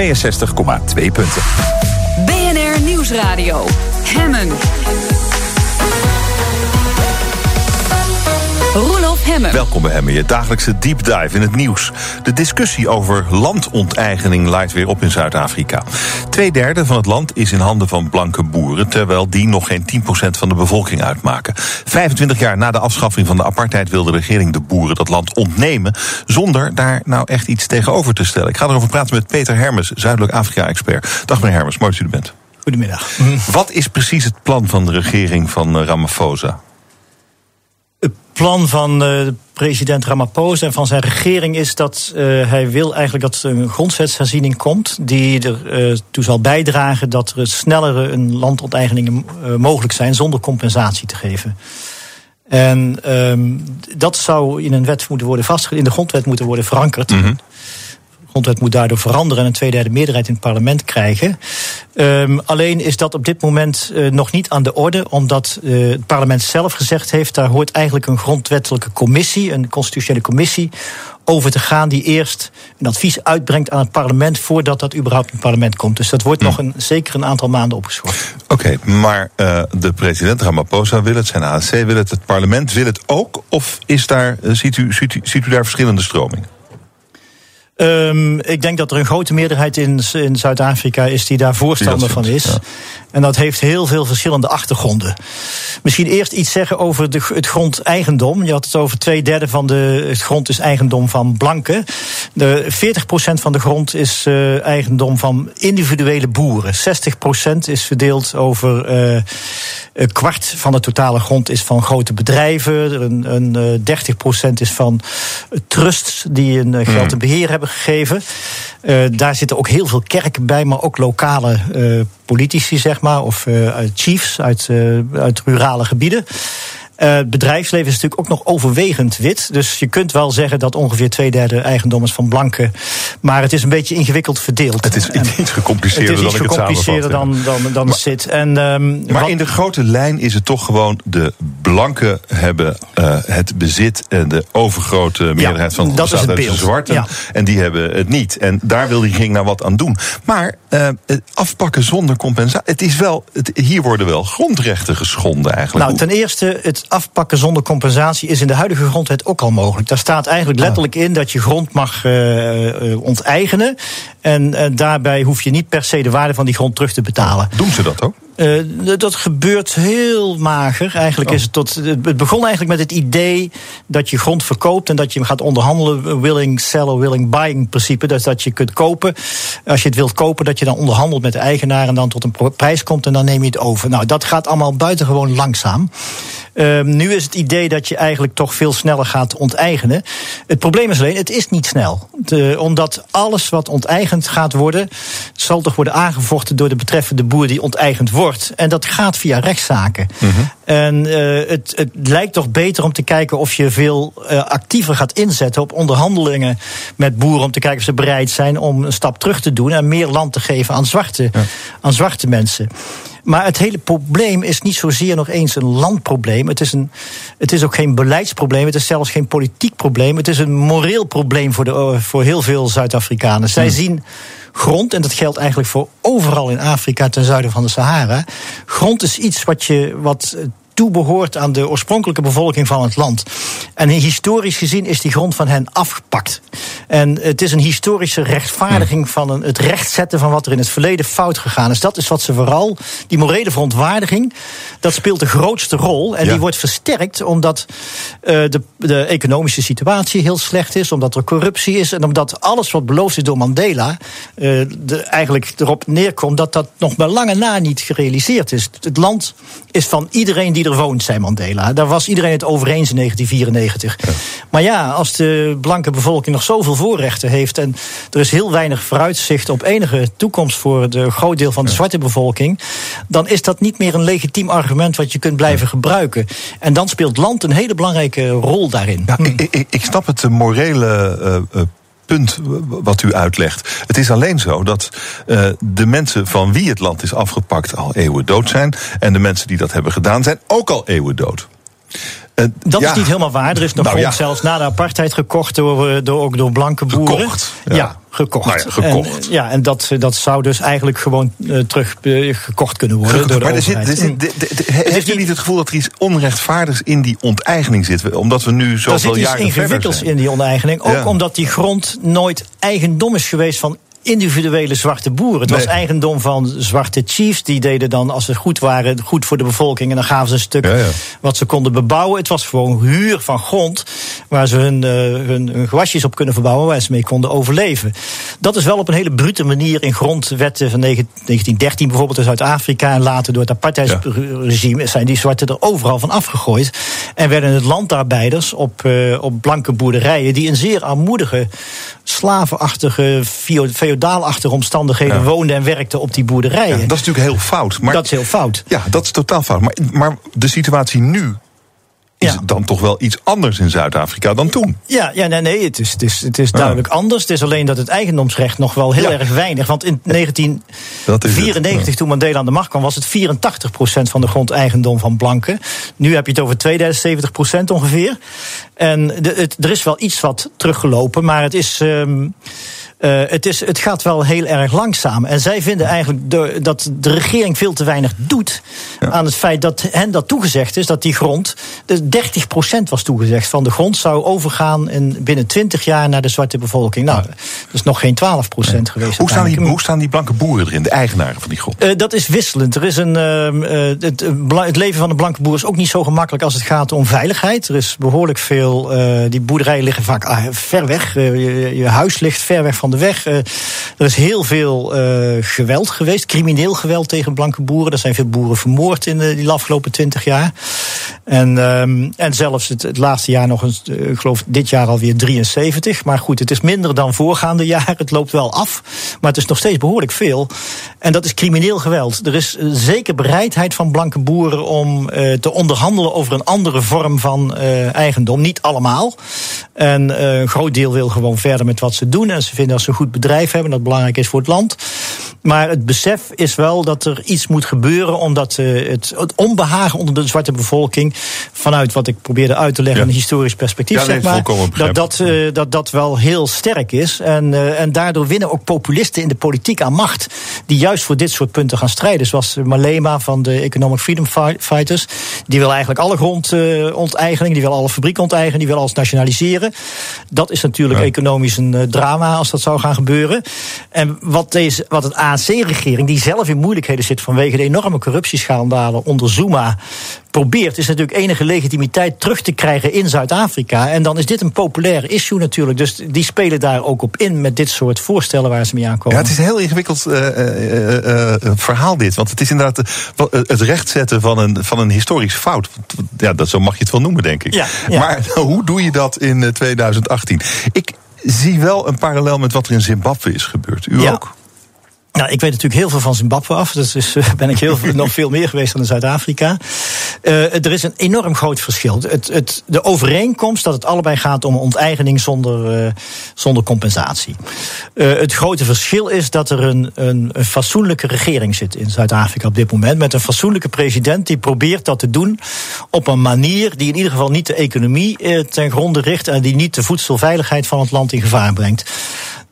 62,2 punten. BNR Nieuwsradio. Hemmen. Hemmen. Welkom bij Hemmen, je dagelijkse deep dive in het nieuws. De discussie over landonteigening leidt weer op in Zuid-Afrika. Tweederde van het land is in handen van blanke boeren... terwijl die nog geen 10% van de bevolking uitmaken. 25 jaar na de afschaffing van de apartheid... wil de regering de boeren dat land ontnemen... zonder daar nou echt iets tegenover te stellen. Ik ga erover praten met Peter Hermes, Zuidelijk Afrika-expert. Dag meneer Hermes, mooi dat u er bent. Goedemiddag. Wat is precies het plan van de regering van eh, Ramaphosa? Plan van uh, president Ramaphosa en van zijn regering is dat uh, hij wil eigenlijk dat er een grondwetsherziening komt. die ertoe uh, zal bijdragen dat er snellere een landonteigeningen mogelijk zijn zonder compensatie te geven. En um, dat zou in een wet moeten worden vastgelegd, in de grondwet moeten worden verankerd. -hmm. De grondwet moet daardoor veranderen en een tweederde meerderheid in het parlement krijgen. Um, alleen is dat op dit moment uh, nog niet aan de orde, omdat uh, het parlement zelf gezegd heeft: daar hoort eigenlijk een grondwettelijke commissie, een constitutionele commissie, over te gaan, die eerst een advies uitbrengt aan het parlement voordat dat überhaupt in het parlement komt. Dus dat wordt hm. nog een, zeker een aantal maanden opgeschort. Oké, okay, maar uh, de president Ramaphosa wil het, zijn ANC wil het, het parlement wil het ook? Of is daar, ziet, u, ziet, u, ziet u daar verschillende stromingen? Um, ik denk dat er een grote meerderheid in, in Zuid-Afrika is die daar voorstander van is. Ja. En dat heeft heel veel verschillende achtergronden. Misschien eerst iets zeggen over de, het grondeigendom. Je had het over twee derde van de het grond is eigendom van blanken. De 40% van de grond is uh, eigendom van individuele boeren. 60% is verdeeld over uh, een kwart van de totale grond is van grote bedrijven. Een, een uh, 30% is van trusts die een geld en beheer hebben gegeven. Daar zitten ook heel veel kerken bij, maar ook lokale politici, zeg maar, of uh, chiefs uit, uit rurale gebieden. Uh, het bedrijfsleven is natuurlijk ook nog overwegend wit. Dus je kunt wel zeggen dat ongeveer twee derde eigendom is van blanken. Maar het is een beetje ingewikkeld verdeeld. Het is iets gecompliceerder dan ik het Het is iets gecompliceerder dan, dan, dan maar, het zit. En, um, maar wat, in de grote lijn is het toch gewoon... de blanken hebben uh, het bezit en de overgrote meerderheid ja, van dat is het de zwarten. Ja. En die hebben het niet. En daar wil die ging nou wat aan doen. Maar uh, afpakken zonder compensatie... Het is wel, het, hier worden wel grondrechten geschonden eigenlijk. Nou, ten eerste... Het afpakken zonder compensatie is in de huidige grondwet ook al mogelijk. Daar staat eigenlijk letterlijk in dat je grond mag uh, onteigenen. En uh, daarbij hoef je niet per se de waarde van die grond terug te betalen. Doen ze dat ook? Uh, dat gebeurt heel mager. Eigenlijk oh. is het tot. Het begon eigenlijk met het idee dat je grond verkoopt en dat je gaat onderhandelen. Willing seller, willing buying principe. Dus dat je kunt kopen. Als je het wilt kopen, dat je dan onderhandelt met de eigenaar en dan tot een prijs komt en dan neem je het over. Nou, dat gaat allemaal buitengewoon langzaam. Uh, nu is het idee dat je eigenlijk toch veel sneller gaat onteigenen. Het probleem is alleen, het is niet snel. De, omdat alles wat onteigend gaat worden, zal toch worden aangevochten door de betreffende boer die onteigend wordt. En dat gaat via rechtszaken. Mm -hmm. En uh, het, het, lijkt toch beter om te kijken of je veel uh, actiever gaat inzetten op onderhandelingen met boeren. Om te kijken of ze bereid zijn om een stap terug te doen en meer land te geven aan zwarte, ja. aan zwarte mensen. Maar het hele probleem is niet zozeer nog eens een landprobleem. Het is, een, het is ook geen beleidsprobleem. Het is zelfs geen politiek probleem. Het is een moreel probleem voor, de, voor heel veel Zuid-Afrikanen. Zij hmm. zien grond, en dat geldt eigenlijk voor overal in Afrika ten zuiden van de Sahara. Grond is iets wat je. Wat toebehoort aan de oorspronkelijke bevolking van het land. En historisch gezien is die grond van hen afgepakt. En het is een historische rechtvaardiging van een, het rechtzetten van wat er in het verleden fout gegaan is. Dat is wat ze vooral, die morele verontwaardiging, dat speelt de grootste rol. En ja. die wordt versterkt omdat uh, de, de economische situatie heel slecht is, omdat er corruptie is en omdat alles wat beloofd is door Mandela uh, de, eigenlijk erop neerkomt dat dat nog bij lange na niet gerealiseerd is. Het land is van iedereen die er woont, zei Mandela. Daar was iedereen het over eens in 1994. Ja. Maar ja, als de blanke bevolking nog zoveel voorrechten heeft en er is heel weinig vooruitzicht op enige toekomst voor de groot deel van de ja. zwarte bevolking, dan is dat niet meer een legitiem argument wat je kunt blijven gebruiken. En dan speelt land een hele belangrijke rol daarin. Ja, hm. ik, ik, ik, snap het de morele. Uh, punt wat u uitlegt. Het is alleen zo dat uh, de mensen van wie het land is afgepakt al eeuwen dood zijn. En de mensen die dat hebben gedaan zijn ook al eeuwen dood. Uh, dat is niet helemaal waar. Er is nog nou, grond zelfs na de apartheid gekocht door, door, ook door blanke boeren. Gekocht, ja gekocht. Nou ja, gekocht. En, ja, en dat, dat zou dus eigenlijk gewoon uh, terug uh, gekocht kunnen worden. Door de maar er zit, er zit, de, de, heeft u niet het gevoel dat er iets onrechtvaardigs in die onteigening zit? Omdat we nu zoveel jaren verder zijn. Er zit iets ingewikkelds in die onteigening. Ook ja. omdat die grond nooit eigendom is geweest van individuele zwarte boeren. Het was eigendom van zwarte chiefs. Die deden dan, als ze goed waren, goed voor de bevolking. En dan gaven ze een stuk ja, ja. wat ze konden bebouwen. Het was gewoon huur van grond. Waar ze hun, uh, hun, hun, gewasjes op kunnen verbouwen. Waar ze mee konden overleven. Dat is wel op een hele brute manier in grondwetten van 1913 bijvoorbeeld in Zuid-Afrika. En later door het apartheidsregime ja. zijn die zwarten er overal van afgegooid. En werden het landarbeiders op, uh, op blanke boerderijen. Die een zeer armoedige, slavenachtige, feodaalachtige omstandigheden ja. woonden en werkten op die boerderijen. Ja, dat is natuurlijk heel fout. Maar, dat is heel fout. Ja, dat is totaal fout. Maar, maar de situatie nu is ja. het dan toch wel iets anders in Zuid-Afrika dan toen. Ja, ja nee, nee het is, het is, het is duidelijk anders. Het is alleen dat het eigendomsrecht nog wel heel ja. erg weinig. Want in 1994, ja. toen Mandela aan de macht kwam, was het 84% van de grond eigendom van blanken. Nu heb je het over 2070% ongeveer. En de, het, er is wel iets wat teruggelopen, maar het is. Um, uh, het, is, het gaat wel heel erg langzaam. En zij vinden eigenlijk de, dat de regering veel te weinig doet ja. aan het feit dat hen dat toegezegd is, dat die grond, de 30% was toegezegd van de grond, zou overgaan in, binnen 20 jaar naar de zwarte bevolking. Nou, dat is nog geen 12% ja. geweest. Hoe staan, die, hoe staan die blanke boeren erin, de eigenaren van die grond? Uh, dat is wisselend. Er is een, uh, het, het, leven van de blanke boer is ook niet zo gemakkelijk als het gaat om veiligheid. Er is behoorlijk veel, die boerderijen liggen vaak ah, ver weg. Je, je, huis ligt ver weg van de weg. Uh, er is heel veel uh, geweld geweest, crimineel geweld tegen blanke boeren. Er zijn veel boeren vermoord in de, die afgelopen twintig jaar. En, um, en zelfs het, het, laatste jaar nog eens, uh, ik geloof dit jaar alweer 73. Maar goed, het is minder dan voorgaande jaren. Het loopt wel af, maar het is nog steeds behoorlijk veel. En dat is crimineel geweld. Er is zeker bereidheid van blanke boeren om te onderhandelen over een andere vorm van eigendom. Niet allemaal. En een groot deel wil gewoon verder met wat ze doen. En ze vinden dat ze een goed bedrijf hebben, dat belangrijk is voor het land. Maar het besef is wel dat er iets moet gebeuren, omdat uh, het, het, onbehagen onder de zwarte bevolking, vanuit wat ik probeerde uit te leggen, ja. een historisch perspectief, ja, zeg maar, dat dat, uh, dat dat wel heel sterk is. En, uh, en daardoor winnen ook populisten in de politiek aan macht, die juist voor dit soort punten gaan strijden. Zoals Malema van de Economic Freedom Fighters, die wil eigenlijk alle grondonteigenen, die wil alle fabrieken onteigenen, die wil alles nationaliseren. Dat is natuurlijk ja. economisch een drama als dat zou gaan gebeuren. En wat, deze, wat het ANC-regering, die zelf in moeilijkheden zit vanwege de enorme corruptieschandalen onder Zuma, probeert, is natuurlijk enige legitimiteit terug te krijgen in Zuid-Afrika. En dan is dit een populair issue natuurlijk. Dus die spelen daar ook op in met dit soort voorstellen waar ze mee aankomen. Ja, het is een heel ingewikkeld uh, uh, uh, verhaal dit. Want het is inderdaad het rechtzetten van een, van een historisch fout. Ja, dat, zo mag je het wel noemen, denk ik. Ja, ja. Maar hoe doe je dat in 2018? Ik, zie wel een parallel met wat er in Zimbabwe is gebeurd. U ja. ook? Nou, ik weet natuurlijk heel veel van Zimbabwe af. Dus, dus ben ik heel nog veel meer geweest dan in Zuid-Afrika. Uh, er is een enorm groot verschil. Het, het, de overeenkomst dat het allebei gaat om onteigening zonder, uh, zonder compensatie. Het grote verschil is dat er een, een, een fatsoenlijke regering zit in Zuid-Afrika op dit moment. Met een fatsoenlijke president die probeert dat te doen op een manier die in ieder geval niet de economie ten gronde richt. En die niet de voedselveiligheid van het land in gevaar brengt.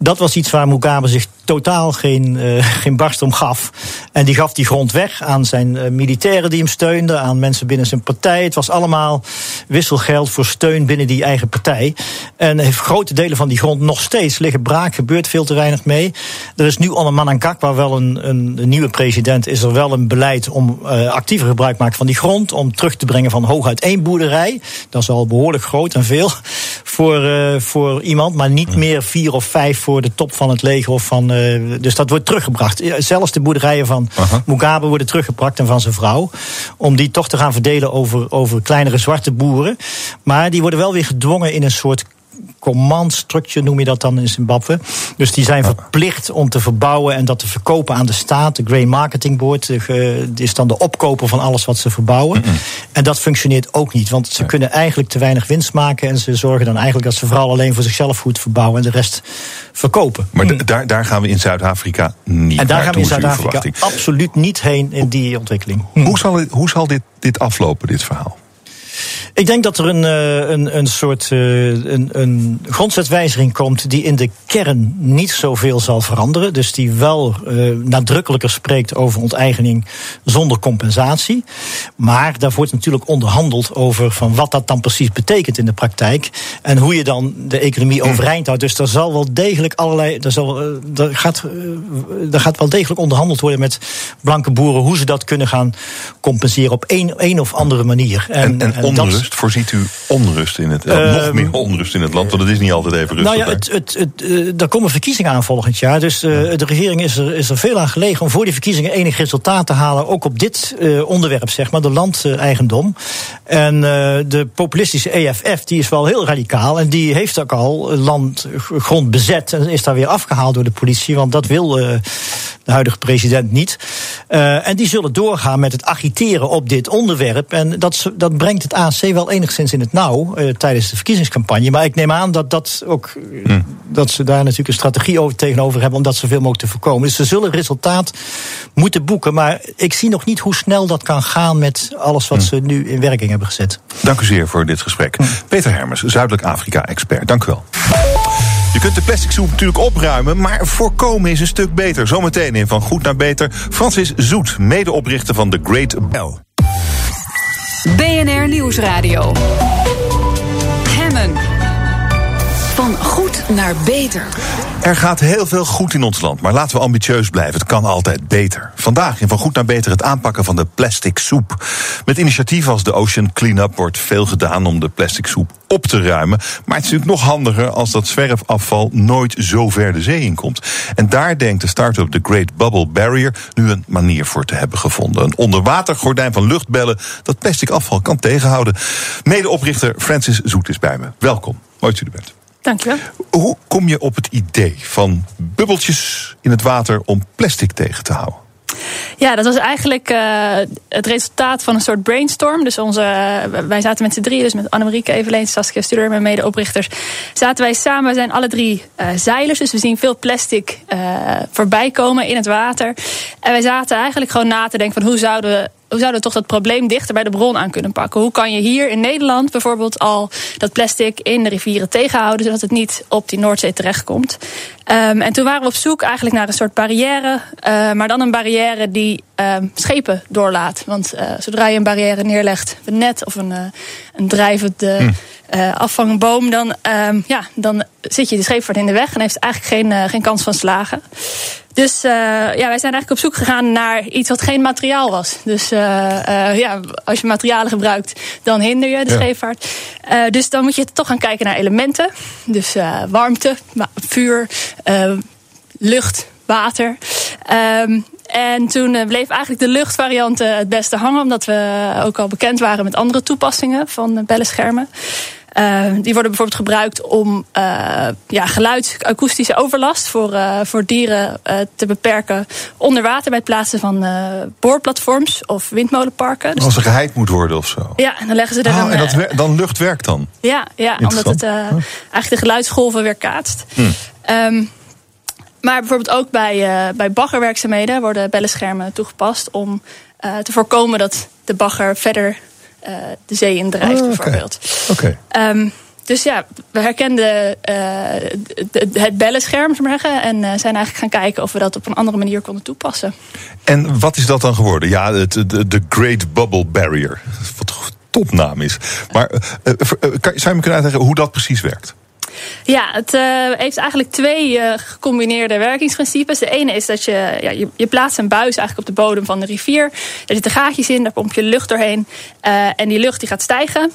Dat was iets waar Mugabe zich totaal geen, uh, geen barst om gaf. En die gaf die grond weg aan zijn uh, militairen die hem steunden, aan mensen binnen zijn partij. Het was allemaal wisselgeld voor steun binnen die eigen partij. En heeft grote delen van die grond nog steeds liggen braak, gebeurt veel te weinig mee. Er is nu onder Manangakwa wel een, een, een nieuwe president, is er wel een beleid om uh, actiever gebruik te maken van die grond, om terug te brengen van hooguit één boerderij. Dat is al behoorlijk groot en veel voor, voor iemand, maar niet meer vier of vijf voor de top van het leger of van uh, dus dat wordt teruggebracht. Zelfs de boerderijen van Aha. Mugabe worden teruggebracht en van zijn vrouw. Om die toch te gaan verdelen over, over kleinere zwarte boeren. Maar die worden wel weer gedwongen in een soort command structure noem je dat dan in Zimbabwe. Dus die zijn verplicht om te verbouwen en dat te verkopen aan de staat. De Grain Marketing Board is dan de opkoper van alles wat ze verbouwen. Mm -hmm. En dat functioneert ook niet, want ze kunnen eigenlijk te weinig winst maken en ze zorgen dan eigenlijk dat ze vooral alleen voor zichzelf goed verbouwen en de rest verkopen. Maar mm. daar, daar gaan we in Zuid-Afrika niet En daar gaan we in Zuid-Afrika absoluut niet heen in die ontwikkeling. Mm. Hoe zal, hoe zal dit, dit aflopen, dit verhaal? Ik denk dat er een, eh, een, een soort uh, een, een grondwetswijziging komt die in de kern niet zoveel zal veranderen. Dus die wel uh, nadrukkelijker spreekt over onteigening zonder compensatie. Maar daar wordt natuurlijk onderhandeld over van wat dat dan precies betekent in de praktijk. En hoe je dan de economie hm. overeind houdt. Dus er zal wel degelijk allerlei. Er, zal, er, gaat, er gaat wel degelijk onderhandeld worden met blanke boeren hoe ze dat kunnen gaan compenseren op een, een of andere manier. En, en, en onrust, voorziet u onrust in het, uh, nog meer onrust in het land, want het is niet altijd even rustig. Nou ja, het, het, het, uh, er komen verkiezingen aan volgend jaar, dus uh, de regering is er, is er veel aan gelegen om voor die verkiezingen enig resultaat te halen, ook op dit onderwerp, zeg maar, de landeigendom. En de populistische EFF, die is wel heel radicaal en die heeft ook al landgrond bezet en is daar weer afgehaald door de politie, want dat wil de huidige president niet. en die zullen doorgaan met het agiteren op dit onderwerp. En dat, dat brengt het ANC wel enigszins in het nauw uh, tijdens de verkiezingscampagne. Maar ik neem aan dat, dat, ook, hm. dat ze daar natuurlijk een strategie over, tegenover hebben om dat zoveel mogelijk te voorkomen. Dus ze zullen resultaat moeten boeken. Maar ik zie nog niet hoe snel dat kan gaan met alles wat hm. ze nu in werking hebben gezet. Dank u zeer voor dit gesprek. Hm. Peter Hermers, Zuidelijk Afrika-expert. Dank u wel. Je kunt de plastic soep natuurlijk opruimen, maar voorkomen is een stuk beter. Zometeen in Van Goed naar Beter. Francis Zoet, medeoprichter van The Great Bell. BNR Nieuwsradio. Hemmen. Van goed naar beter. Er gaat heel veel goed in ons land, maar laten we ambitieus blijven. Het kan altijd beter. Vandaag in Van Goed naar Beter het aanpakken van de plastic soep. Met initiatieven als de Ocean Cleanup wordt veel gedaan om de plastic soep op te ruimen. Maar het is natuurlijk nog handiger als dat zwerfafval nooit zo ver de zee in komt. En daar denkt de start-up The Great Bubble Barrier nu een manier voor te hebben gevonden. Een onderwatergordijn van luchtbellen dat plastic afval kan tegenhouden. Medeoprichter Francis Zoet is bij me. Welkom. Mooi dat u er bent. Dankjewel. Hoe kom je op het idee van bubbeltjes in het water om plastic tegen te houden? Ja, dat was eigenlijk uh, het resultaat van een soort brainstorm. Dus onze, uh, wij zaten met z'n drieën, dus met Annemarieke Eveleen, Saskia Studer, mijn medeoprichters. Zaten wij samen, we zijn alle drie uh, zeilers, dus we zien veel plastic voorbij komen in het water. En wij zaten eigenlijk gewoon na te denken van hoe zouden we hoe zouden we toch dat probleem dichter bij de bron aan kunnen pakken? Hoe kan je hier in Nederland bijvoorbeeld al dat plastic in de rivieren tegenhouden, zodat het niet op die Noordzee terechtkomt? Um, en toen waren we op zoek eigenlijk naar een soort barrière, uh, maar dan een barrière die um, schepen doorlaat. Want uh, zodra je een barrière neerlegt, een net of een, uh, een drijvende hm. afvangboom, dan, um, ja, dan zit je de scheepvaart in de weg en heeft eigenlijk geen, geen kans van slagen. Dus uh, ja, wij zijn eigenlijk op zoek gegaan naar iets wat geen materiaal was. Dus uh, uh, ja, als je materialen gebruikt, dan hinder je de ja. scheepvaart. dus dan moet je toch gaan kijken naar elementen. Dus warmte, vuur, lucht, water. Um, en toen bleef eigenlijk de luchtvariant het beste hangen, omdat we ook al bekend waren met andere toepassingen van bellenschermen. Uh, die worden bijvoorbeeld gebruikt om uh, ja, geluid, akoestische overlast voor, uh, voor dieren te beperken onder water bij het plaatsen van boorplatforms of windmolenparken. Dus Als er geheid moet worden of zo. Ja, en dan leggen ze er oh, een. En dat dan lucht werkt dan? Ja, ja omdat het eigenlijk de geluidsgolven weer kaatst. Hm. Um, maar bijvoorbeeld ook bij, bij baggerwerkzaamheden worden bellenschermen toegepast om te voorkomen dat de bagger verder uh, de zee in drijft, oh, okay. bijvoorbeeld. Okay. Um, dus ja, we herkenden het bellenscherm zeggen, en zijn eigenlijk gaan kijken of we dat op een andere manier konden toepassen. En wat is dat dan geworden? Ja, de Great Bubble Barrier. Wat een topnaam is. Maar kan, zou je me kunnen uitleggen hoe dat precies werkt? Ja, het uh, heeft eigenlijk twee uh, gecombineerde werkingsprincipes. De ene is dat je, ja, je, je, plaatst een buis eigenlijk op de bodem van de rivier. Er zitten gaatjes in, daar pomp je lucht doorheen. Uh, en die lucht die gaat stijgen.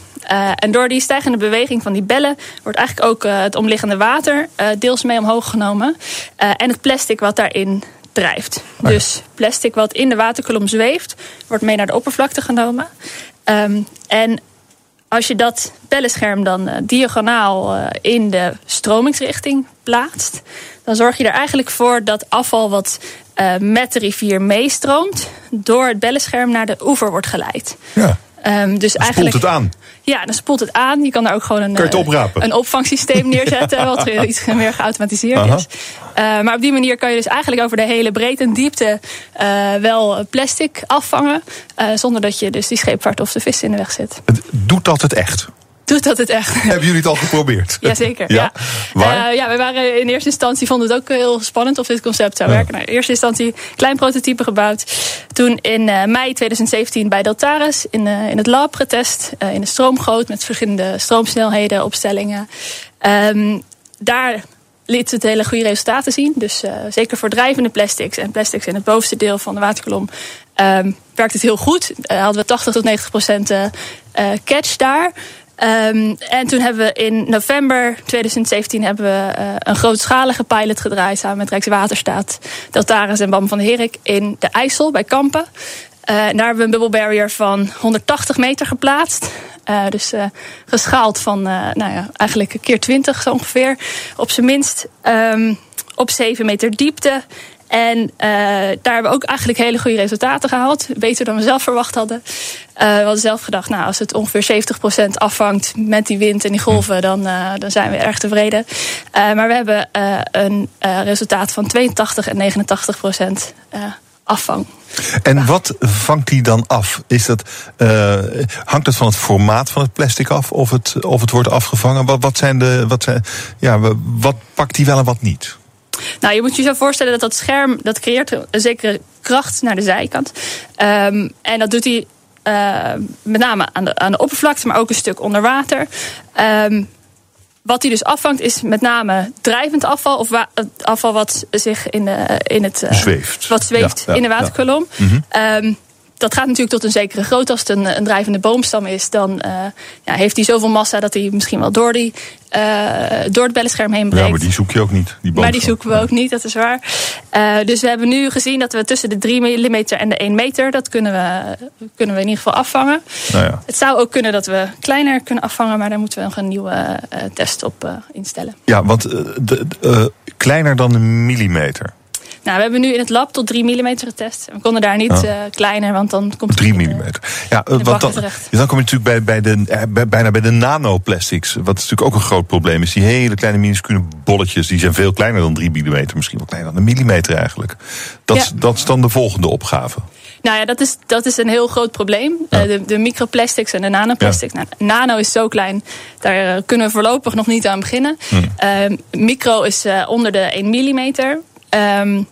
en door die stijgende beweging van die bellen wordt eigenlijk ook het omliggende water deels mee omhoog genomen. en het plastic wat daarin drijft. Oh dus plastic wat in de waterkolom zweeft, wordt mee naar de oppervlakte genomen. Um, en als je dat bellenscherm dan uh, diagonaal uh, in de stromingsrichting plaatst, dan zorg je er eigenlijk voor dat afval wat uh, met de rivier meestroomt, door het bellenscherm naar de oever wordt geleid. Ja. Um, dus Dan eigenlijk, spoelt het aan. Ja, dan spoelt het aan. Je kan daar ook gewoon een, eh, een opvangsysteem neerzetten, wat iets meer geautomatiseerd Aha. is. Uh, maar op die manier kan je dus eigenlijk over de hele breedte en diepte uh, wel plastic afvangen. Uh, zonder dat je dus die scheepvaart of de vis in de weg zit. Doet dat het echt? Doet dat het echt? Hebben jullie het al geprobeerd? Jazeker. Ja? Ja. Uh, ja, we waren in eerste instantie vonden het ook heel spannend of dit concept zou Ja. werken. Nou, in eerste instantie klein prototype gebouwd. Toen in uh, mei 2017 bij Deltaris in, uh, in het lab getest. in de stroomgoot met verschillende stroomsnelheden, opstellingen. Um, daar liet het hele goede resultaten zien. Dus uh, zeker voor drijvende plastics en plastics in het bovenste deel van de waterkolom um, werkt het heel goed. Uh, hadden we 80 tot 90 procent uh, catch daar. Um, en toen hebben we in november 2017 hebben we uh, een grootschalige pilot gedraaid samen met Rijkswaterstaat, Deltaris en BAM van de Herik in de IJssel bij Kampen. Uh, daar hebben we een bubble barrier van 180 meter geplaatst. Uh, dus geschaald van nou ja, eigenlijk keer 20 zo ongeveer. Op zijn minst um, op 7 meter diepte. En uh, daar hebben we ook eigenlijk hele goede resultaten gehaald. Beter dan we zelf verwacht hadden. Uh, we hadden zelf gedacht, nou, als het ongeveer 70% afvangt met die wind en die golven, dan, uh, dan zijn we erg tevreden. maar we hebben een resultaat van 82 en 89% afvang. En wat vangt die dan af? Is dat, hangt het van het formaat van het plastic af of het, of het wordt afgevangen? Wat, wat, zijn de, wat, zijn, ja, wat pakt die wel en wat niet? Nou, je moet je zo voorstellen dat dat scherm dat creëert een zekere kracht naar de zijkant. Um, en dat doet hij uh, met name aan de, aan de oppervlakte, maar ook een stuk onder water. Um, wat hij dus afvangt is met name drijvend afval of afval wat zich in, de, in het uh, zweeft, wat zweeft ja, ja, in de waterkolom. Ja. Mm -hmm. um, dat gaat natuurlijk tot een zekere grootte. Als het een, een drijvende boomstam is, dan uh, ja, heeft hij zoveel massa dat hij misschien wel door, die, uh, door het bellenscherm heen breekt. Ja, maar die zoek je ook niet. Die maar die zoeken we ook niet, dat is waar. Uh, dus we hebben nu gezien dat we tussen de 3 mm en de 1 meter, dat kunnen we, kunnen we in ieder geval afvangen. Nou ja. Het zou ook kunnen dat we kleiner kunnen afvangen, maar daar moeten we nog een nieuwe test op instellen. Ja, want de, de, kleiner dan een millimeter. Nou, we hebben nu in het lab tot 3 mm getest. We konden daar niet Oh. uh, kleiner, want dan komt 3 mm. Ja, want dan, dan kom je natuurlijk bij, bij de, eh, bij, bijna bij de nanoplastics. Wat natuurlijk ook een groot probleem is. Die hele kleine minuscule bolletjes, die zijn veel kleiner dan 3 mm. Misschien wel kleiner dan een millimeter eigenlijk. Dat, Ja. dat is dan de volgende opgave. Nou ja, dat is, dat is een heel groot probleem. Ja. Uh, de, de microplastics en de nanoplastics. Nou, nano is zo klein, daar kunnen we voorlopig nog niet aan beginnen. Hmm. Uh, micro is uh, onder de 1 millimeter. Um,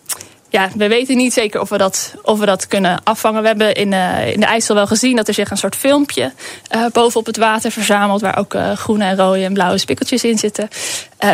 ja, we weten niet zeker of we dat, of we dat kunnen afvangen. We hebben in, uh, in de IJssel wel gezien dat er zich een soort filmpje uh, bovenop het water verzamelt. Waar ook uh, groene en rode en blauwe spikkeltjes in zitten.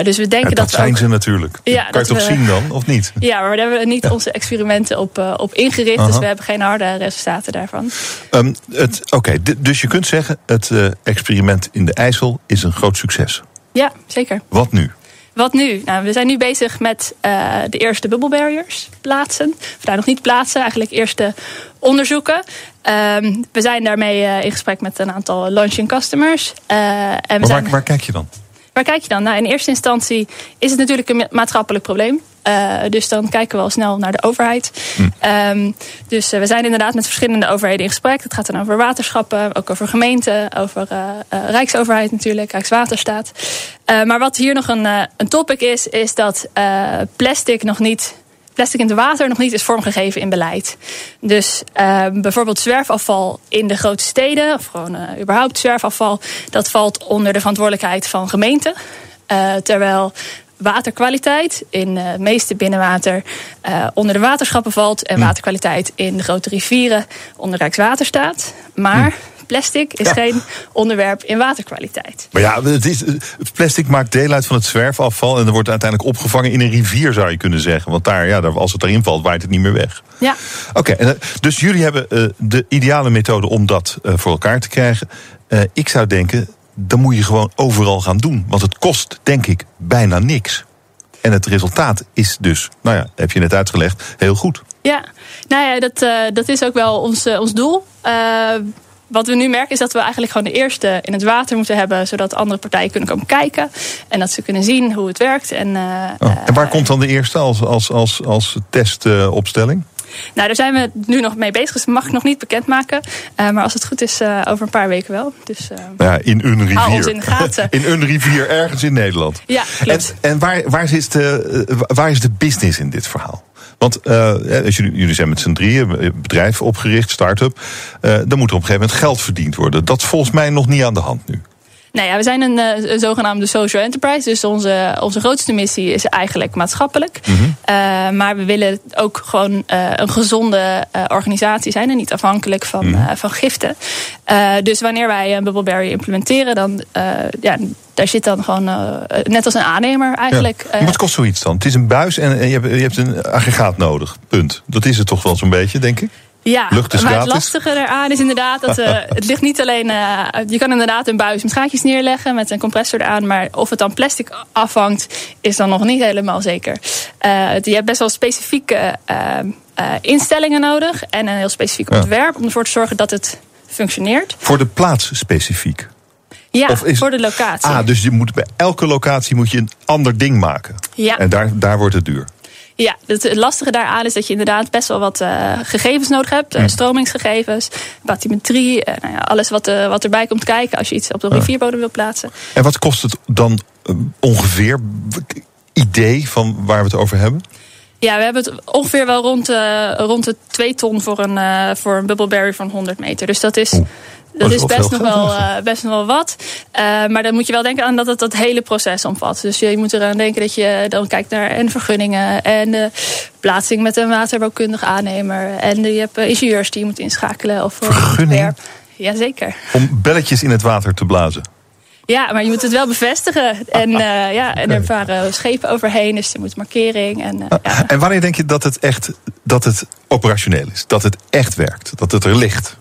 Dus we denken Ja, dat, dat zijn ook, ze natuurlijk. Ja, kan je toch zien dan, of niet? Ja, maar daar hebben we niet onze experimenten op, op ingericht. Dus we hebben geen harde resultaten daarvan. Um, het- Oké, dus je kunt zeggen, het experiment in de IJssel is een groot succes. Ja, zeker. Wat nu? Wat nu? Nou, we zijn nu bezig met uh, de eerste bubble barriers plaatsen. Of daar nog niet plaatsen, eigenlijk eerste onderzoeken. Um, we zijn daarmee uh, in gesprek met een aantal launching customers. Uh, en we Maar zijn, waar, waar kijk je dan? Waar kijk je dan? Nou, in eerste instantie is het natuurlijk een ma- maatschappelijk probleem. Uh, dus dan kijken we al snel naar de overheid. Hm. Um, dus uh, we zijn inderdaad met verschillende overheden in gesprek. Het gaat dan over waterschappen, ook over gemeenten, over uh, uh, Rijksoverheid natuurlijk, Rijkswaterstaat. Maar wat hier nog een, een topic is, is dat plastic nog niet. Plastic in het water nog niet is vormgegeven in beleid. Dus uh, bijvoorbeeld zwerfafval in de grote steden, of gewoon uh, überhaupt zwerfafval, dat valt onder de verantwoordelijkheid van gemeenten. Uh, terwijl waterkwaliteit in het meeste binnenwater onder de waterschappen valt. En Hmm. waterkwaliteit in de grote rivieren onder Rijkswaterstaat. Maar plastic is Ja. geen onderwerp in waterkwaliteit. Maar ja, het is, plastic maakt deel uit van het zwerfafval. En er wordt uiteindelijk opgevangen in een rivier, zou je kunnen zeggen. Want daar, ja, als het erin valt, waait het niet meer weg. Ja, Oké, eh, dus jullie hebben eh, de ideale methode om dat eh, voor elkaar te krijgen. Ik zou denken, dan moet je gewoon overal gaan doen. Want het kost, denk ik, bijna niks. En het resultaat is dus, nou ja, heb je net uitgelegd, heel goed. ja. nou ja, dat, uh, dat is ook wel ons, uh, ons doel. Uh, wat we nu merken is dat we eigenlijk gewoon de eerste in het water moeten hebben, zodat andere partijen kunnen komen kijken en dat ze kunnen zien hoe het werkt. En, uh, Oh. En waar komt dan de eerste als, als, als, als testopstelling? Nou, daar zijn we nu nog mee bezig, dus dat mag ik nog niet bekendmaken. Uh, maar als het goed is, uh, over een paar weken wel. Dus, uh, ja, in een rivier. Hou ons in de gaten. in een rivier ergens in Nederland. Ja, klopt. En, en waar, waar, is de, waar is de business in dit verhaal? Want als jullie, jullie zijn met z'n drieën, bedrijf opgericht, start-up. dan moet er op een gegeven moment geld verdiend worden. Dat is volgens mij nog niet aan de hand nu. Nou ja, we zijn een, uh, zogenaamde social enterprise. Dus onze, onze grootste missie is eigenlijk maatschappelijk. Mm -hmm. uh, maar we willen ook gewoon uh, een gezonde organisatie zijn en niet afhankelijk van, mm -hmm. van giften. dus wanneer wij een Bubbleberry implementeren, dan ja, daar zit dan gewoon net als een aannemer eigenlijk. Ja. Wat kost zoiets dan? Het is een buis en je hebt, je hebt een aggregaat nodig. Punt. Dat is het toch wel zo'n beetje, denk ik? Ja, maar het lastige eraan is inderdaad dat uh, het ligt niet alleen. Uh, je kan inderdaad een buis met gaatjes neerleggen met een compressor eraan, maar of het dan plastic afhangt, is dan nog niet helemaal zeker. Uh, je hebt best wel specifieke instellingen nodig en een heel specifiek ontwerp om ervoor te zorgen dat het functioneert. Voor de plaats specifiek? Ja, is, voor de locatie. Ah, dus je moet bij elke locatie moet je een ander ding maken. Ja. En daar, daar wordt het duur. Ja, het lastige daaraan is dat je inderdaad best wel wat uh, gegevens nodig hebt. Uh, stromingsgegevens, bathymetrie, uh, nou ja, alles wat, wat erbij komt kijken als je iets op de rivierbodem wil plaatsen. En wat kost het dan ongeveer? Idee van waar we het over hebben? Ja, we hebben het ongeveer wel rond, rond de 2 ton voor een, voor een bubbleberry van 100 meter. Dus dat is... Dat is best nog, wel, uh, best nog wel wat. Uh, maar dan moet je wel denken aan dat het dat hele proces omvat. Dus je moet eraan denken dat je dan kijkt naar en vergunningen en de plaatsing met een waterbouwkundige aannemer. En je hebt ingenieurs die je moet inschakelen. Of Vergunning? Jazeker. Om belletjes in het water te blazen? Ja, maar je moet het wel bevestigen. En, uh, ja, en er varen schepen overheen, dus er moet markering. En, uh, ja. en wanneer denk je dat het echt dat het operationeel is? Dat het echt werkt? Dat het er ligt?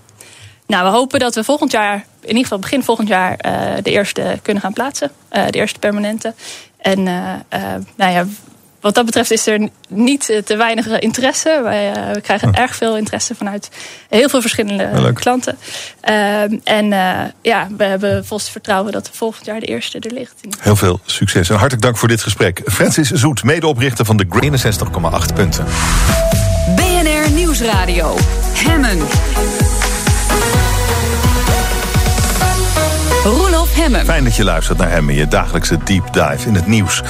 Nou, we hopen dat we volgend jaar, in ieder geval begin volgend jaar, uh, de eerste kunnen gaan plaatsen. Uh, de eerste permanente. En uh, nou ja, wat dat betreft is er niet te weinig interesse. Wij, we krijgen erg veel interesse vanuit heel veel verschillende ja, klanten. Ehm, en ja, we hebben volgens vertrouwen dat volgend jaar de eerste er ligt. Heel veel succes en hartelijk dank voor dit gesprek. Francis Zoet, medeoprichter van de Green 61,8 punten. BNR Nieuwsradio. Hemmen. Hemmen. Fijn dat je luistert naar Hemmen, je dagelijkse deep dive in het nieuws.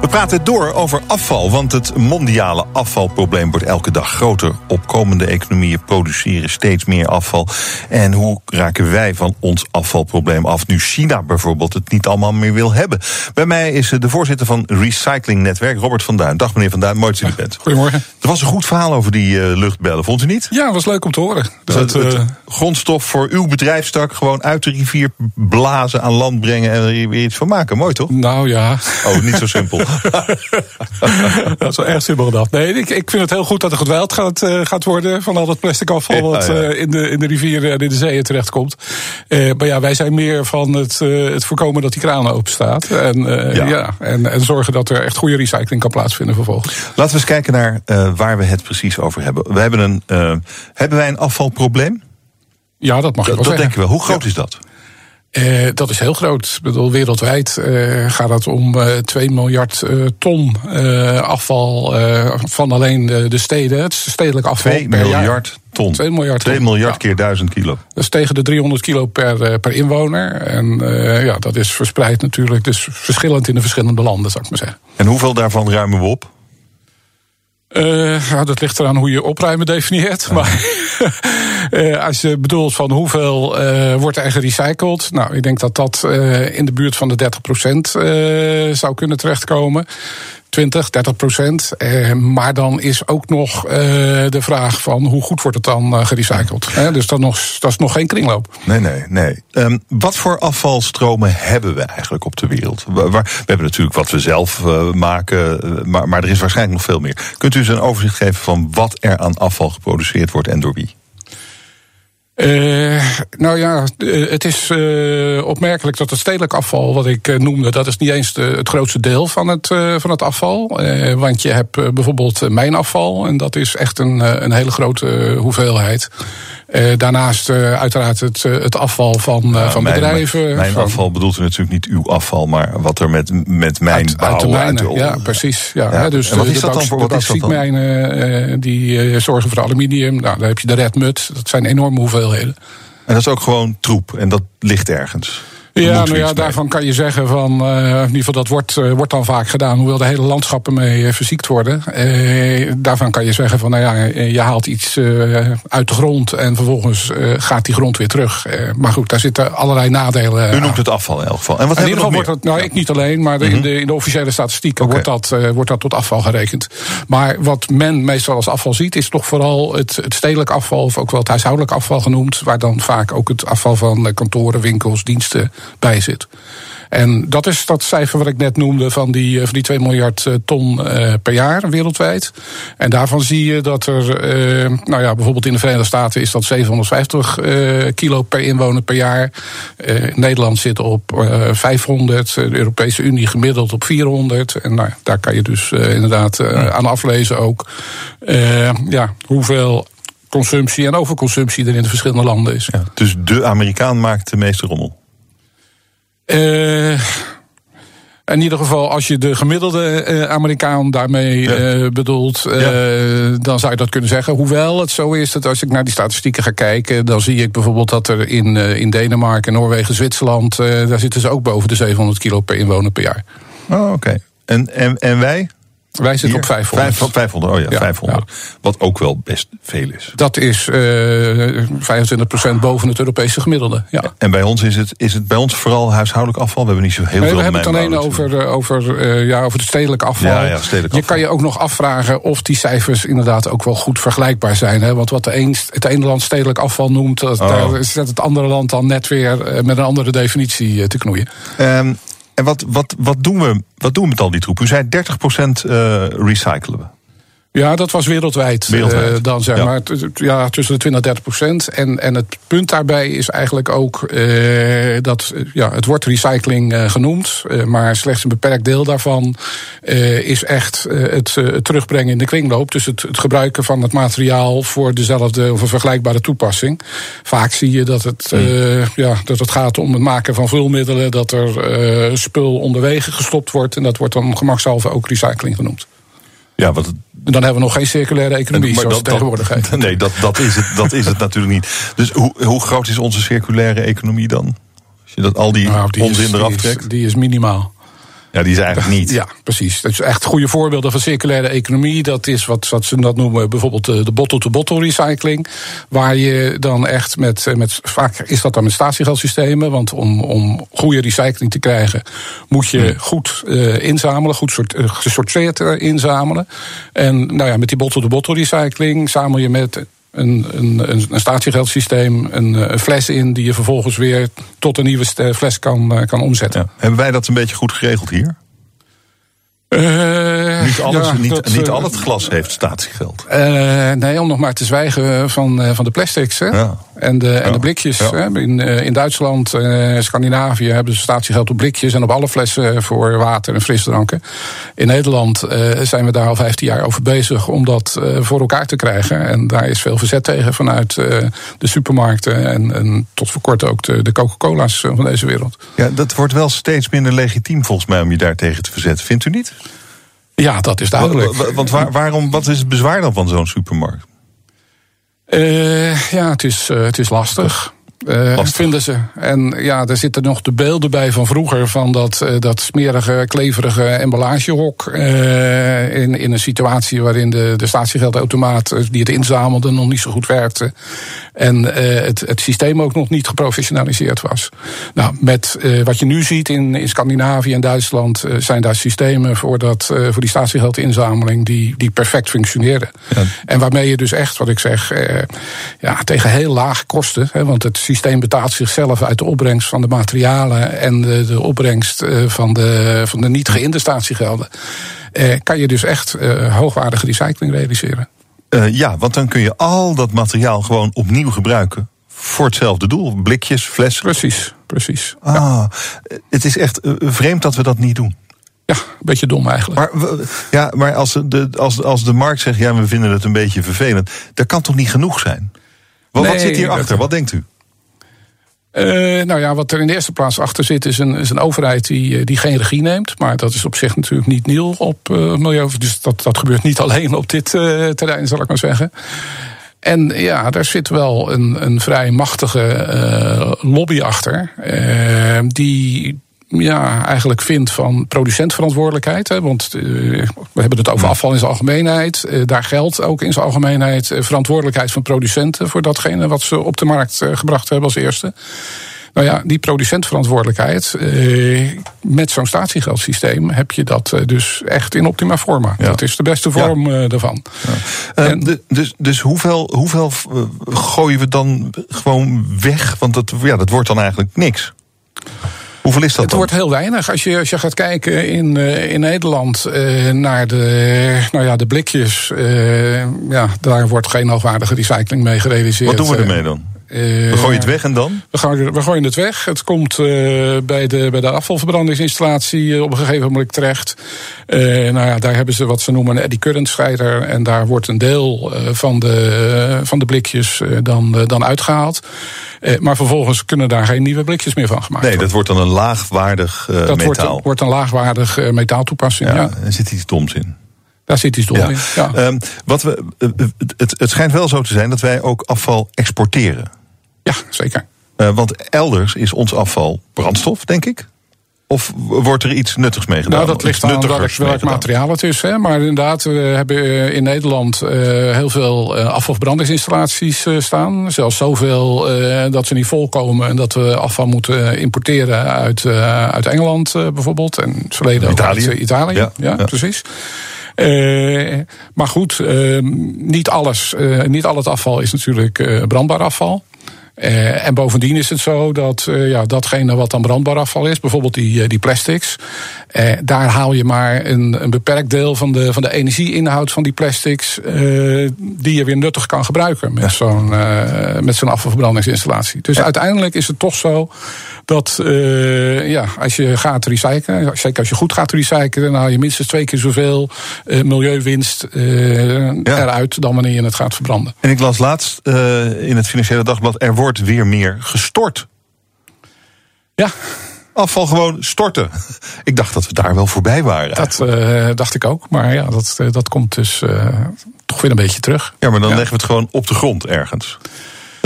We praten door over afval, want het mondiale afvalprobleem wordt elke dag groter. Opkomende economieën produceren steeds meer afval. En hoe raken wij van ons afvalprobleem af nu China bijvoorbeeld het niet allemaal meer wil hebben? Bij mij is de voorzitter van Recycling Netwerk, Robert van Duin. Dag meneer van Duin, mooi dat u er bent. Goedemorgen. Er was een goed verhaal over die uh, luchtbellen, vond u niet? Ja, dat was leuk om te horen. Dat, het, uh, grondstof voor uw bedrijfstak gewoon uit de rivier blazen, aan land brengen en er weer iets van maken. Mooi toch? Nou ja. Oh, niet zo simpel. dat is wel erg simpel gedacht. Nee, ik, ik vind het heel goed dat er gedwijld gaat, uh, gaat worden van al dat plastic afval wat ja. Uh, in, de, in de rivieren en in de zeeën terechtkomt. Uh, maar ja, wij zijn meer van het, het voorkomen dat die kraan open staat. En, ja. ja. en, en zorgen dat er echt goede recycling kan plaatsvinden vervolgens. Laten we eens kijken naar waar we het precies over hebben. We hebben, een, hebben wij een afvalprobleem? Ja, dat mag dat, ik wel dat denken we. Hoe groot is dat? Uh, dat is heel groot. Ik bedoel, wereldwijd uh, gaat het om uh, 2 miljard ton afval van alleen de, de, steden. Het stedelijk afval. 2 miljard ton. 2 miljard, 2 miljard keer 1000 kilo. Dat is tegen de 300 kilo per, per inwoner. En ja, dat is verspreid natuurlijk. Dus verschillend in de verschillende landen, zou ik maar zeggen. En hoeveel daarvan ruimen we op? Uh, ja, dat ligt eraan hoe je opruimen definieert. Ja. Maar uh, als je bedoelt van hoeveel uh, wordt er gerecycled. Nou, ik denk dat dat in de buurt van de 30% zou kunnen terechtkomen. 20, 30 procent. Eh, maar dan is ook nog eh, de vraag van hoe goed wordt het dan uh, gerecycled. Eh, dus dat, nog, dat is nog geen kringloop. Nee, nee, nee. Um, wat voor afvalstromen hebben we eigenlijk op de wereld? We, we hebben natuurlijk wat we zelf maken, maar, maar er is waarschijnlijk nog veel meer. Kunt u eens een overzicht geven van wat er aan afval geproduceerd wordt en door wie? Uh, nou ja, het is uh, opmerkelijk dat het stedelijk afval, wat ik noemde, dat is niet eens het grootste deel van het, van het afval. want je hebt bijvoorbeeld mijnafval, en dat is echt een, een hele grote hoeveelheid. Uh, daarnaast uh, uiteraard het, het afval van, uh, van mijn, bedrijven. Mijn, mijn van, afval bedoelt u natuurlijk niet uw afval, maar wat er met, met mijn uit, bouw... Uit de mijnen, uit de, ja, precies. Ja, dus en wat de, is dat dan voor- de bauxietmijnen, die eh, zorgen voor aluminium. Nou, daar heb je de red mud. Dat zijn enorme hoeveelheden. En dat is ook gewoon troep en dat ligt ergens. Ja, nou ja, daarvan kan je zeggen van, eh, in ieder geval dat wordt, eh, wordt dan vaak gedaan, hoewel de hele landschappen mee eh, verziekt worden. Daarvan kan je zeggen van, nou ja, je haalt iets uit de grond en vervolgens gaat die grond weer terug. Maar goed, daar zitten allerlei nadelen U noemt het afval in elk geval. En wat In ieder geval wordt dat, nou ik niet alleen, maar in, de, in de officiële statistieken wordt, dat, wordt dat tot afval gerekend. Maar wat men meestal als afval ziet, is toch vooral het, het stedelijk afval, of ook wel het huishoudelijk afval genoemd, waar dan vaak ook het afval van kantoren, winkels, diensten bij zit. En dat is dat cijfer wat ik net noemde van die, eh, van die 2 miljard eh, ton eh, per jaar wereldwijd. En daarvan zie je dat er, nou ja, bijvoorbeeld in de Verenigde Staten is dat 750 eh, kilo per inwoner per jaar. Nederland zit op eh 500, de Europese Unie gemiddeld op 400. En nou, daar kan je dus inderdaad aan aflezen ook ja, hoeveel consumptie en overconsumptie er in de verschillende landen is. Ja, dus de Amerikaan maakt de meeste rommel. Eh, in ieder geval, als je de gemiddelde eh, Amerikaan daarmee Ja. eh, bedoelt, dan zou je dat kunnen zeggen. Hoewel het zo is dat als ik naar die statistieken ga kijken, dan zie ik bijvoorbeeld dat er in, in Denemarken, Noorwegen, Zwitserland, daar zitten ze ook boven de 700 kilo per inwoner per jaar. Oh, oké. En, en, en wij? Wij zitten Hier? op 500. Vijf- 500, oh ja, Ja, 500. Wat ook wel best veel is. Dat is eh 25% boven het Europese gemiddelde. Ja. En bij ons is het, is het bij ons vooral huishoudelijk afval. We hebben niet zo heel Nee, veel we hebben het alleen over, eh, over, eh, ja, over het stedelijk afval. Ja, ja, stedelijk je afval. kan je ook nog afvragen of die cijfers inderdaad ook wel goed vergelijkbaar zijn. Hè? Want wat de een, het ene land stedelijk afval noemt, Oh. daar zet het andere land dan net weer met een andere definitie te knoeien. Ehm, en wat, wat, wat, doen we, wat doen we met al die troep? U zei 30% eh recyclen we. Ja, dat was wereldwijd, Wereldwijd, eh, dan zeg ja. maar. Ja, tussen de 20 en 30 procent. En, en het punt daarbij is eigenlijk ook eh, dat eh, ja, het wordt recycling eh, genoemd, eh, maar slechts een beperkt deel daarvan eh, is echt eh, het, eh, het terugbrengen in de kringloop. Dus het, het gebruiken van het materiaal voor dezelfde of een vergelijkbare toepassing. Vaak zie je dat het, eh, ja, dat het gaat om het maken van vulmiddelen, dat er eh, spul onderwege gestopt wordt. En dat wordt dan gemakshalve ook recycling genoemd. Ja, wat, dan hebben we nog geen circulaire economie, maar zoals. Nee, dat, dat, is het, dat is het natuurlijk niet. Dus hoe, hoe groot is onze circulaire economie dan? Als je dat al die, Nou, die onzin is, eraf die is- trekt. Die is minimaal. Ja, die is eigenlijk niet. Ja, precies. Dat is echt goede voorbeelden van circulaire economie. Dat is wat, wat ze dat noemen, bijvoorbeeld de de bottle-to-bottle recycling. Waar je dan echt met, eh, met. Vaak is dat dan met statiegeldsystemen. Want om, om goede recycling te krijgen, moet je goed eh, inzamelen, goed soort, eh, gesorteerd eh, inzamelen. En nou ja, met die bottle-to-bottle recycling zamel je met een, een, een, statiegeldsysteem, een, eh, een fles in die je vervolgens weer tot een nieuwe fles kan, eh, kan omzetten. Hebben wij dat een beetje goed geregeld hier? Eh, Niet, alles, ja, niet, dat, niet eh, al het glas heeft statiegeld. eh, nee, om nog maar te zwijgen van, van de plastics hè? Ja. en, de, en de blikjes. Hè? In, in Duitsland, eh, Scandinavië hebben ze statiegeld op blikjes en op alle flessen voor water en frisdranken. In Nederland zijn we daar al 15 jaar over bezig om dat voor elkaar te krijgen. En daar is veel verzet tegen vanuit de supermarkten en, en tot voor kort ook de, de Coca-Cola's van deze wereld. Ja, dat wordt wel steeds minder legitiem volgens mij om je daar tegen te verzetten. Vindt u niet? Ja, dat is duidelijk. Wa- wa- Want waar, waarom, wat is het bezwaar dan van zo'n supermarkt? Eh, ja, het is, eh, het is lastig. Lastig. Vinden ze. En ja, er zitten nog de beelden bij van vroeger. Van dat, eh, dat smerige, kleverige emballagehok. eh, in, in een situatie waarin de, de statiegeldautomaat die het inzamelde nog niet zo goed werkte. En het, het systeem ook nog niet geprofessionaliseerd was. Nou, met wat je nu ziet in, in Scandinavië en Duitsland. zijn daar systemen voor, dat, voor die statiegeldinzameling. die, die perfect functioneren. Ja. En waarmee je dus echt, wat ik zeg, ja, tegen heel lage kosten. Hè, want het systeem betaalt zichzelf uit de opbrengst van de materialen en de, de opbrengst eh, van, de, van de niet geïnde statiegelden. Eh, kan je dus echt eh, hoogwaardige recycling realiseren. Eh, ja, want dan kun je al dat materiaal gewoon opnieuw gebruiken. Voor hetzelfde doel. Blikjes, flessen. Precies, precies. Ah, het is echt eh, vreemd dat we dat niet doen. Ja, een beetje dom eigenlijk. Maar, ja, maar als de, als, als de markt zegt, ja, we vinden het een beetje vervelend. Dat kan toch niet genoeg zijn? Wat, wat Nee, zit hierachter? Wat denkt u? Eh, nou ja, wat er in de eerste plaats achter zit, is een, is een overheid die, eh, die geen regie neemt. Maar dat is op zich natuurlijk niet nieuw op eh, milieu. Dus dat, dat gebeurt niet alleen op dit terrein, zal ik maar zeggen. En ja, daar zit wel een, een vrij machtige lobby achter. die ja, eigenlijk vindt van producentverantwoordelijkheid. Hè, want eh, we hebben het over afval in zijn algemeenheid. Eh, daar geldt ook in zijn algemeenheid eh, verantwoordelijkheid van producenten voor datgene wat ze op de markt gebracht hebben als eerste. Nou ja, die producentverantwoordelijkheid, eh, met zo'n statiegeldsysteem heb je dat eh, dus echt in optima forma. Ja. Dat is de beste vorm eh, daarvan. En- de- dus dus hoeveel, hoeveel gooien we dan gewoon weg? Want dat, ja, dat wordt dan eigenlijk niks. Hoeveel is dat Het dan? wordt heel weinig. Als je, als je gaat kijken in, eh, in Nederland eh, naar de, nou ja, de blikjes. eh, ja, daar wordt geen hoogwaardige recycling mee gerealiseerd. Wat doen we ermee dan? Eh, We gooien het weg en dan? We gooien, we gooien het weg. Het komt eh, bij, de, bij de afvalverbrandingsinstallatie eh, op een gegeven moment terecht. Nou ja, daar hebben ze wat ze noemen een eddy current scheider. En daar wordt een deel van, de, van de blikjes dan, dan uitgehaald. Eh, maar vervolgens kunnen daar geen nieuwe blikjes meer van gemaakt Nee, worden. dat wordt dan een laagwaardig eh, Dat wordt, metaal. wordt een laagwaardig metaaltoepassing. Ja. ja, Er zit iets doms in. Daar zit iets dom Ja. in. Ja. Ehm, wat we, het, het schijnt wel zo te zijn dat wij ook afval exporteren. Ja, zeker. Eh, want elders is ons afval brandstof, denk ik. Of wordt er iets nuttigs mee gedaan? Nou, dat ligt aan welk, welk materiaal het is. Hè. Maar inderdaad, we hebben eh, in Nederland eh, heel veel afvalverbrandingsinstallaties staan. Zelfs zoveel eh, dat ze niet volkomen en dat we afval moeten importeren uit, uit Engeland bijvoorbeeld. En het verleden ook Italië. uit Italië. Ja, Ja, ja. precies. Maar goed, niet, alles, niet al het afval is natuurlijk brandbaar afval. Eh, en bovendien is het zo dat eh, ja, datgene wat dan brandbaar afval is, bijvoorbeeld die, eh, die plastics, daar haal je maar een, een beperkt deel van de, van de energieinhoud van die plastics, die je weer nuttig kan gebruiken met zo'n met zo'n afvalverbrandingsinstallatie. Dus uiteindelijk is het toch zo dat ja, als je gaat recyclen, zeker als je goed gaat recyclen, dan haal je minstens twee keer zoveel milieuwinst eruit dan wanneer je het gaat verbranden. En ik las laatst in het Financiële Dagblad... er wordt weer meer gestort. Ja, Afval gewoon storten. Ik dacht dat we daar wel voorbij waren. Dat eh, dacht ik ook. Maar ja, dat, eh, dat komt dus eh, toch weer een beetje terug. ja, maar dan Ja. leggen we het gewoon op de grond ergens.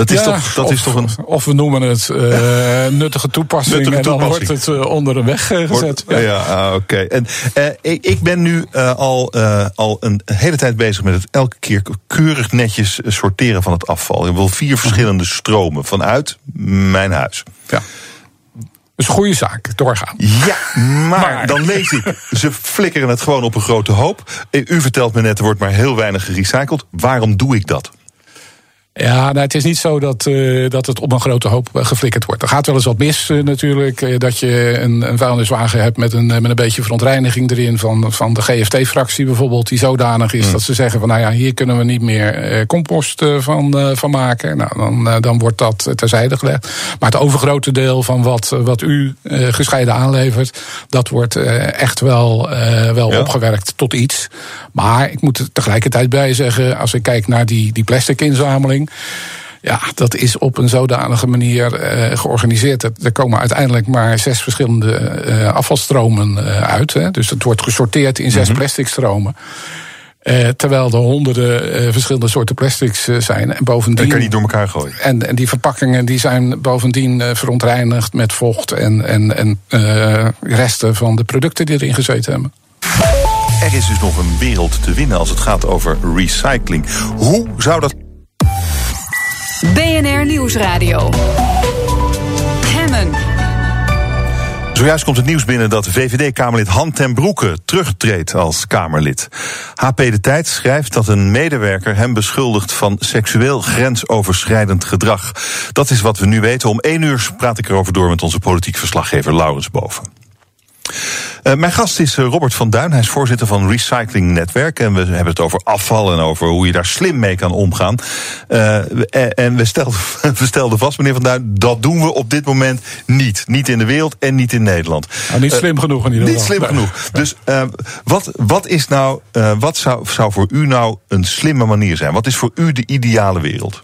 Dat is, Ja, toch, dat of, is toch een... Of we noemen het eh, nuttige toepassing. Nuttige en dan toepassing. wordt het eh, onder een weg eh, gezet. Wordt- ja, ah, oké. En ik, ik ben nu al, al een hele tijd bezig met het elke keer keurig netjes sorteren van het afval. Ik wil vier verschillende stromen vanuit mijn huis. Ja. Dus een goede zaak, doorgaan. Ja, maar, dan lees ik, ze flikkeren het gewoon op een grote hoop. U vertelt me net, er wordt maar heel weinig gerecycled. Waarom doe ik dat? Ja, nou, het is niet zo dat, eh, dat het op een grote hoop eh, geflikkerd wordt. Er gaat wel eens wat mis eh, natuurlijk. dat je een, een vuilniswagen hebt met een, met een beetje verontreiniging erin... van, van de GFT-fractie bijvoorbeeld, die zodanig is... dat ze zeggen van nou ja, hier kunnen we niet meer compost van, van maken. Nou, dan, dan wordt dat terzijde gelegd. Maar het overgrote deel van wat, wat u gescheiden aanlevert... dat wordt echt wel, wel Ja. opgewerkt tot iets. Maar ik moet er tegelijkertijd bij zeggen... als ik kijk naar die, die plastic inzameling... Ja, dat is op een zodanige manier eh, georganiseerd. Dat- Er komen uiteindelijk maar zes verschillende eh, afvalstromen eh, uit. Hè. Dus het wordt gesorteerd in zes plastic stromen. Eh, terwijl er honderden eh, verschillende soorten plastics eh, zijn. En Dat bovendien. kan je niet door elkaar gooien. En, en die verpakkingen die zijn bovendien eh, verontreinigd met vocht en, en, en eh, resten van de producten die erin gezeten hebben. Er is dus nog een wereld te winnen als het gaat over recycling. Hoe zou dat BNR Nieuwsradio. Hemmen. Zojuist komt het nieuws binnen dat VVD-Kamerlid Han ten Broeke terugtreedt als Kamerlid. HP De Tijd schrijft dat een medewerker hem beschuldigt van seksueel grensoverschrijdend gedrag. Dat is wat we nu weten. Om één uur praat ik erover door met onze politiek verslaggever Laurens Boven. Eh, mijn gast is eh, Robert van Duin. Hij is voorzitter van Recycling Netwerk. En we hebben het over afval en over hoe je daar slim mee kan omgaan. Eh, en en we, stelden, we stelden vast, meneer van Duin, dat doen we op dit moment niet. Niet in de wereld en niet in Nederland. Nou, niet slim genoeg in ieder niet geval. slim Nee. genoeg. Dus wat, wat is nou, wat zou, zou voor u nou een slimme manier zijn? Wat is voor u de ideale wereld?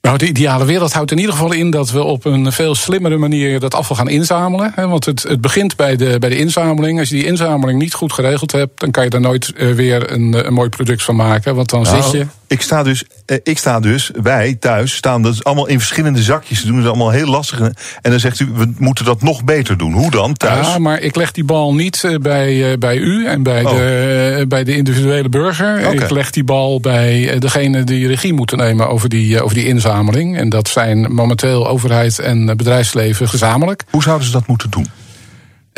Nou, de ideale wereld houdt in ieder geval in dat we op een veel slimmere manier dat afval gaan inzamelen. Hè, want het, het begint bij de, bij de inzameling. Als je die inzameling niet goed geregeld hebt, dan kan je daar nooit uh, weer een, een mooi product van maken. Want dan Nou, zit je. Ik sta dus, eh, ik sta dus, wij thuis staan dat allemaal in verschillende zakjes. Ze doen het allemaal heel lastig. En dan zegt u, we moeten dat nog beter doen. Hoe dan thuis? Ja, maar ik leg die bal niet eh, bij, eh, bij u en bij, Oh. de, eh, bij de individuele burger. Ik leg die bal bij eh, degene die regie moeten nemen over die, eh, over die inzameling. En dat zijn momenteel overheid en bedrijfsleven gezamenlijk. Hoe zouden ze dat moeten doen?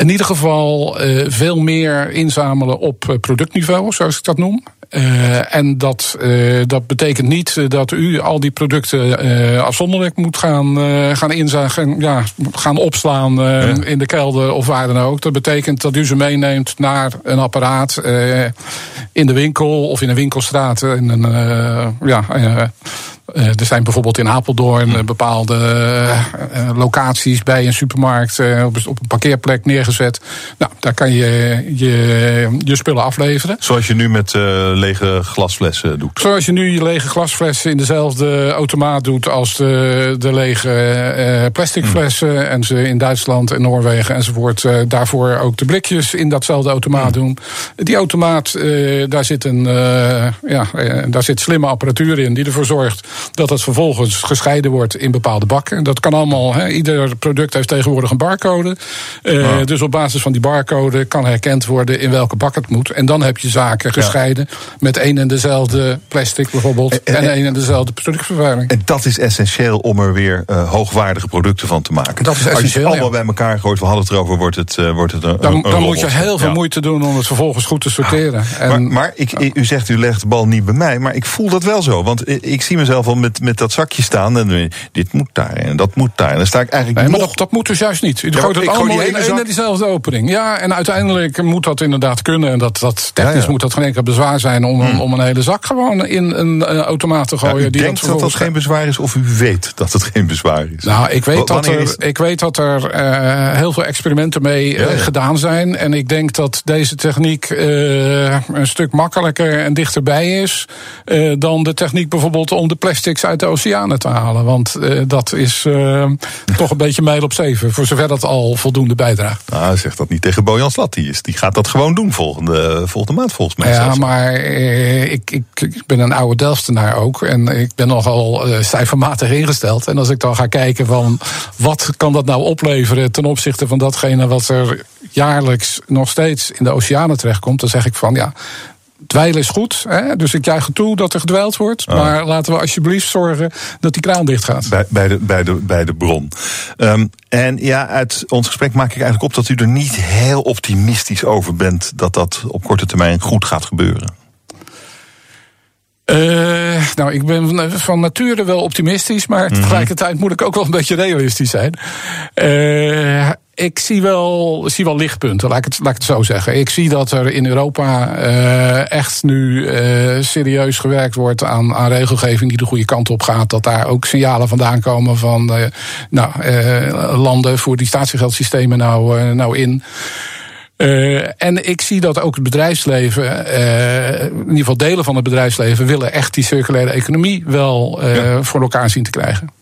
In ieder geval eh, veel meer inzamelen op eh, productniveau, zoals ik dat noem. Eh, en dat, dat betekent niet dat u al die producten afzonderlijk moet gaan, gaan inzagen, ja, gaan opslaan Ja. in de kelder of waar dan ook. Dat betekent dat u ze meeneemt naar een apparaat in de winkel of in een winkelstraat. In een, ja, er zijn bijvoorbeeld in Apeldoorn eh, bepaalde eh, eh, locaties bij een supermarkt eh, op, een- parkeerplek neergezet. Nou, daar kan je je, je spullen afleveren. Zoals je nu met eh, lege glasflessen doet. Zoals je nu je lege glasflessen in dezelfde automaat doet als de, de lege eh, plastic flessen. En ze in Duitsland en Noorwegen enzovoort eh, daarvoor ook de blikjes in datzelfde automaat doen. Die automaat, eh, daar, zit een, eh, ja, eh, daar zit slimme apparatuur in die ervoor zorgt dat het vervolgens gescheiden wordt in bepaalde bakken. Dat kan allemaal, ieder product heeft tegenwoordig een barcode. Eh, Dus op basis van die barcode kan herkend worden in welke bak het moet. En dan heb je zaken gescheiden met één en dezelfde plastic bijvoorbeeld. En- één en dezelfde productvervuiling. En dat is essentieel om er weer eh, hoogwaardige producten van te maken. Dat is Als je het essentieel, allemaal bij elkaar gooit, we hadden het erover, wordt het, eh, wordt het een, Dan, een dan moet je heel veel moeite doen om het vervolgens goed te sorteren. En, Maar, maar ik, u zegt u legt de bal niet bij mij, maar ik voel dat wel zo. Want ik, ik zie mezelf al met, met dat zakje staan en dit moet daar en dat moet daar. En dan sta ik eigenlijk Nee, maar nog... dat, dat moet dus juist niet. U maar gooit het gooi allemaal in zak- en diezelfde opening. Ja, en uiteindelijk moet dat inderdaad kunnen. En dat, dat technisch Ja, ja. moet dat geen enkel bezwaar zijn om, een- om een hele zak gewoon in een eh, automaat te Ja, gooien. u die denkt dat dat vervolgens- geen bezwaar is of u weet dat het geen bezwaar is? Nou, ik weet, dat is- er, ik weet dat er eh, heel veel experimenten mee eh, Ja, ja. gedaan zijn. En ik denk dat deze techniek een stuk makkelijker en dichterbij is. dan de techniek bijvoorbeeld om de plastics uit de oceanen te halen. Want eh, dat is eh, toch een beetje mijl op zeven. Voor zover dat al voldoende bijdraagt. Nou, zeg dat niet tegen Bojan Slat. Die, is, die gaat dat gewoon doen volgende, volgende maand volgens mij. Ja, zelfs. maar eh, ik, ik, ik ben een oude Delftenaar ook. En ik ben nogal cijfermatig ingesteld. En als ik dan ga kijken van wat kan dat nou opleveren ten opzichte van datgene wat er jaarlijks nog steeds in de oceanen terechtkomt, dan zeg ik van ja. Dweilen is goed, hè? dus ik juich het toe dat er gedwijld wordt. Maar laten we alsjeblieft zorgen dat die kraan dicht gaat. Bij, bij, de, bij, de, bij de bron. Ehm, en ja, uit ons gesprek maak ik eigenlijk op dat u er niet heel optimistisch over bent dat dat op korte termijn goed gaat gebeuren. Eh, nou, ik ben van nature wel optimistisch, maar tegelijkertijd moet ik ook wel een beetje realistisch zijn. Eh, ik zie wel, zie wel lichtpunten, laat ik, het, laat ik het zo zeggen. Ik zie dat er in Europa eh, echt nu eh, serieus gewerkt wordt aan, aan regelgeving die de goede kant op gaat. Dat daar ook signalen vandaan komen van eh, nou, landen voor die statiegeldsystemen nou, nou in. Uh, en ik zie dat ook het bedrijfsleven, uh, in ieder geval delen van het bedrijfsleven, willen echt die circulaire economie wel uh, ja. voor elkaar zien te krijgen.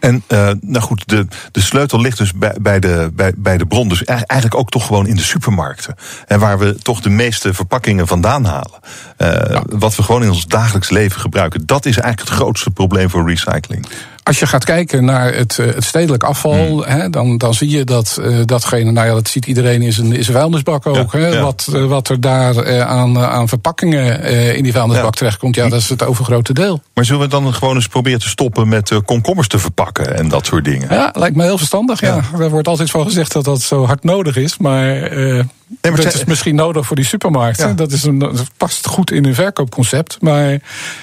En uh, nou goed, de, de sleutel ligt dus bij, bij, de, bij, bij de bron. Dus eigenlijk ook toch gewoon in de supermarkten. En waar we toch de meeste verpakkingen vandaan halen. Uh, ja. Wat we gewoon in ons dagelijks leven gebruiken. Dat is eigenlijk het grootste probleem voor recycling. Als je gaat kijken naar het, het stedelijk afval, hmm. hè, dan, dan zie je dat uh, datgene, nou ja, dat ziet iedereen in zijn, in zijn vuilnisbak ook. Ja, hè, ja. Wat, uh, wat er daar uh, aan, aan verpakkingen in die vuilnisbak terechtkomt, ja, dat is het overgrote deel. Maar zullen we dan gewoon eens proberen te stoppen met komkommers te verpakken en dat soort dingen? Ja, lijkt me heel verstandig. Ja. Er wordt altijd van gezegd dat dat zo hard nodig is, maar. Nee, dat is misschien nodig voor die supermarkten. Ja. Dat, is een, dat past goed in hun verkoopconcept. Maar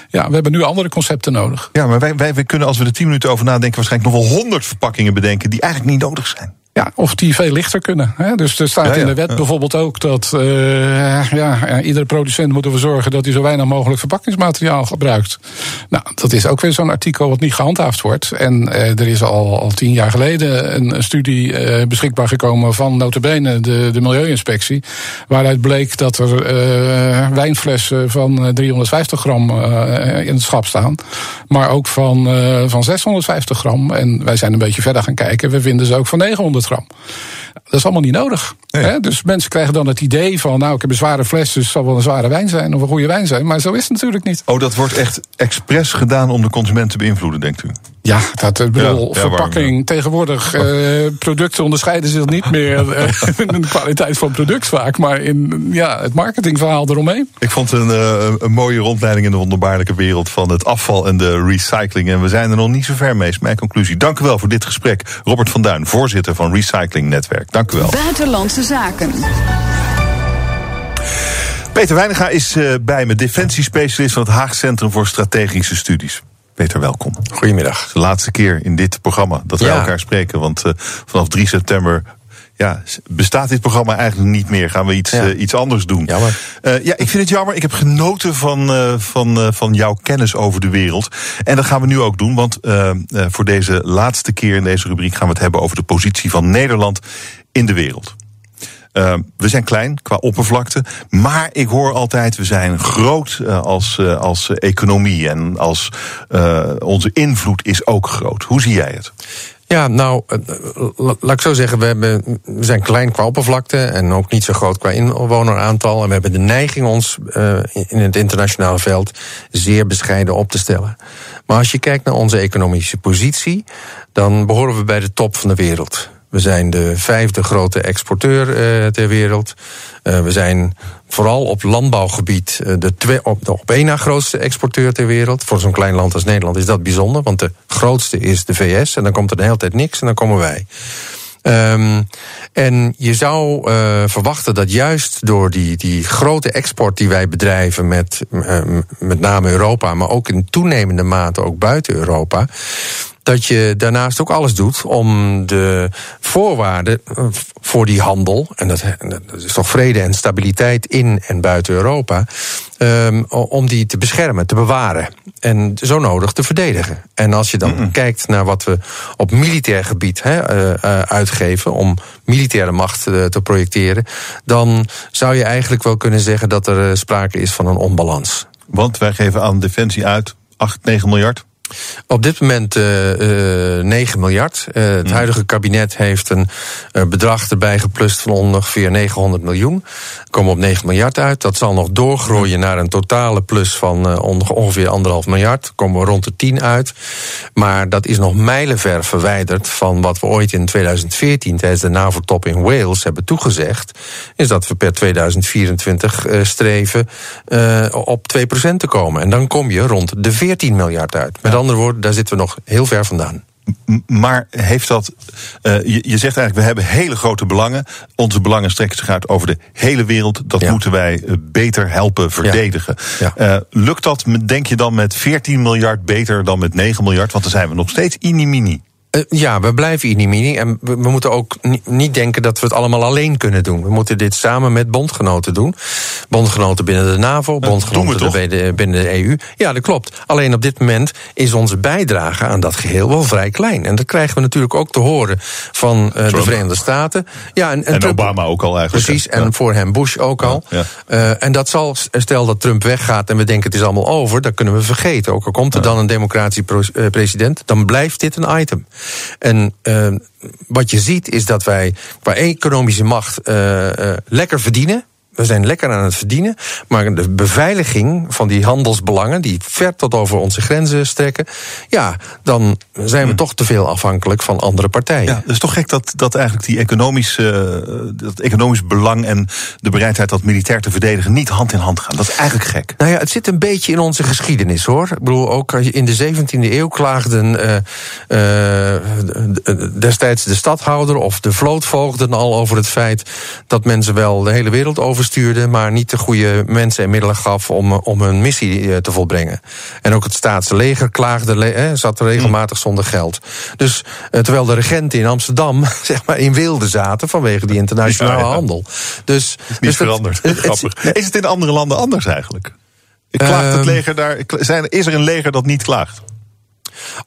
ja, we hebben nu andere concepten nodig. Ja, maar wij, wij, wij kunnen als we er tien minuten over nadenken... waarschijnlijk nog wel honderd verpakkingen bedenken... die eigenlijk niet nodig zijn. Ja, of die veel lichter kunnen. Hè? Dus er staat Ja, ja, in de wet ja. bijvoorbeeld ook dat eh, ja, iedere producent moet ervoor zorgen dat hij zo weinig mogelijk verpakkingsmateriaal gebruikt. Nou, dat is ook weer zo'n artikel wat niet gehandhaafd wordt. En eh, er is al, al tien jaar geleden een, een studie eh, beschikbaar gekomen van notabene de, de Milieuinspectie. Waaruit bleek dat er wijnflessen van eh, 350 gram in het schap staan. Maar ook van, van 650 gram. En wij zijn een beetje verder gaan kijken. We vinden ze ook van 900 gram. Dat is allemaal niet nodig. Nee. Hè? Dus mensen krijgen dan het idee van... nou, ik heb een zware fles, dus het zal wel een zware wijn zijn... of een goede wijn zijn, maar zo is het natuurlijk niet. Oh, dat wordt echt expres gedaan om de consument te beïnvloeden, denkt u? Ja, dat ik bedoel, Ja, ja, verpakking. Tegenwoordig, eh, producten onderscheiden zich niet meer eh, in de kwaliteit van product vaak... maar in ja, het marketingverhaal eromheen. Ik vond een, eh, een mooie rondleiding in de wonderbaarlijke wereld van het afval en de recycling. En we zijn er nog niet zo ver mee, is mijn conclusie. Dank u wel voor dit gesprek. Robert van Duin, voorzitter van Recycling Netwerk. Dank u wel. Buitenlandse zaken. Peter Weiniga is eh, bij me, defensiespecialist van het Haag Centrum voor Strategische Studies. Peter, welkom. Goedemiddag. De laatste keer in dit programma dat wij Ja. elkaar spreken. Want eh, vanaf 3 september ja, bestaat dit programma eigenlijk niet meer. Gaan we iets, Ja. eh, iets anders doen. Jammer. Eh, ja, ik vind het jammer. Ik heb genoten van, van, van jouw kennis over de wereld. En dat gaan we nu ook doen. Want voor deze laatste keer in deze rubriek gaan we het hebben over de positie van Nederland in de wereld. Uh, we zijn klein qua oppervlakte, maar ik hoor altijd we zijn groot uh, als, uh, als economie en als uh, onze invloed is ook groot. Hoe zie jij het? Ja, nou, laat ik zo zeggen, we, hebben, we zijn klein qua oppervlakte en ook niet zo groot qua inwoneraantal. En we hebben de neiging ons in het internationale veld zeer bescheiden op te stellen. Maar als je kijkt naar onze economische positie, dan behoren we bij de top van de wereld. We zijn de vijfde grote exporteur uh, ter wereld. Uh, we zijn vooral op landbouwgebied uh, de, twee, op, de op één na grootste exporteur ter wereld. Voor zo'n klein land als Nederland is dat bijzonder, want de grootste is de VS en dan komt er de hele tijd niks en dan komen wij. Um, en je zou verwachten dat juist door die, die grote export die wij bedrijven met met name Europa, maar ook in toenemende mate ook buiten Europa, dat je daarnaast ook alles doet om de voorwaarden voor die handel, en dat, dat is toch vrede en stabiliteit in en buiten Europa, um, om die te beschermen, te bewaren en zo nodig te verdedigen. En als je dan mm -hmm. kijkt naar wat we op militair gebied he, uh, uh, uitgeven om militaire macht uh, te projecteren, dan zou je eigenlijk wel kunnen zeggen dat er sprake is van een onbalans. Want wij geven aan defensie uit 8, 9 miljard. Op dit moment uh, uh, 9 miljard. Uh, het huidige kabinet heeft een bedrag erbij geplust van ongeveer 900 miljoen. Komen op 9 miljard uit. Dat zal nog doorgroeien naar een totale plus van ongeveer anderhalf miljard. Komen we rond de 10 uit. Maar dat is nog mijlenver verwijderd van wat we ooit in 2014 tijdens de NAVO-top in Wales hebben toegezegd. Is dat we per 2024 streven op 2% te komen. En dan kom je rond de 14 miljard uit. Met andere woorden, daar zitten we nog heel ver vandaan. Maar heeft dat. Uh, je, je, zegt eigenlijk, we hebben hele grote belangen. Onze belangen strekken zich uit over de hele wereld. Dat ja. moeten wij uh, beter helpen verdedigen. Ja. Ja. Uh, lukt dat, denk je dan, met 14 miljard beter dan met 9 miljard? Want dan zijn we nog steeds inimini. Uh, ja, we blijven inimini. En we, we moeten ook niet denken dat we het allemaal alleen kunnen doen. We moeten dit samen met bondgenoten doen. Bondgenoten binnen de NAVO, bondgenoten de, binnen de EU. Ja, dat klopt. Alleen op dit moment is onze bijdrage aan dat geheel wel vrij klein. En dat krijgen we natuurlijk ook te horen van uh, de Verenigde Staten. Ja, en, en, en Trump, Obama ook al eigenlijk. Precies, en ja. voor hem Bush ook al. Ja, ja. Uh, en dat zal, stel dat Trump weggaat en we denken het is allemaal over, dan kunnen we vergeten. Ook al komt er dan een democratische president, dan blijft dit een item. En uh, wat je ziet is dat wij qua economische macht uh, uh, lekker verdienen. We zijn lekker aan het verdienen. Maar de beveiliging van die handelsbelangen, die ver tot over onze grenzen strekken. Ja, dan zijn we hm. toch te veel afhankelijk van andere partijen. Ja, het is toch gek dat, dat eigenlijk die economische, dat economisch belang en de bereidheid dat militair te verdedigen niet hand in hand gaan. Dat is eigenlijk gek. Nou ja, het zit een beetje in onze geschiedenis hoor. Ik bedoel, ook in de 17e eeuw klaagden uh, uh, destijds de stadhouder of de vlootvoogden al over het feit dat mensen wel de hele wereld over bestuurde, maar niet de goede mensen en middelen gaf om, om hun missie te volbrengen. En ook het staatse leger klaagde, zat regelmatig zonder geld. Dus terwijl de regenten in Amsterdam zeg maar in wilde zaten vanwege die internationale handel. Dus, is niet dus veranderd. Grappig. is het in andere landen anders eigenlijk? Klaagt het ehm, leger daar, zijn, is er een leger dat niet klaagt?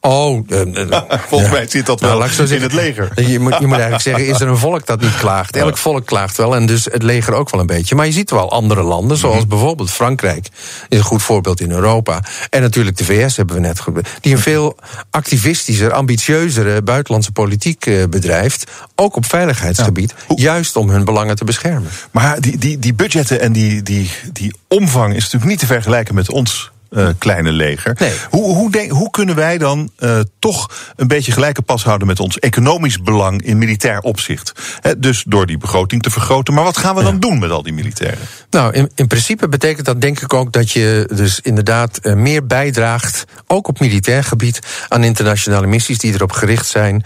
Oh, uh, volgens mij zit dat nou, wel in het leger. Je moet, je moet eigenlijk zeggen, is er een volk dat niet klaagt? Elk volk klaagt wel en dus het leger ook wel een beetje. Maar je ziet wel andere landen, zoals mhm. bijvoorbeeld Frankrijk... is een goed voorbeeld in Europa. En natuurlijk de VS hebben we net gebeurd. Die een veel activistischer, ambitieuzere buitenlandse politiek uh, bedrijft. Ook op veiligheidsgebied. Juist om hun belangen te beschermen. Maar die, die, die budgetten en die, die, die omvang is natuurlijk niet te vergelijken met ons uh, kleine leger. Hoe, hoe, denk, hoe, kunnen wij dan uh, toch een beetje gelijke pas houden met ons economisch belang in militair opzicht? dus door die begroting te vergroten. Maar wat gaan we dan doen met al die militairen? Nou, in, in principe betekent dat denk ik ook dat je dus inderdaad uh, meer bijdraagt, ook op militair gebied, aan internationale missies die erop gericht zijn.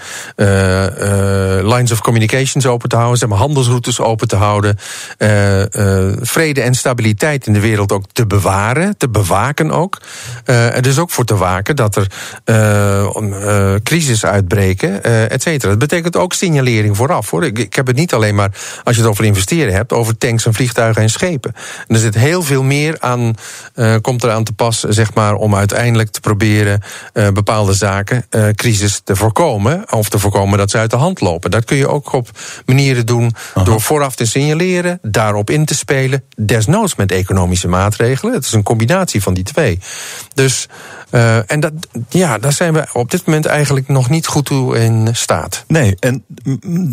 lines of communications open te houden, zeg maar handelsroutes open te houden. vrede en stabiliteit in de wereld ook te bewaren, te bewaken ook. Uh, er dus ook voor te waken dat er uh, crisis uitbreken, et cetera. Dat betekent ook signalering vooraf. Hoor. Ik, ik, heb het niet alleen maar, als je het over investeren hebt, over tanks en vliegtuigen en schepen. En er zit heel veel meer aan, komt eraan te pas, zeg maar, om uiteindelijk te proberen bepaalde zaken, crisis te voorkomen. Of te voorkomen dat ze uit de hand lopen. Dat kun je ook op manieren doen door vooraf te signaleren, daarop in te spelen. Desnoods met economische maatregelen. Het is een combinatie van die twee. Dus, uh, en dat, ja, daar zijn we op dit moment eigenlijk nog niet goed toe in staat. Nee, en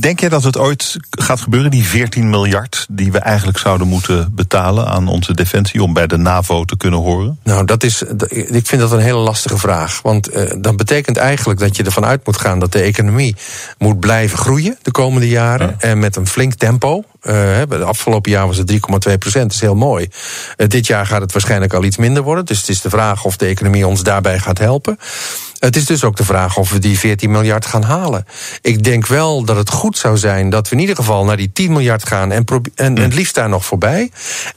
denk jij dat het ooit gaat gebeuren, die 14 miljard die we eigenlijk zouden moeten betalen aan onze defensie om bij de NAVO te kunnen horen? Nou, dat is, ik vind dat een hele lastige vraag. Want uh, dat betekent eigenlijk dat je ervan uit moet gaan dat de economie moet blijven groeien de komende jaren. En met een flink tempo. Uh, het afgelopen jaar was het 3,2 procent, dat is heel mooi. Dit jaar gaat het waarschijnlijk al iets minder worden. Dus het is de vraag of de economie ons daarbij gaat helpen. Het is dus ook de vraag of we die 14 miljard gaan halen. Ik denk wel dat het goed zou zijn dat we in ieder geval naar die 10 miljard gaan en, en het liefst daar nog voorbij.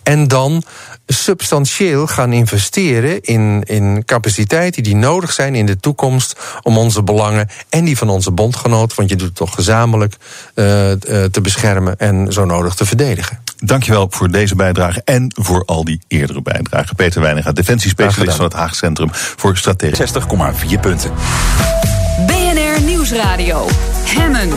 En dan substantieel gaan investeren in, in capaciteiten die nodig zijn in de toekomst om onze belangen en die van onze bondgenoot, want je doet het toch gezamenlijk, uh, te beschermen en zo nodig te verdedigen. Dankjewel voor deze bijdrage en voor al die eerdere bijdragen. Peter Weininga, defensiespecialist van het Haag Centrum voor Strategie. 60,4 punten. BNR Nieuwsradio. Hemmen.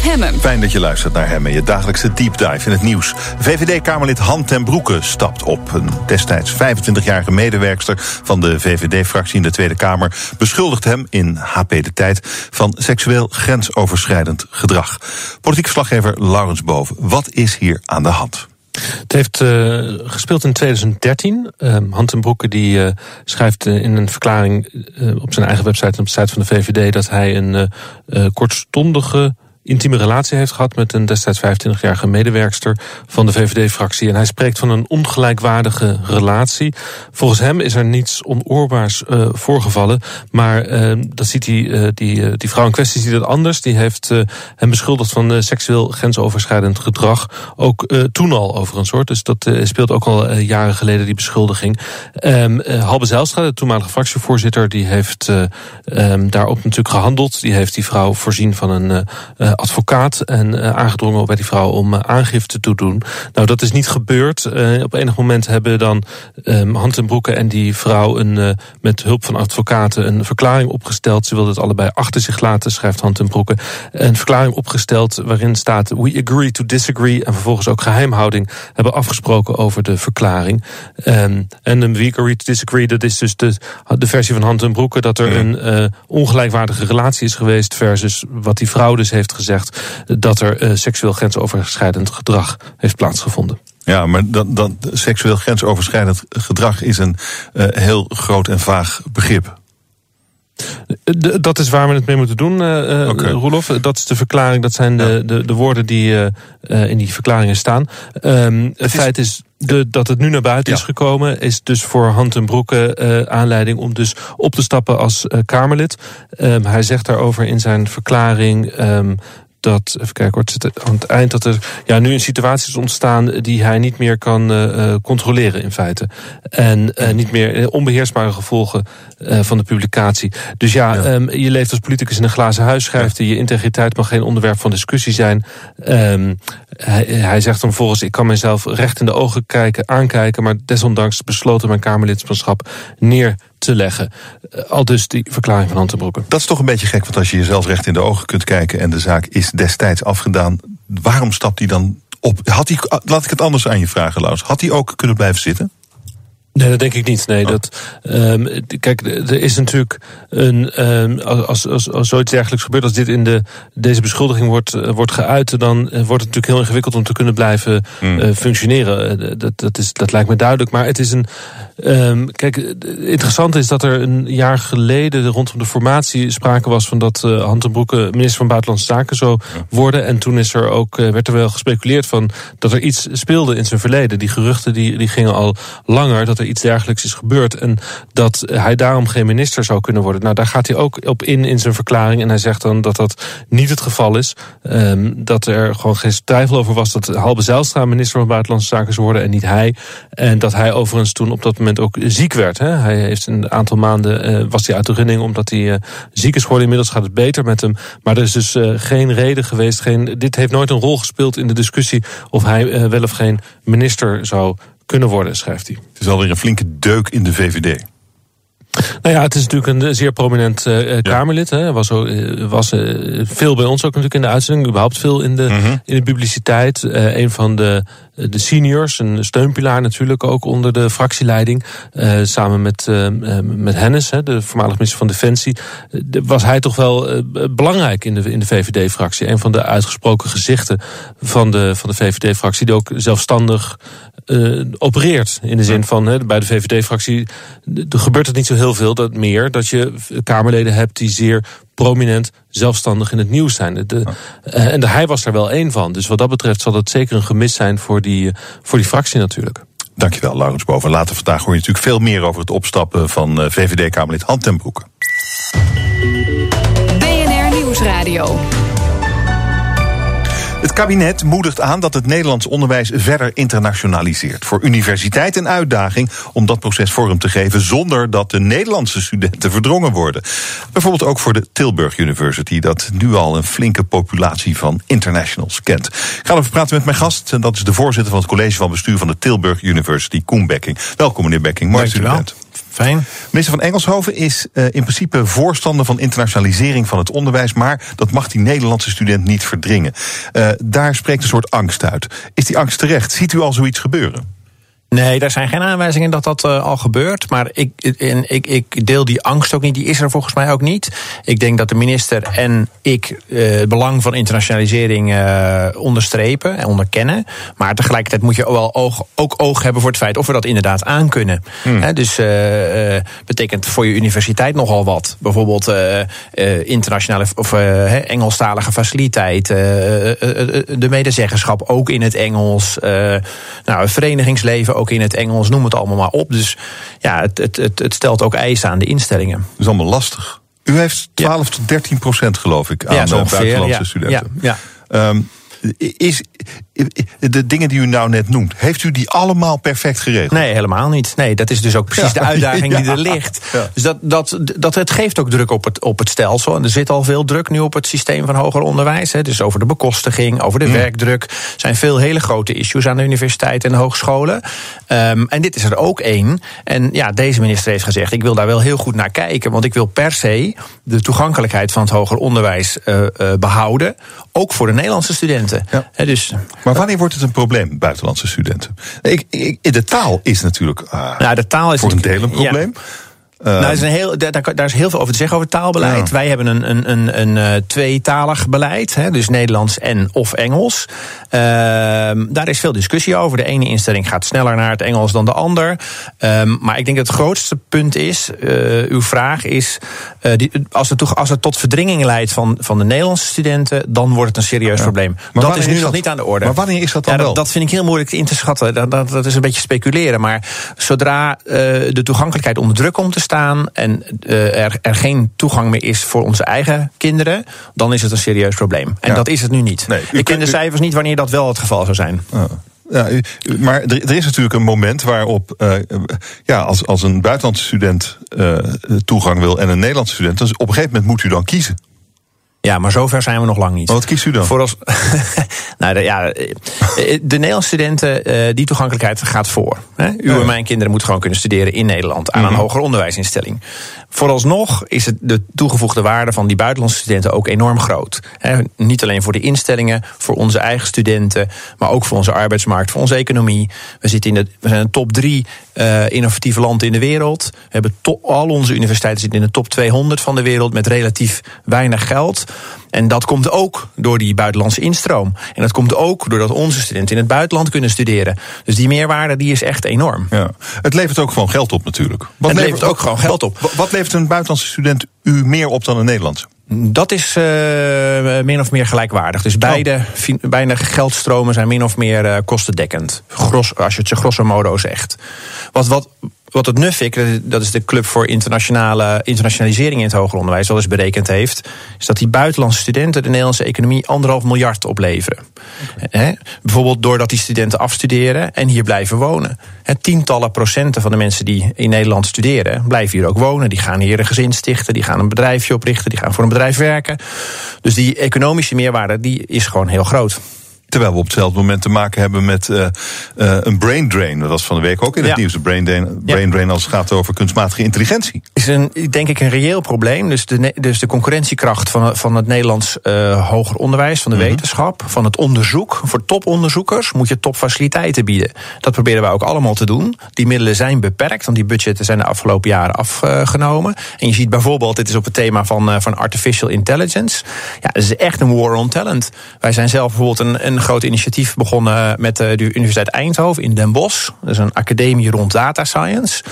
Hemmen. Fijn dat je luistert naar Hemmen, je dagelijkse deep dive in het nieuws. VVD-Kamerlid Han ten Broeke stapt op. Een destijds 25-jarige medewerkster van de VVD-fractie in de Tweede Kamer... beschuldigt hem in HP De Tijd van seksueel grensoverschrijdend gedrag. Politiek verslaggever Laurens Boven, wat is hier aan de hand? Het heeft uh, gespeeld in 2013. Uh, Han ten Broeke die uh, schrijft uh, in een verklaring op zijn eigen website en op de site van de VVD dat hij een kortstondige intieme relatie heeft gehad met een destijds 25-jarige medewerkster van de VVD-fractie. En hij spreekt van een ongelijkwaardige relatie. Volgens hem is er niets onoorbaars uh, voorgevallen. Maar uh, dat ziet hij, uh, die, die vrouw in kwestie ziet het anders. Die heeft hem beschuldigd van seksueel grensoverschrijdend gedrag. Ook toen al over een soort. Dus dat speelt ook al jaren geleden, die beschuldiging. Um, Halbe Zijlstra, de toenmalige fractievoorzitter, die heeft um, daarop natuurlijk gehandeld. Die heeft die vrouw voorzien van een uh, advocaat en uh, aangedrongen bij die vrouw om uh, aangifte te doen. Nou, dat is niet gebeurd. op enig moment hebben dan um, Hand en Broeke en die vrouw een, met hulp van advocaten een verklaring opgesteld. Ze wilden het allebei achter zich laten, schrijft Hand en Broeke. Een verklaring opgesteld waarin staat we agree to disagree en vervolgens ook geheimhouding hebben afgesproken over de verklaring. Um, en een we agree to disagree, dat is dus de, de versie van Hand en Broeke dat er een ongelijkwaardige relatie is geweest versus wat die vrouw dus heeft gezegd dat er uh, seksueel grensoverschrijdend gedrag heeft plaatsgevonden. Ja, maar dat, dat seksueel grensoverschrijdend gedrag is een uh, heel groot en vaag begrip. Dat is waar we het mee moeten doen, uh, okay. Roelof. Dat is de verklaring, dat zijn de, de, de woorden die uh, in die verklaringen staan. Um, het, feit is de, dat het nu naar buiten is gekomen, is dus voor Hand en Broeke uh, aanleiding om dus op te stappen als Kamerlid. Um, hij zegt daarover in zijn verklaring. Um, dat, even kijken, hoor, het zit aan het eind dat er ja, nu een situatie is ontstaan die hij niet meer kan uh, controleren in feite. En uh, niet meer onbeheersbare gevolgen van de publicatie. Dus ja, ja. Um, je leeft als politicus in een glazen huis, schrijft hij. Je integriteit mag geen onderwerp van discussie zijn. Um, hij, hij zegt dan volgens, ik kan mezelf recht in de ogen kijken, aankijken, maar desondanks besloten mijn Kamerlidmaatschap neer te leggen. Al dus die verklaring van Hantenbroeken. Dat is toch een beetje gek, want als je jezelf recht in de ogen kunt kijken en de zaak is destijds afgedaan, waarom stapt hij dan op? Had hij, laat ik het anders aan je vragen, Laus. Had hij ook kunnen blijven zitten? Nee, dat denk ik niet. Nee, oh. dat, um, kijk, er is natuurlijk een. Um, als, als, als zoiets dergelijks gebeurt, als dit in de, deze beschuldiging wordt, uh, wordt geuit, dan wordt het natuurlijk heel ingewikkeld om te kunnen blijven mm. uh, functioneren. dat, dat, is, dat lijkt me duidelijk. Maar het is een. Um, kijk, het interessante is dat er een jaar geleden rondom de formatie sprake was van dat uh, Hand minister van Buitenlandse Zaken zou worden. En toen is er ook, werd er wel gespeculeerd van dat er iets speelde in zijn verleden. Die geruchten die, die gingen al langer. Dat iets dergelijks is gebeurd. En dat hij daarom geen minister zou kunnen worden. Nou, daar gaat hij ook op in in zijn verklaring. En hij zegt dan dat dat niet het geval is. Um, dat er gewoon geen twijfel over was dat Halbe Zijlstra minister van Buitenlandse Zaken zou worden en niet hij. En dat hij overigens toen op dat moment ook ziek werd. Hè. Hij heeft een aantal maanden uh, was hij uit de running omdat hij uh, ziek is geworden. Inmiddels gaat het beter met hem. Maar er is dus uh, geen reden geweest. Geen, dit heeft nooit een rol gespeeld in de discussie of hij wel of geen minister zou kunnen worden, schrijft hij. Het is alweer een flinke deuk in de VVD. Nou ja, het is natuurlijk een zeer prominent uh, Kamerlid. Hè. Was, uh, was uh, veel bij ons ook natuurlijk in de uitzending. Überhaupt veel in de, -hmm. in de publiciteit. een van de, de seniors, een steunpilaar natuurlijk ook onder de fractieleiding. samen met, met Hennis, hè, de voormalig minister van Defensie. was hij toch wel belangrijk in de, in de VVD-fractie. Een van de uitgesproken gezichten van de, van de VVD-fractie. Die ook zelfstandig uh, opereert. In de zin van, hè, bij de VVD-fractie er gebeurt het niet zo heel veel dat meer dat je Kamerleden hebt die zeer prominent zelfstandig in het nieuws zijn. De, uh, en de, hij was er wel één van. Dus wat dat betreft zal dat zeker een gemis zijn voor die, voor die fractie natuurlijk. Dankjewel, Laurens Boven. Later vandaag hoor je natuurlijk veel meer over het opstappen van uh, VVD-Kamerlid Han ten Broeke. BNR Nieuwsradio. Het kabinet moedigt aan dat het Nederlands onderwijs verder internationaliseert. Voor universiteit een uitdaging om dat proces vorm te geven zonder dat de Nederlandse studenten verdrongen worden. Bijvoorbeeld ook voor de Tilburg University, dat nu al een flinke populatie van internationals kent. Ik ga even praten met mijn gast, en dat is de voorzitter van het college van bestuur van de Tilburg University, Koen Bekking. Welkom meneer Bekking, mooi student. Fijn. Minister van Engelshoven is uh, in principe voorstander van internationalisering van het onderwijs, maar dat mag die Nederlandse student niet verdringen. Uh, daar spreekt een soort angst uit. Is die angst terecht? Ziet u al zoiets gebeuren? Nee, daar zijn geen aanwijzingen dat dat uh, al gebeurt. Maar ik, en ik, ik deel die angst ook niet. Die is er volgens mij ook niet. Ik denk dat de minister en ik uh, het belang van internationalisering uh, onderstrepen en onderkennen. Maar tegelijkertijd moet je wel oog, ook oog hebben voor het feit of we dat inderdaad aankunnen. Hmm. He, dus betekent voor je universiteit nogal wat. Bijvoorbeeld internationale of Engelstalige faciliteit. de medezeggenschap ook in het Engels. nou, verenigingsleven ook in het Engels, noem het allemaal maar op. Dus ja, het, het, het, het stelt ook eisen aan de instellingen. Dat is allemaal lastig. U heeft 12 tot 13 procent, geloof ik, aan ja, ongeveer, buitenlandse ja, studenten. Ja, ja. Um, is, de dingen die u nou net noemt, heeft u die allemaal perfect geregeld? Nee, helemaal niet. Nee, dat is dus ook precies de uitdaging die er ligt. Dus dat, dat, dat, het geeft ook druk op het, op het stelsel. En er zit al veel druk nu op het systeem van hoger onderwijs. Hè. Dus over de bekostiging, over de mm. werkdruk. Er zijn veel hele grote issues aan de universiteit en de hogescholen. Um, en dit is er ook één. En ja, deze minister heeft gezegd: ik wil daar wel heel goed naar kijken. Want ik wil per se de toegankelijkheid van het hoger onderwijs uh, uh, behouden. Ook voor de Nederlandse studenten. He, dus, maar wanneer wordt het een probleem, buitenlandse studenten? Ik, ik, de taal is natuurlijk uh, nou, de taal is voor een deel een probleem. Ja. Uh, nou, is een heel, daar, daar, is heel veel over te zeggen over taalbeleid. Ja. Wij hebben een, een, een, een, een tweetalig beleid, hè, dus Nederlands en of Engels. Uh, daar is veel discussie over. De ene instelling gaat sneller naar het Engels dan de ander. Um, maar ik denk dat het grootste punt is, uh, uw vraag is, die, als, het to, als het tot verdringing leidt van, van de Nederlandse studenten, dan wordt het een serieus ja. probleem. Maar dat is nu is nog niet aan de orde. Maar wanneer is dat dan ja, wel? Dat, dat vind ik heel moeilijk in te schatten. Dat, dat, dat is een beetje speculeren. Maar zodra de toegankelijkheid onder druk komt te staan staan en uh, er, er, geen toegang meer is voor onze eigen kinderen, dan is het een serieus probleem. En dat is het nu niet. Nee, Ik ken de cijfers niet wanneer dat wel het geval zou zijn. Uh. Ja, maar er, er, is natuurlijk een moment waarop, uh, ja, als, als een buitenlandse student uh, toegang wil en een Nederlandse student, dus op een gegeven moment moet u dan kiezen. Ja, maar zover zijn we nog lang niet. wat kiest u dan? Voor als, nou, de, ja, de Nederlandse studenten, die toegankelijkheid gaat voor. Hè? U en mijn kinderen moeten gewoon kunnen studeren in Nederland aan een mhm. hoger onderwijsinstelling. Vooralsnog is het de toegevoegde waarde van die buitenlandse studenten ook enorm groot. niet alleen voor de instellingen, voor onze eigen studenten, maar ook voor onze arbeidsmarkt, voor onze economie. We, zitten in de, we zijn een top drie uh, innovatieve landen in de wereld. We hebben al onze universiteiten zitten in de top 200 van de wereld met relatief weinig geld. En dat komt ook door die buitenlandse instroom. En dat komt ook doordat onze studenten in het buitenland kunnen studeren. Dus die meerwaarde die is echt enorm. Ja. Het levert ook gewoon geld op natuurlijk. Wat het levert, ook gewoon geld op. Wat, levert een buitenlandse student u meer op dan een Nederlandse? Dat is uh, min of meer gelijkwaardig. Dus beide, oh. beide geldstromen zijn min of meer uh, kostendekkend. Gros, als je het zo grosso modo zegt. Wat, wat, wat het NUFIC, dat is de Club voor internationale internationalisering in het hoger onderwijs, wel eens berekend heeft, is dat die buitenlandse studenten de Nederlandse economie anderhalf miljard opleveren. bijvoorbeeld doordat die studenten afstuderen en hier blijven wonen. tientallen procenten van de mensen die in Nederland studeren, blijven hier ook wonen. Die gaan hier een gezin stichten, die gaan een bedrijfje oprichten, die gaan voor een bedrijf werken. Dus die economische meerwaarde die is gewoon heel groot. Terwijl we op hetzelfde moment te maken hebben met uh, uh, een brain drain. Dat was van de week ook in het nieuws. Een brain drain, brain drain als het gaat over kunstmatige intelligentie. Is een, denk ik een reëel probleem. Dus de, dus de concurrentiekracht van, van het Nederlands uh, hoger onderwijs, van de mhm. wetenschap, van het onderzoek. Voor toponderzoekers moet je topfaciliteiten bieden. Dat proberen wij ook allemaal te doen. Die middelen zijn beperkt, want die budgetten zijn de afgelopen jaren afgenomen. En je ziet bijvoorbeeld, dit is op het thema van, van artificial intelligence. Ja, dat is echt een war on talent. Wij zijn zelf bijvoorbeeld een, een een groot initiatief begonnen met eh, de Universiteit Eindhoven in Den Bosch. Dat is een academie rond data science.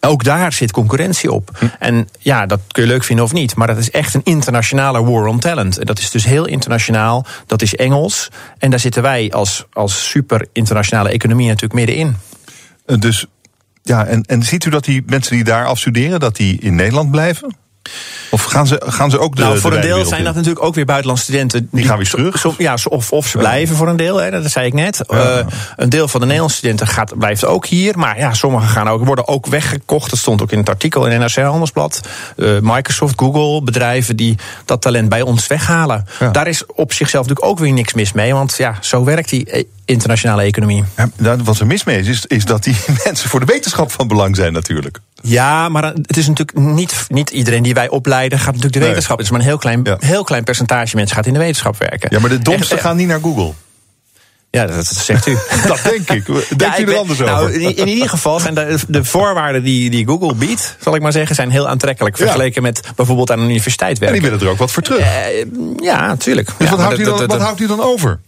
Ook daar zit concurrentie op. Hm. En ja, dat kun je leuk vinden of niet, maar dat is echt een internationale war on talent. En dat is dus heel internationaal. Dat is Engels. En daar zitten wij als, als super internationale economie natuurlijk middenin. Eh, dus ja, en, en ziet u dat die mensen die daar afstuderen, dat die in Nederland blijven? Of gaan ze, gaan ze ook de. Nou, voor een deel zijn dat natuurlijk ook weer buitenlandse studenten. Die, gaan weer terug? ja, of, of ze blijven voor een deel, hè, dat zei ik net. Uh, een deel van de Nederlandse studenten gaat, blijft ook hier. Maar ja, sommigen gaan ook, worden ook weggekocht. Dat stond ook in het artikel in NRC Handelsblad. Uh, Microsoft, Google, bedrijven die dat talent bij ons weghalen. Daar is op zichzelf natuurlijk ook weer niks mis mee. Want ja, zo werkt die e- internationale economie. Ja, wat er mis mee is, is, is dat die mensen voor de wetenschap van belang zijn natuurlijk. Ja, maar het is natuurlijk niet, niet iedereen die wij opleiden gaat natuurlijk de wetenschap. Het is maar een heel klein, heel klein percentage mensen gaat in de wetenschap werken. Ja, maar de domste gaan niet naar Google. Ja, dat, zegt u. dat denk ik. Denk u er anders nou, over? In, in, ieder geval zijn de, de voorwaarden die, die Google biedt, zal ik maar zeggen, zijn heel aantrekkelijk. Vergeleken met bijvoorbeeld aan een universiteit werken. En die willen er ook wat voor terug. Uh, ja, natuurlijk. Dus wat, houdt u dan, wat houdt u dan over?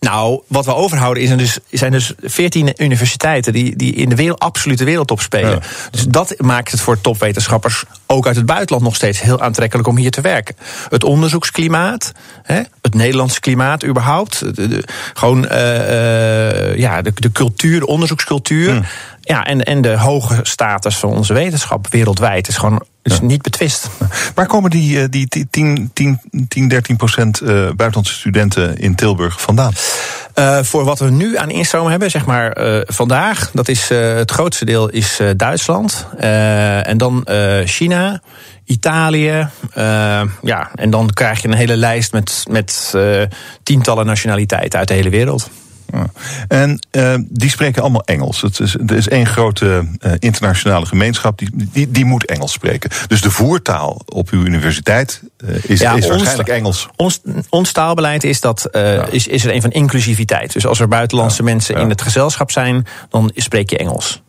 Nou, wat we overhouden is dus, zijn dus 14 universiteiten die, die in de wereld, absolute wereldtop spelen. Dus dat maakt het voor topwetenschappers ook uit het buitenland nog steeds heel aantrekkelijk om hier te werken. Het onderzoeksklimaat, hè, het Nederlandse klimaat überhaupt. De, gewoon uh, uh, ja, de, de cultuur, de onderzoekscultuur. Hmm. Ja, en, en de hoge status van onze wetenschap wereldwijd is gewoon is niet betwist. Waar komen die, eh, die 10, 10, 10 13 procent eh, buitenlandse studenten in Tilburg vandaan? Uh, voor wat we nu aan instroom hebben, zeg maar uh, vandaag, dat is uh, het grootste deel is Duitsland. en dan China, Italië. ja, en dan krijg je een hele lijst met, met tientallen nationaliteiten uit de hele wereld. En uh, die spreken allemaal Engels. Het is, er is één grote uh, internationale gemeenschap die, die, die moet Engels spreken. Dus de voertaal op uw universiteit uh, is, ja, is waarschijnlijk Engels. Ons, ons taalbeleid is, dat, ja. is, is er een van inclusiviteit. Dus als er buitenlandse ja. mensen in het gezelschap zijn, dan spreek je Engels.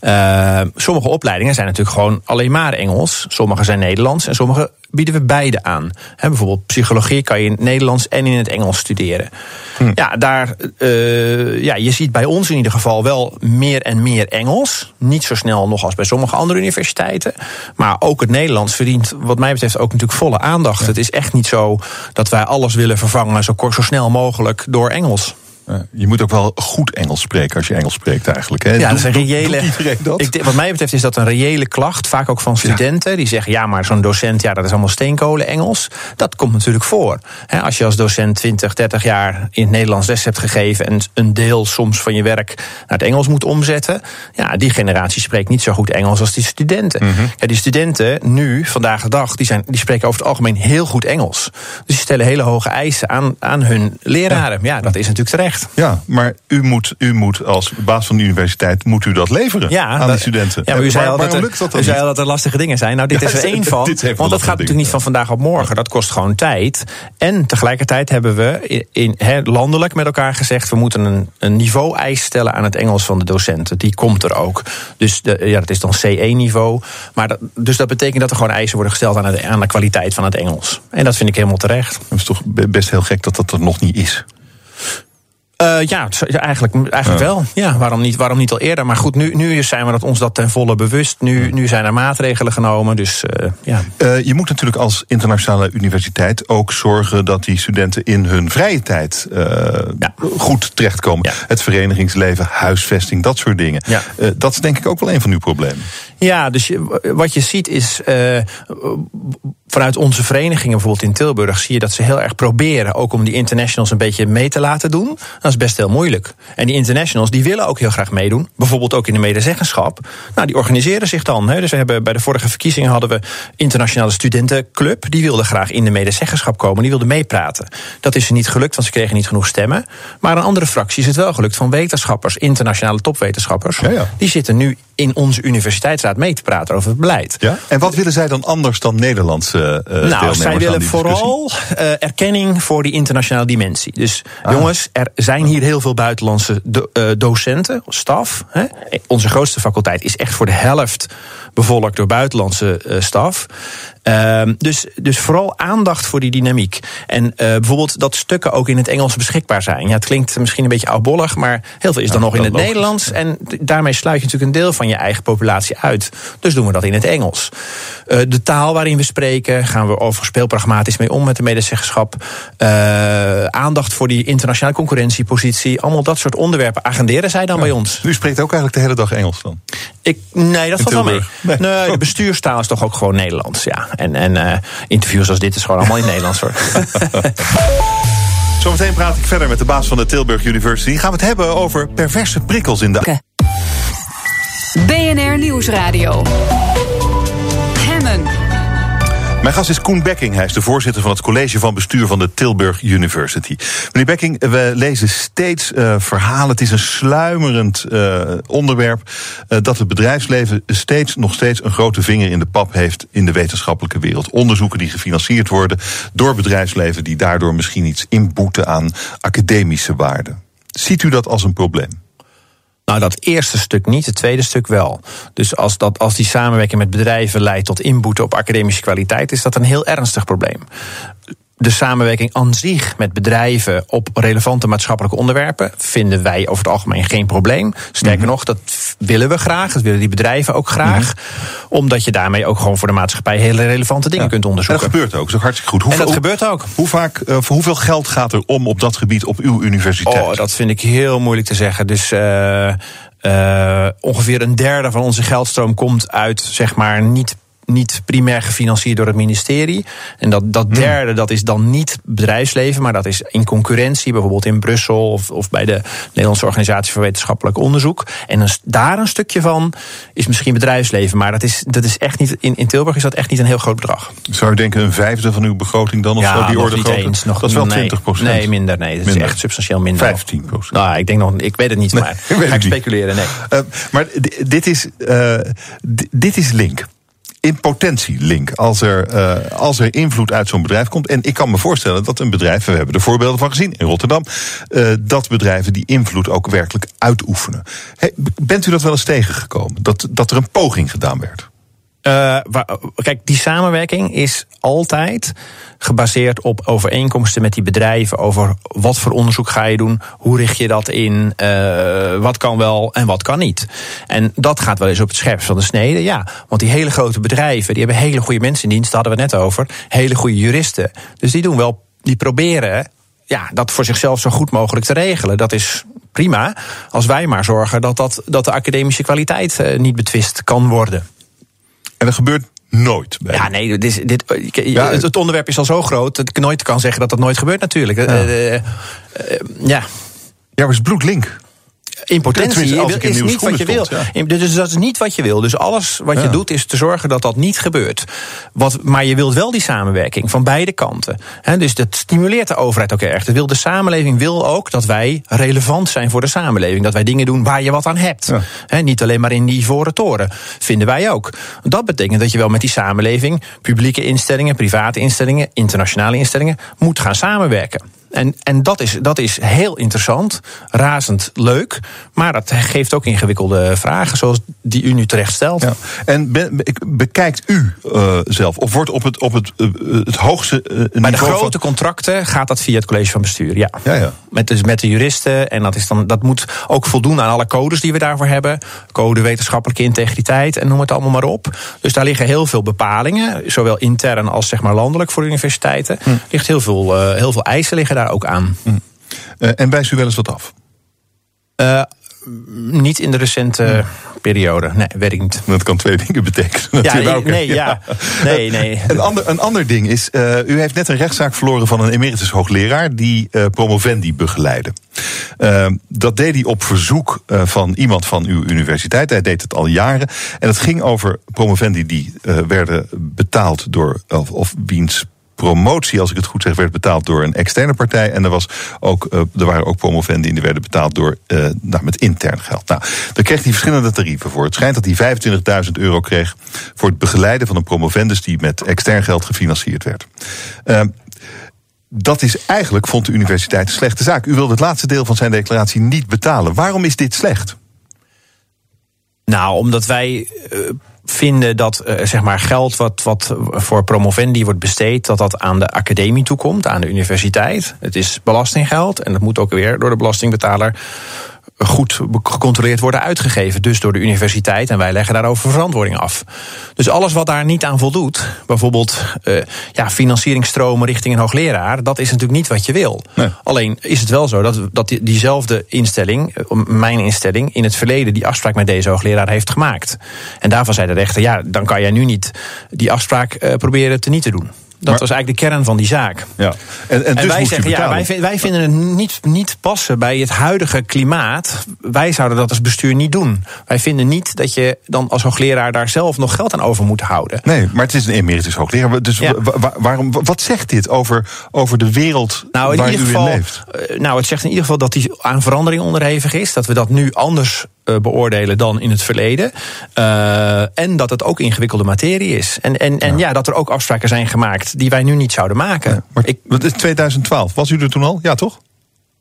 Uh, sommige opleidingen zijn natuurlijk gewoon alleen maar Engels. Sommige zijn Nederlands en sommige bieden we beide aan. He, bijvoorbeeld psychologie kan je in het Nederlands en in het Engels studeren. Hm. Ja, daar, uh, ja, je ziet bij ons in ieder geval wel meer en meer Engels. Niet zo snel nog als bij sommige andere universiteiten. Maar ook het Nederlands verdient, wat mij betreft, ook natuurlijk volle aandacht. Het is echt niet zo dat wij alles willen vervangen zo kort, zo snel mogelijk door Engels. Je moet ook wel goed Engels spreken als je Engels spreekt eigenlijk. Hè? Ja, dat is een reële. dat? Ik, wat mij betreft is dat een reële klacht, vaak ook van studenten. Die zeggen: ja, maar zo'n docent, ja, dat is allemaal steenkolen Engels. Dat komt natuurlijk voor. Hè, als je als docent 20, 30 jaar in het Nederlands les hebt gegeven. en een deel soms van je werk naar het Engels moet omzetten. ja, die generatie spreekt niet zo goed Engels als die studenten. Mhm. ja, die studenten nu, vandaag de dag, die, zijn, die spreken over het algemeen heel goed Engels. Dus die stellen hele hoge eisen aan, aan hun leraren. Ja, dat is natuurlijk terecht. Ja, maar u moet, u moet als baas van de universiteit moet u dat leveren Ja, aan dat- die studenten. Ja, maar u zei Waar- al dat er, dat u zei al dat er lastige dingen zijn. Nou, dit is er één van. want dat gaat natuurlijk niet van vandaag op morgen. Dat kost gewoon tijd. En tegelijkertijd hebben we in, landelijk met elkaar gezegd... we moeten een, een niveau-eis stellen aan het Engels van de docenten. Die komt er ook. Dus de, ja, dat is dan C1-niveau. Maar dat, dus dat betekent dat er gewoon eisen worden gesteld... Aan, het, aan de kwaliteit van het Engels. En dat vind ik helemaal terecht. Dat is toch be- best heel gek dat dat er nog niet is. Eh, ja, eigenlijk, eigenlijk Ja. wel. Ja, waarom niet, waarom niet al eerder? Maar goed, nu, nu zijn we dat ons dat ten volle bewust. Nu, nu zijn er maatregelen genomen. Dus eh, ja. Eh, je moet natuurlijk als internationale universiteit ook zorgen dat die studenten in hun vrije tijd Ja. goed terechtkomen. Ja. Het verenigingsleven, huisvesting, dat soort dingen. Ja. Dat is denk ik ook wel een van uw problemen. Ja, dus je- wat je ziet is. vanuit onze verenigingen, bijvoorbeeld in Tilburg, zie je dat ze heel erg proberen. ook om die internationals een beetje mee te laten doen. Dat is best heel moeilijk. En die internationals die willen ook heel graag meedoen. Bijvoorbeeld ook in de medezeggenschap. Nou, die organiseren zich dan. Hè. Dus we hebben bij de vorige verkiezingen hadden we Internationale Studentenclub. Die wilde graag in de medezeggenschap komen. Die wilde meepraten. Dat is ze niet gelukt, want ze kregen niet genoeg stemmen. Maar een andere fractie is het wel gelukt van wetenschappers, internationale topwetenschappers. Ja, ja. Die zitten nu in onze universiteitsraad mee te praten over het beleid. Ja? En wat willen zij dan anders dan Nederlandse deelnemers Nou, zij willen vooral eh, erkenning voor die internationale dimensie. Dus jongens, er zijn hier heel veel buitenlandse do- eh, docenten, staf. Hè. Onze grootste faculteit is echt voor de helft bevolkt door buitenlandse staf. Ehm, dus, dus vooral aandacht voor die dynamiek. En eh, bijvoorbeeld dat stukken ook in het Engels beschikbaar zijn. Ja, het klinkt misschien een beetje oudbollig, maar heel veel is dan nog in het logisch. Nederlands. En daarmee sluit je natuurlijk een deel van je eigen populatie uit. Dus doen we dat in het Engels. Eh, de taal waarin we spreken, gaan we overigens heel pragmatisch mee om met de medezeggenschap. Eh, aandacht voor die internationale concurrentiepositie. Allemaal dat soort onderwerpen agenderen zij dan bij ons. U spreekt ook eigenlijk de hele dag Engels dan? Ik, nee, dat In valt wel mee. Nee. Nee. de bestuurstaal is toch ook gewoon Nederlands. Ja. En, en eh, interviews als dit is gewoon allemaal in het Nederlands hoor. Zometeen praat ik verder met de baas van de Tilburg University. Gaan we het hebben over perverse prikkels in de... BNR Nieuwsradio. Mijn gast is Koen Bekking. Hij is de voorzitter van het college van bestuur van de Tilburg University. Meneer Bekking, we lezen steeds eh, verhalen. Het is een sluimerend eh, onderwerp. eh, dat het bedrijfsleven steeds, nog steeds een grote vinger in de pap heeft in de wetenschappelijke wereld. Onderzoeken die gefinancierd worden door bedrijfsleven, die daardoor misschien iets inboeten aan academische waarde. Ziet u dat als een probleem? Nou, dat eerste stuk niet, het tweede stuk wel. Dus als, dat, als die samenwerking met bedrijven leidt tot inboeten op academische kwaliteit, is dat een heel ernstig probleem. De samenwerking aan zich met bedrijven op relevante maatschappelijke onderwerpen vinden wij over het algemeen geen probleem. Sterker nog, dat willen we graag, dat willen die bedrijven ook graag, omdat je daarmee ook gewoon voor de maatschappij hele relevante dingen kunt En dat onderzoeken. gebeurt ook, dat is ook hartstikke goed. En dat gebeurt ook. Hoe vaak, eh, voor hoeveel geld gaat er om op dat gebied op uw universiteit? Oh, dat vind ik heel moeilijk te zeggen. Dus eh, eh, ongeveer een derde van onze geldstroom komt uit, zeg maar, niet. Niet primair gefinancierd door het ministerie. En dat, dat derde, dat is dan niet bedrijfsleven, maar dat is in concurrentie, bijvoorbeeld in Brussel of, of bij de Nederlandse Organisatie voor Wetenschappelijk Onderzoek. En een, daar een stukje van is misschien bedrijfsleven, maar dat is, dat is echt niet, in, in Tilburg is dat echt niet een heel groot bedrag. Zou je denken een vijfde van uw begroting dan of zo? Die orde eens. Nog, dat is wel nee, 20 procent. Nee, minder. Nee, dat Minder. is echt substantieel minder. 15 procent. Nou, ik denk nog, ik weet het niet, maar ik ga ik speculeren. Nee. Eh, maar di- dit is, eh, di- dit is link. In potentie link. Als er, eh, als er invloed uit zo'n bedrijf komt. En ik kan me voorstellen dat een bedrijf, we hebben er voorbeelden van gezien in Rotterdam. eh, dat bedrijven die invloed ook werkelijk uitoefenen. Bent u dat wel eens tegengekomen? Dat, dat er een poging gedaan werd? Eh, kijk, die samenwerking is altijd gebaseerd op overeenkomsten met die bedrijven over wat voor onderzoek ga je doen, hoe richt je dat in, eh, wat kan wel en wat kan niet. En dat gaat wel eens op het scherpst van de snede, ja. Want die hele grote bedrijven, die hebben hele goede mensen in dienst, daar hadden we net over, hele goede juristen. Dus die doen wel, die proberen ja, dat voor zichzelf zo goed mogelijk te regelen. Dat is prima. Als wij maar zorgen dat, dat, dat de academische kwaliteit eh, niet betwist kan worden. En dat gebeurt nooit. Bij Ja, nee, dit, dit, Ja, het, het onderwerp is al zo groot dat ik nooit kan zeggen dat dat nooit gebeurt, natuurlijk. Eh, eh, eh, ja. Ja, maar is bloedlink. Impotentie Tenminste, als ik in is niet wat je wil. In- Dus dat is niet wat je wil. Dus alles wat je doet is te zorgen dat dat niet gebeurt. Wat, maar je wilt wel die samenwerking van beide kanten. Dus dat stimuleert de overheid ook erg. Dat wil de samenleving wil ook dat wij relevant zijn voor de samenleving. Dat wij dingen doen waar je wat aan hebt. Ja. Niet alleen maar in die ivoren toren. Vinden wij ook. Dat betekent dat je wel met die samenleving, publieke instellingen, private instellingen, internationale instellingen, moet gaan samenwerken. En, en dat, is, dat is heel interessant, razend leuk. Maar dat geeft ook ingewikkelde vragen, zoals die u nu terecht stelt. Ja. En be- be- bekijkt u eh, zelf, of wordt op het, op het, eh, het hoogste eh, niveau Bij de van- grote contracten gaat dat via het college van bestuur, ja. Ja, ja. Met, dus met de juristen. En dat, is dan, dat moet ook voldoen aan alle codes die we daarvoor hebben. Code wetenschappelijke integriteit en noem het allemaal maar op. Dus daar liggen heel veel bepalingen. Zowel intern als zeg maar landelijk voor de universiteiten. Hm. Ligt heel veel, heel veel eisen liggen daar ook aan. Eh, en wijst u wel eens wat af? Eh, niet in de recente periode. Nee, weet ik niet. Dat kan twee dingen betekenen. Ja, nee, ja. Nee, nee. Een ander, een ander ding is, eh, u heeft net een rechtszaak verloren van een emeritus hoogleraar die eh, promovendi begeleidde. Dat deed hij op verzoek van iemand van uw universiteit. Hij deed het al jaren. En het ging over promovendi die werden betaald door, of, of wiens promotie, als ik het goed zeg, werd betaald door een externe partij. En er, was ook, eh, er waren ook promovendi en die werden betaald door, eh, nou, met intern geld. Nou, daar kreeg hij verschillende tarieven voor. Het schijnt dat hij 25.000 euro kreeg voor het begeleiden van een promovendus die met extern geld gefinancierd werd. Eh, dat is eigenlijk, vond de universiteit, een slechte zaak. U wilde het laatste deel van zijn declaratie niet betalen. Waarom is dit slecht? Nou, omdat wij eh, vinden dat eh, zeg maar geld wat, wat voor promovendi wordt besteed, dat dat aan de academie toekomt, aan de universiteit. Het is belastinggeld en dat moet ook weer door de belastingbetaler goed gecontroleerd worden uitgegeven. Dus door de universiteit. En wij leggen daarover verantwoording af. Dus alles wat daar niet aan voldoet, bijvoorbeeld eh, ja, financieringsstromen richting een hoogleraar, dat is natuurlijk niet wat je wil. Nee. Alleen is het wel zo dat, dat die- diezelfde instelling, eh, mijn instelling, in het verleden die afspraak met deze hoogleraar heeft gemaakt. En daarvan zei de rechter, ja, dan kan jij nu niet die afspraak eh, proberen te niet te doen. Dat Maar- was eigenlijk de kern van die zaak. Ja. En, en, En dus wij zeggen, ja, wij, vin- wij vinden het niet, niet passen bij het huidige klimaat. Wij zouden dat als bestuur niet doen. Wij vinden niet dat je dan als hoogleraar daar zelf nog geld aan over moet houden. Nee, maar het is een emeritus hoogleraar. Dus Ja. wa- wa- waarom, wat zegt dit over, over de wereld Nou, in waar ieder u geval, in leeft? eh, nou, het zegt in ieder geval dat die aan verandering onderhevig is. Dat we dat nu anders beoordelen dan in het verleden. Eh, en dat het ook ingewikkelde materie is. En, en, en ja. dat er ook afspraken zijn gemaakt die wij nu niet zouden maken. Maar Ik, wat is 2012? Was u er toen al? Ja, toch?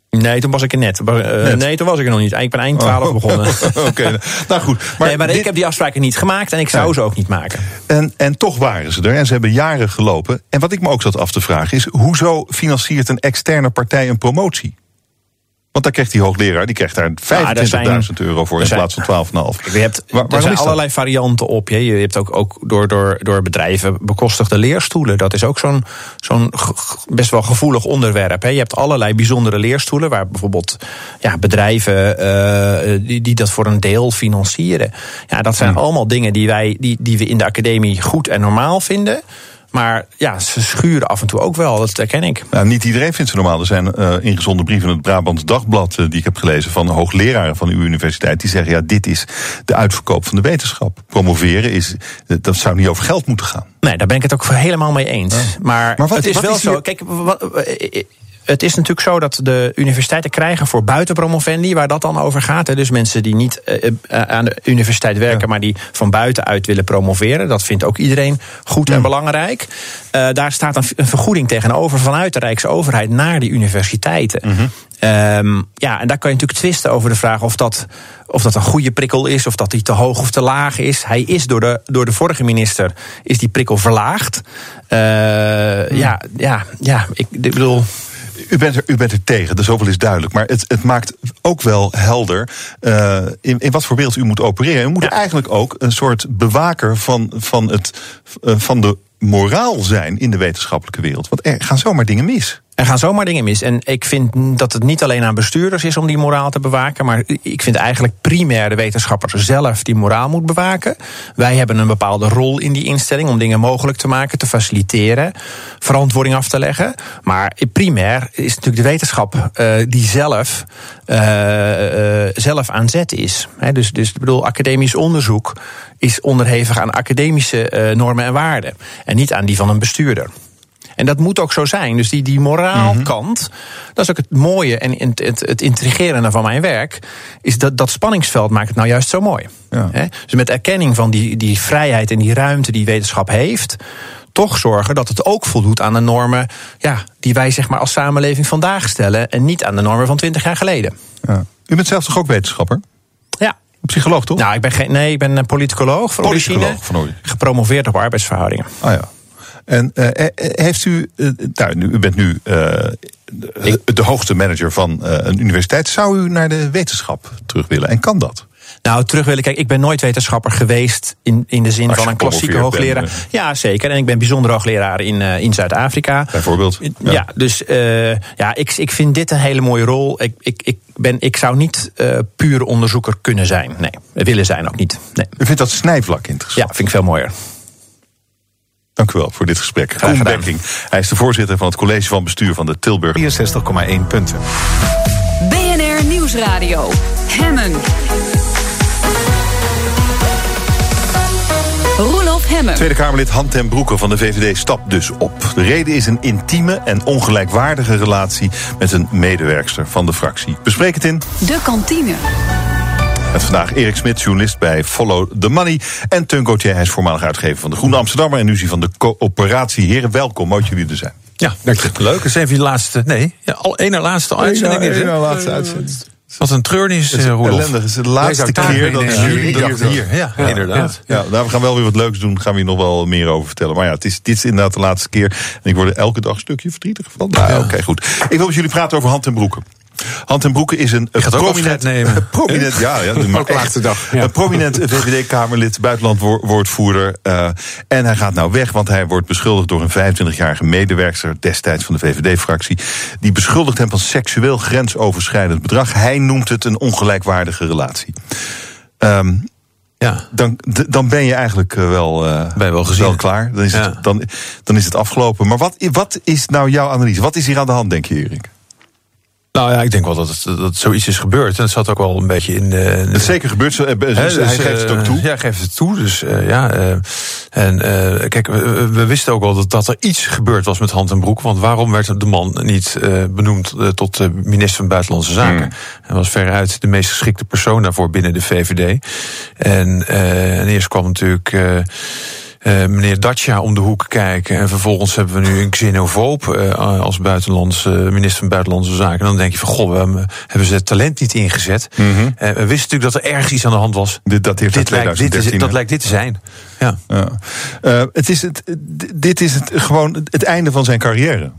nee, toen was ik er net. Eh, Net. Nee, toen was ik er nog niet. Ik ben eind 12 begonnen. Oké, nou goed. Maar, nee, maar dit- ik heb die afspraken niet gemaakt en ik zou ze ook niet maken. en, en toch waren ze er. En ze hebben jaren gelopen. En wat ik me ook zat af te vragen is... hoezo financiert een externe partij een promotie? Want daar krijgt die hoogleraar, die krijgt daar 25.000 euro voor in plaats van 12,5. Kijk, Je hebt, Waar- er zijn allerlei varianten op. Je, je hebt ook, ook door, door, door bedrijven bekostigde leerstoelen. Dat is ook zo'n zo'n best wel gevoelig onderwerp. Hè. Je hebt allerlei bijzondere leerstoelen... waar bijvoorbeeld ja, bedrijven eh, die, die dat voor een deel financieren. Ja, dat zijn allemaal dingen die, wij, die, die we in de academie goed en normaal vinden... Maar ja, ze schuren af en toe ook wel, dat herken ik. Nou, niet iedereen vindt ze normaal. Er zijn eh ingezonden brieven in het Brabants Dagblad... eh, die ik heb gelezen van hoogleraren van uw universiteit... die zeggen, ja, dit is de uitverkoop van de wetenschap. Promoveren, is, eh, dat zou niet over geld moeten gaan. Nee, daar ben ik het ook helemaal mee eens. Maar, Maar wat- het is wel is hier- zo. Kijk, wat, het is natuurlijk zo dat de universiteiten krijgen voor buitenpromovendi, waar dat dan over gaat. Hè, dus mensen die niet eh, eh, aan de universiteit werken, maar die van buitenuit willen promoveren. Dat vindt ook iedereen goed en belangrijk. Eh, daar staat een, een vergoeding tegenover vanuit de Rijksoverheid naar die universiteiten. Ehm, ja, en daar kan je natuurlijk twisten over de vraag of dat, of dat een goede prikkel is, of dat die te hoog of te laag is. Hij is door de, door de vorige minister is die prikkel verlaagd. Eh, ja, ja, ja, ik, ik bedoel. U bent er, u bent er tegen, dus zoveel is duidelijk. Maar het, het maakt ook wel helder eh, in, in wat voor wereld u moet opereren. U moet Ja. eigenlijk ook een soort bewaker van, van, het, eh, van de moraal zijn in de wetenschappelijke wereld. Want er gaan zomaar dingen mis. Er gaan zomaar dingen mis. En ik vind dat het niet alleen aan bestuurders is om die moraal te bewaken. Maar ik vind eigenlijk primair de wetenschapper zelf die moraal moet bewaken. Wij hebben een bepaalde rol in die instelling om dingen mogelijk te maken, te faciliteren, verantwoording af te leggen. Maar primair is natuurlijk de wetenschap uh, die zelf, uh, uh, zelf aan zet is. Dus, dus ik bedoel, academisch onderzoek is onderhevig aan academische normen en waarden. En niet aan die van een bestuurder. En dat moet ook zo zijn. Dus die, die moraalkant, dat is ook het mooie en het, het, het intrigerende van mijn werk. Is dat dat spanningsveld maakt het nou juist zo mooi. Ja. Dus met erkenning van die, die vrijheid en die ruimte die wetenschap heeft toch zorgen dat het ook voldoet aan de normen ja, die wij zeg maar, als samenleving vandaag stellen. En niet aan de normen van 20 jaar geleden. Ja. U bent zelf toch ook wetenschapper? Ja. Psycholoog toch? Nou, ik ben geen, nee, ik ben een politicoloog van Politicoloog origine. van origine. Gepromoveerd op arbeidsverhoudingen. Oh ja. En uh, heeft u, uh, nou, u bent nu de, de, hoogste manager van een universiteit. Zou u naar de wetenschap terug willen? En kan dat? Nou, terug willen. Kijk, ik ben nooit wetenschapper geweest in, in de zin van een klassieke hoogleraar. Ben, ja, zeker. En ik ben bijzonder hoogleraar in, uh, in Zuid-Afrika. Bijvoorbeeld. Ja, ja dus uh, ja, ik, ik vind dit een hele mooie rol. Ik, ik, ik, ben, ik zou niet uh, pure onderzoeker kunnen zijn. Nee, willen zijn ook niet. Nee. U vindt dat snijvlak interessant? Ja, vind ik veel mooier. Dank u wel voor dit gesprek. Koen Bekking. Hij is de voorzitter van het college van bestuur van de Tilburg. 64,1 punten. BNR Nieuwsradio. Hemmen. Roelof Hemmen. Tweede Kamerlid Han ten Broeke van de VVD stapt dus op. De reden is een intieme en ongelijkwaardige relatie met een medewerkster van de fractie. Bespreek het in De kantine. Met vandaag Erik Smit, journalist bij Follow the Money. En Teun Gauthier, hij is voormalig uitgever van de Groene Amsterdammer. En nu zie van de coöperatie. Heren, welkom. Mooi dat jullie er zijn. Ja, dank je. Leuk. Het is even je laatste. Nee, ja, al ene laatste uitzending. Eén na laatste uitzending. Wat een treurnis, is Roelof. ellendig. Het is de laatste keer dat jullie hier. Ja, Ja, inderdaad. Ja, nou, we gaan wel weer wat leuks doen. Daar gaan we hier nog wel meer over vertellen. Maar ja, het is, dit is inderdaad de laatste keer. En ik word er elke dag een stukje verdrietig van. Nou, Oké, goed. Ik wil met jullie praten over Hand en Broeken. Hand en is een, prominent, nemen. prominent, ja, ja, maar laatste dag. Ja. een prominent VVD-Kamerlid, buitenlandwoordvoerder. Uh, en hij gaat nou weg, want hij wordt beschuldigd door een 25-jarige medewerkster, destijds van de VVD-fractie. Die beschuldigt hem van seksueel grensoverschrijdend bedrag. Hij noemt het een ongelijkwaardige relatie. Um, Ja. dan, dan ben je eigenlijk eh, wel, uh, Ben je wel gezien. klaar. Dan is, Ja. het, dan, dan is het afgelopen. Maar wat, wat is nou jouw analyse? Wat is hier aan de hand, denk je, Erik? Nou ja, ik denk wel dat, het, dat zoiets is gebeurd. En het zat ook wel een beetje in de... Het is zeker gebeurd. eh, hij geeft het ook eh, toe. Ja, hij geeft het toe. Dus eh, ja. eh, en eh, kijk, we, we wisten ook wel dat, dat er iets gebeurd was met Hand en Broek. Want waarom werd de man niet eh, benoemd eh, tot eh, minister van Buitenlandse Zaken? Hmm. Hij was veruit de meest geschikte persoon daarvoor binnen de VVD. En, eh, en eerst kwam natuurlijk. Eh, eh, meneer Dacia om de hoek kijken. En vervolgens hebben we nu een xenofoob eh, als buitenlandse, minister van Buitenlandse Zaken. En dan denk je van, goh, we hebben, hebben ze het talent niet ingezet. Mhm. Eh, we wisten natuurlijk dat er ergens iets aan de hand was. Dit dateert Dit lijkt, dit is, 2013. dat lijkt dit te zijn. Ja. Ja. Eh, het is het, dit is het, gewoon het einde van zijn carrière.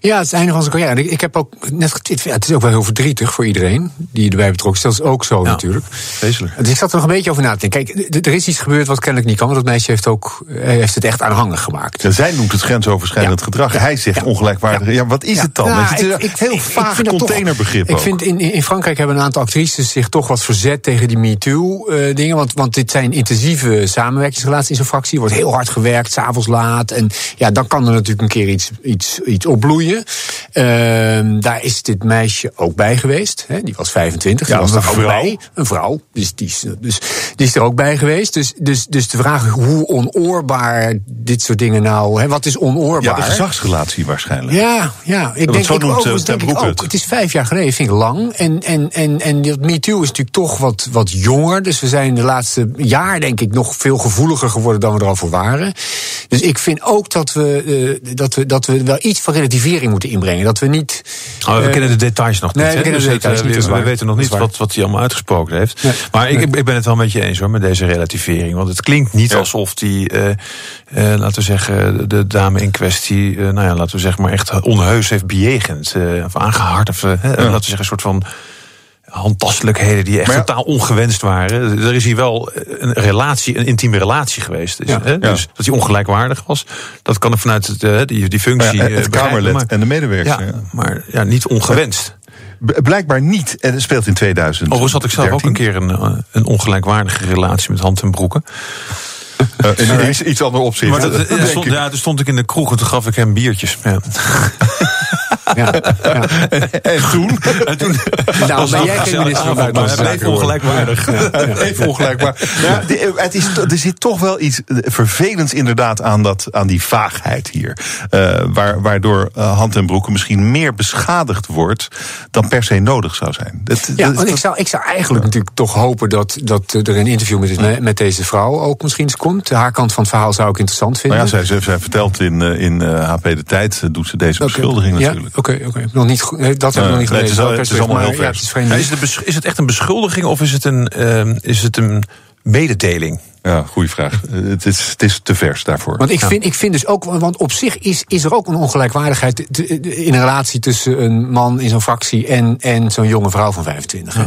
Ja, het is het einde van zijn carrière. Ik, ik heb ook net ja, het is ook wel heel verdrietig voor iedereen die erbij betrokken is. Dat is ook zo Ja. natuurlijk. Vreselijk. Dus ik zat er nog een beetje over na te denken. Kijk, er is iets gebeurd wat kennelijk niet kan. Want dat meisje heeft, ook, eh, heeft het echt aanhangig gemaakt. Ja, zij noemt het grensoverschrijdend gedrag. Hij zegt ongelijkwaardig. Ja, wat is het dan? Nou, het is ik- een ik- heel ik- vaag vind dat toch- containerbegrip Ik vind in, in Frankrijk hebben een aantal actrices zich toch wat verzet tegen die MeToo-dingen. want, want dit zijn intensieve samenwerkingsrelaties in zo'n fractie. Er wordt heel hard gewerkt, s'avonds laat. En ja, dan kan er natuurlijk een keer iets, iets, iets opbloeien. Ehm, daar is dit meisje ook bij geweest. Hè? Die was 25. Ja, die was ook vrouw. bij. Een vrouw. Dus die, is, dus die is er ook bij geweest. Dus, dus, dus de vraag hoe onoorbaar dit soort dingen nou. Hè? Wat is ja, onoorbaar? de gezagsrelatie waarschijnlijk. Ja, ja. Ik denk, zo ik, noemt, Ten denk ik ook. het. Het is vijf jaar geleden, vind ik lang. En, en, en, en dat MeToo is natuurlijk toch wat, wat jonger. Dus we zijn de laatste jaar, denk ik, nog veel gevoeliger geworden dan we er al voor waren. Dus ik vind ook dat we, eh, dat we, dat we wel iets van relativering moeten inbrengen. Dat we niet. Oh, we eh, kennen de details nog nee, niet. we hè? kennen de Dus details eh, niet, we, we weten nog niet wat, wat hij allemaal uitgesproken heeft. Nee. Maar ik, ik, ik ben het wel met je eens hoor, met deze relativering. Want het klinkt niet Ja. alsof die, eh, eh, laten we zeggen, de dame in kwestie, nou ja, laten we zeggen, maar echt onheus heeft bejegend. eh, of aangehard. Of, hè, laten we zeggen, een soort van handtastelijkheden die echt ja- totaal ongewenst waren. Er is hier wel een relatie, een intieme relatie geweest. Dus, Ja. hè, dus dat hij ongelijkwaardig was, dat kan er vanuit het, eh, die, die functie ja, het eh, Kamerlid maar- en de medewerker. Ja, ja. maar ja, niet ongewenst. Blijkbaar niet. En het speelt in 2000. Overigens had ik zelf ook een keer een, eh, een ongelijkwaardige relatie met Hand en Broeken. in iets, iets ander opzicht. Maar dat, stond, ja, toen stond ik in de kroeg en toen gaf ik hem biertjes. Ja. Ja. En toen? En toen Nou, ben jij geen minister van Buitenlandse Zaken even ongelijkwaardig. Even ongelijkbaar. Ja, die- het is, er zit toch wel iets vervelends inderdaad aan, dat, aan die vaagheid hier. Eh, waar, waardoor eh, Hand en Broeken misschien meer beschadigd wordt dan per se nodig zou zijn. Dat, Ja, dat- want ik zou, ik zou eigenlijk natuurlijk toch hopen dat, dat er een interview met, met deze vrouw ook misschien eens komt. Haar kant van het verhaal zou ik interessant vinden. nou ja, zij, zij, zij vertelt in, eh, in eh, HP De Tijd, eh, doet ze deze beschuldiging Ja, Oké, oké. Nog niet goed- nee, Dat hebben we nog niet Nee, het is al- het is allemaal heel ja, vers. is. Ja, het is het echt een beschuldiging of is het een, ehm, is het een mededeling? Ja, goede vraag. Eh, het, is, het is te vers daarvoor. Want ik, vind, ik vind dus ook, want op zich is, is er ook een ongelijkwaardigheid in een relatie tussen een man in zo'n fractie en, en zo'n jonge vrouw van 25. hè.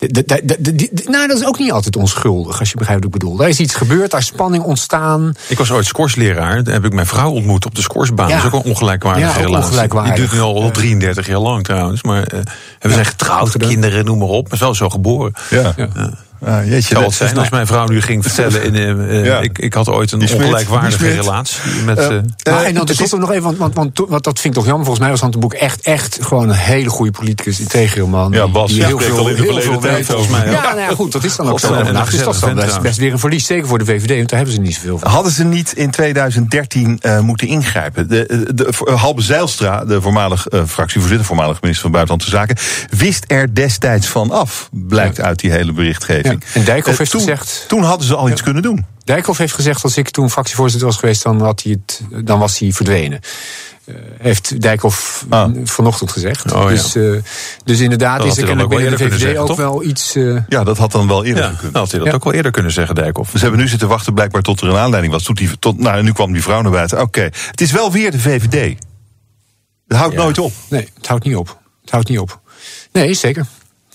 De- de- de- de- de- de- nou, dat is ook niet altijd onschuldig, als je begrijpt wat ik bedoel. Daar is iets gebeurd, daar is spanning ontstaan. Ik was ooit scorsleraar. Daar heb ik mijn vrouw ontmoet op de scoresbaan. Ja. Dat is ook een ongelijkwaardige Ja, relatie. ongelijkwaardig. Die duurt nu al 33 jaar lang trouwens. Maar eh, we zijn getrouwd, kinderen, noem maar op. Maar wel zo geboren. ja. Ah, jeetje, Zou dat het zijn is als mijn vrouw nu ging vertellen... In, Ja. ik, ik had ooit een ongelijkwaardige relatie met... Maar, Eh, en dan het tenslotte nog even, want, want, want, want dat vind ik toch jammer. Volgens mij was Han de Boek echt, echt gewoon een hele goede politicus, integere man. Ja, Bas, die ja, heel veel, al in de heel veel tijd volgens mij, Ja, ja. nou ja, goed, dat is dan ook zo. en Nou, dus dat is best, weer een verlies, zeker voor de VVD, want daar hebben ze niet zoveel van. Hadden ze niet in 2013 eh, moeten ingrijpen? De, Halbe Zijlstra, de voormalig eh, fractievoorzitter, voormalig minister van Buitenlandse Zaken, wist er destijds van af, blijkt uit die hele berichtgeving. Ja, en Dijkhoff Eh, heeft toen, gezegd- Toen hadden ze al iets kunnen doen. Dijkhoff heeft gezegd, als ik toen fractievoorzitter was geweest, dan, had hij het, dan was hij verdwenen. Eh, heeft Dijkhoff Ah. vanochtend gezegd. Oh, ja. dus, eh, dus inderdaad is er kennelijk binnen de VVD kunnen ook wel iets... eh, Ja, dat had dan wel eerder ja, gekund. dan had hij dat Ja. ook wel eerder kunnen zeggen, Dijkhoff. Dus ze hebben nu zitten wachten blijkbaar tot er een aanleiding was. Tot die, tot, nou, en nu kwam die vrouw naar buiten. Oké, het is wel weer de VVD. Het houdt Ja. nooit op. Nee, het houdt niet op. Het houdt niet op. Nee, zeker.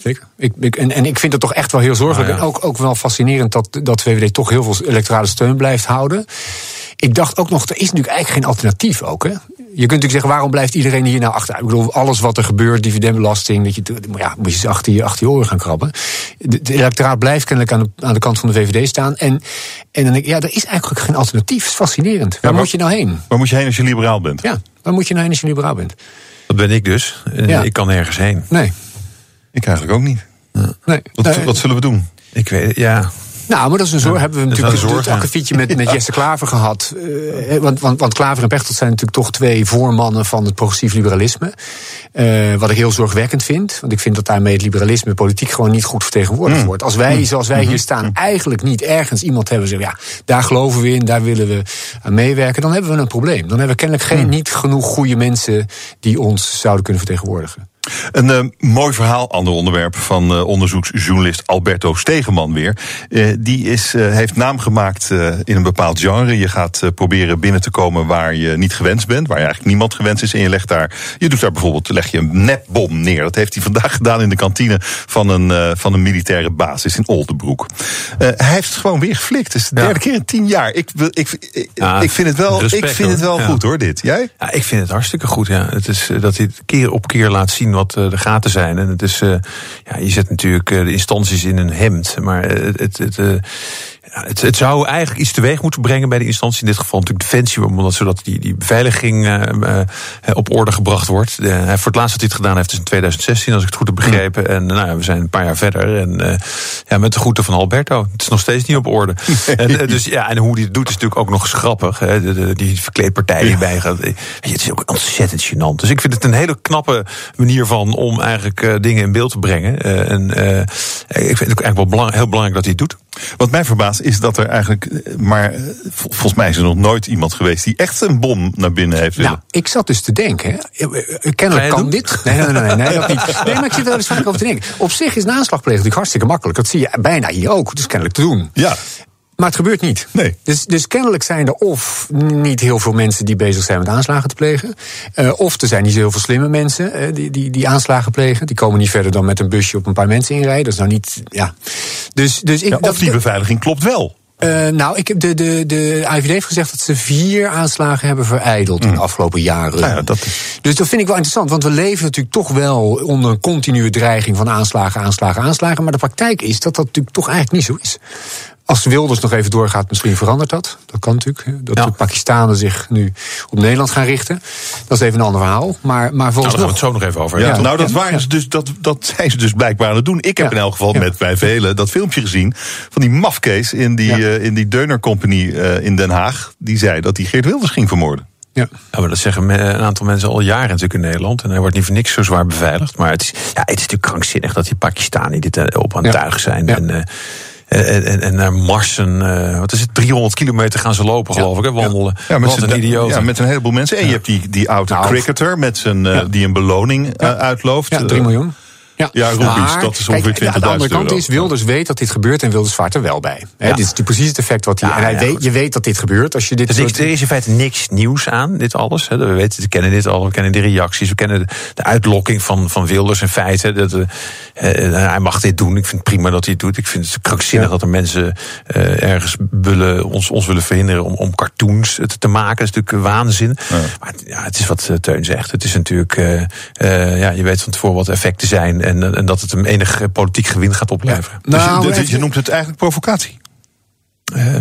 Zeker. Ik, ik, en, en ik vind het toch echt wel heel zorgelijk. Ah, ja. En ook, ook wel fascinerend dat, dat VVD toch heel veel electorale steun blijft houden. Ik dacht ook nog, er is natuurlijk eigenlijk geen alternatief ook. Hè? Je kunt natuurlijk zeggen, waarom blijft iedereen hier nou achter? Ik bedoel, alles wat er gebeurt, dividendbelasting, dat je, ja, moet je achter je, achter je oren gaan krabben. De, de electoraat blijft kennelijk aan de, aan de kant van de VVD staan. En, en dan denk ik, ja, er is eigenlijk geen alternatief. Het is fascinerend. Waar moet je nou heen? Waar moet je heen als je liberaal bent? Ja, waar moet je nou heen als je liberaal bent? Dat ben ik dus. Ja. Ik kan nergens heen. Nee. Ik eigenlijk ook niet. nee. Wat, Nee. wat zullen we doen? Ik weet, ja. Nou, maar dat is een zorg. Hebben we natuurlijk een het zorg, ja. akkefietje met, met Jesse Klaver gehad. Eh, want, want, want Klaver en Pechtold zijn natuurlijk toch twee voormannen van het progressief liberalisme. Eh, wat ik heel zorgwekkend vind. Want ik vind dat daarmee het liberalisme politiek gewoon niet goed vertegenwoordigd Mm. wordt. Als wij, zoals wij hier staan, eigenlijk niet ergens iemand hebben zeggen: ja, daar geloven we in, daar willen we aan meewerken. Dan hebben we een probleem. Dan hebben we kennelijk Mm. geen, niet genoeg goede mensen die ons zouden kunnen vertegenwoordigen. Een eh, mooi verhaal, ander onderwerp van eh, onderzoeksjournalist Alberto Stegeman weer. Eh, die is, heeft naam gemaakt in een bepaald genre. Je gaat proberen binnen te komen waar je niet gewenst bent, waar je eigenlijk niemand gewenst is. En je legt daar, je doet daar bijvoorbeeld, leg je een nepbom neer. Dat heeft hij vandaag gedaan in de kantine van een, van een militaire basis in Oldenbroek. Hij heeft het gewoon weer geflikt. Het is de Ja. derde keer in tien jaar. Ik, wil- ik, ik, Ja, ik vind het wel, ik vind het wel. Ja. goed hoor, dit. Jij? Ja, ik vind het hartstikke goed. Ja. Het is dat hij het keer op keer laat zien wat eh, de gaten zijn. En het is, eh, ja, je zet natuurlijk eh, de instanties in een hemd. Maar het, het, het, het, het zou eigenlijk iets teweeg moeten brengen bij de instantie. In dit geval natuurlijk Defensie, omdat, zodat die, die beveiliging eh, eh, op orde gebracht wordt. Hij, voor het laatst dat hij het gedaan heeft is in 2016, als ik het goed heb begrepen. En nou, ja, we zijn een paar jaar verder. En eh, ja, met de groeten van Alberto. Het is nog steeds niet op orde. en, dus, ja, en hoe hij het doet is natuurlijk ook nog eens grappig. Hè, de, de- die verkleedpartij die bij gaat. Weet je, het is ook ontzettend gênant. Dus ik vind het een hele knappe manier van om eigenlijk dingen in beeld te brengen. En ik vind het ook eigenlijk wel belang, heel belangrijk dat hij het doet. Wat mij verbaast is dat er eigenlijk, eh, maar eh, vol- volgens mij is er nog nooit iemand geweest die echt een bom naar binnen heeft willen. Nou, ik zat dus te denken. Eh, kennelijk kan dit. Nee, nee, nee, nee, nee, dat niet. Nee, maar ik zit er wel eens vaak over te denken. Op zich is plegen natuurlijk hartstikke makkelijk. Dat zie je bijna hier ook. Het is kennelijk te doen. Ja. Maar het gebeurt niet. Nee. Dus, dus kennelijk zijn er of niet heel veel mensen die bezig zijn met aanslagen te plegen. Uh, of er zijn niet zo heel veel slimme mensen uh, die, die, die aanslagen plegen. Die komen niet verder dan met een busje op een paar mensen inrijden. Dat is nou niet. Ja. Dus, dus ik, ja, of dat, die beveiliging klopt wel. Uh, nou, ik heb de, de, de IVD heeft gezegd dat ze vier aanslagen hebben verijdeld in de afgelopen jaren. Nou ja, dat is... Dus dat vind ik wel interessant, want we leven natuurlijk toch wel onder een continue dreiging van aanslagen, aanslagen, aanslagen. Maar de praktijk is dat dat natuurlijk toch eigenlijk niet zo is. Als Wilders nog even doorgaat, misschien verandert dat. Dat kan natuurlijk. Dat Ja. de Pakistanen zich nu op Nederland gaan richten. Dat is even een ander verhaal. Maar, maar Nou, volgens daar gaan we het zo nog even over Ja, nou, dat, waren ze dus, dat, dat zijn ze dus blijkbaar aan het doen. Ik heb Ja. in elk geval Ja. met bij velen dat filmpje gezien van die mafkees in die, Ja. eh, in die Deuner Company eh, in Den Haag. Die zei dat hij Geert Wilders ging vermoorden. Ja. Ja, maar dat zeggen een aantal mensen al jaren natuurlijk in Nederland. En hij wordt niet voor niks zo zwaar beveiligd. Maar het is, ja, het is natuurlijk krankzinnig dat die Pakistanen dit eh, op aan het Ja. tuig zijn. Ja. En, eh, en, en, en naar Marsen, eh, wat is het, 300 kilometer gaan ze lopen, geloof ik, hè, wandelen. Ja, met, wat een idioot. ja, met een heleboel mensen. En je hebt die, die oude Nou, cricketer met zijn, eh, Ja. die een beloning eh, Ja. uitlooft. Ja, 3 Eh, miljoen. Ja, Ja, Maar, dat is ongeveer 20.000 Aan de andere kant euro. is, Wilders weet dat dit gebeurt en Wilders vaart er wel bij. Dit is die precies het effect wat hij... En hij weet, je weet dat dit gebeurt als je dit Dus soort... er is in feite niks nieuws aan, dit alles. Hè. We, weten, we kennen dit al, we kennen de reacties, we kennen de, uitlokking van, van Wilders in feite. Dat, eh, eh, hij mag dit doen, ik vind het prima dat hij het doet. Ik vind het krankzinnig dat er mensen eh, ergens willen, ons, ons willen verhinderen om, om cartoons te, te maken. Dat is natuurlijk waanzin. Maar het- ja, het is wat Teun zegt. Het is natuurlijk, ja, je weet van tevoren wat de effecten zijn. En, en dat het hem enig eh, politiek gewin gaat opleveren. Dus je- Nou, dus je noemt het eigenlijk provocatie. Eh,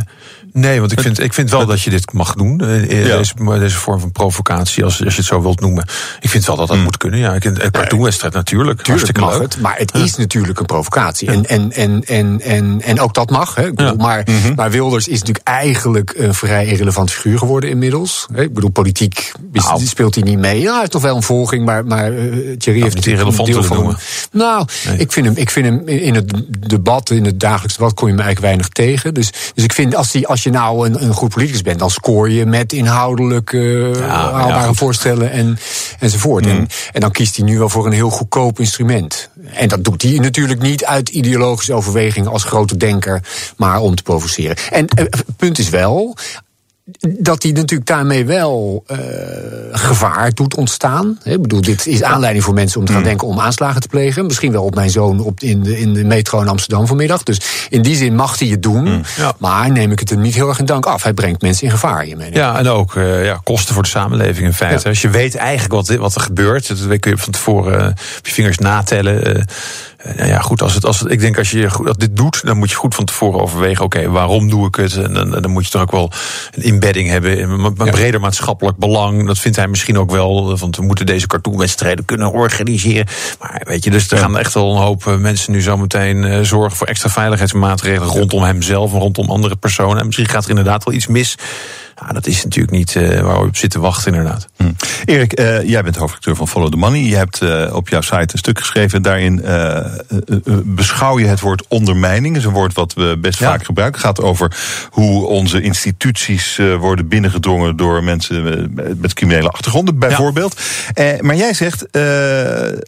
nee, want ik vind, ik vind wel dat je dit mag doen. eh, eh, Ja. Deze, deze vorm van provocatie, als, als je het zo wilt noemen. Ik vind wel dat dat moet kunnen. Ja, ik, een cartoonwedstrijd natuurlijk. Tuurlijk mag leuk. het, maar het is natuurlijk een provocatie. En, en, en, en, en, en ook dat mag. Hè. Ik bedoel, maar, maar Wilders is natuurlijk eigenlijk een vrij irrelevant figuur geworden inmiddels. Ik bedoel, politiek is- Nou. speelt hij niet mee. Ja, hij heeft toch wel een volging, maar, maar eh, Thierry heeft niet irrelevant deel van noemen. Nou, Nee. ik, vind hem, ik vind hem in het debat, in het dagelijks debat, kom je me eigenlijk weinig tegen. Dus, dus ik vind, als, die, als je nou een, een goed politicus bent, dan scoor je met inhoudelijk eh, ja, haalbare voorstellen en, enzovoort. En, en dan kiest hij nu wel voor een heel goedkoop instrument. En dat doet hij natuurlijk niet uit ideologische overwegingen als grote denker, maar om te provoceren. En eh, het punt is wel dat hij natuurlijk daarmee wel eh, gevaar doet ontstaan. Hè, Ik bedoel, dit is aanleiding voor mensen om te gaan denken om aanslagen te plegen. Misschien wel op mijn zoon op, in, de, in de metro in Amsterdam vanmiddag. Dus in die zin mag hij het doen. Ja. Maar neem ik het hem niet heel erg in dank af. Hij brengt mensen in gevaar hiermee. Ja, en ook eh, ja, kosten voor de samenleving in feite. Ja. Als je weet eigenlijk wat, wat er gebeurt, dat kun je van tevoren eh, op je vingers natellen. Eh, nou ja, goed, als het, als het, ik denk als je goed- als dit doet, dan moet je goed van tevoren overwegen: oké, waarom doe ik het? En dan, dan moet je toch ook wel een inbedding hebben, een een breder maatschappelijk belang. Dat vindt hij misschien ook wel, want we moeten deze cartoonwedstrijden kunnen organiseren. Maar weet je, dus er gaan echt wel een hoop eh, mensen nu zometeen eh, zorgen voor extra veiligheidsmaatregelen rondom hemzelf en rondom andere personen. En misschien gaat er inderdaad wel iets mis. Ja, dat is natuurlijk niet eh, waar we op zitten wachten, inderdaad. Hm. Erik, eh, jij bent hoofdredacteur van Follow the Money. Je hebt eh, op jouw site een stuk geschreven. Daarin beschouw je het woord ondermijning. Dat is een woord wat we best Ja. vaak gebruiken. Het gaat over hoe onze instituties worden binnengedrongen door mensen met criminele achtergronden, bijvoorbeeld. Maar jij zegt,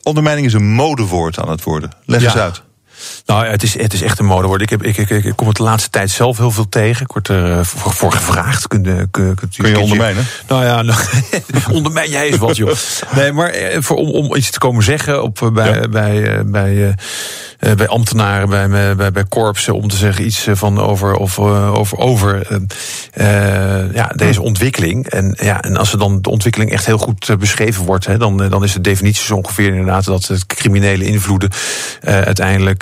ondermijning is een modewoord aan het worden. Leg Ja. eens uit. Nou, ja, het is, het is echt een modewoord. Ik, heb, ik, ik, ik, kom het de laatste tijd zelf heel veel tegen. Ik word er eh, voor, voor gevraagd. Kun, je- kun, kunt u Kun je ondermijnen? Nou ja, nou, ondermijn jij eens wat, joh. Nee, maar eh, voor, om, om iets te komen zeggen op, bij, Ja. bij, bij, bij ambtenaren, bij, bij, bij, korpsen, om te zeggen iets van over, of, over, over ja, deze ontwikkeling. En, ja, en als er dan de ontwikkeling echt heel goed beschreven wordt, hè, dan, dan is de definitie zo ongeveer inderdaad dat het criminele invloeden eh,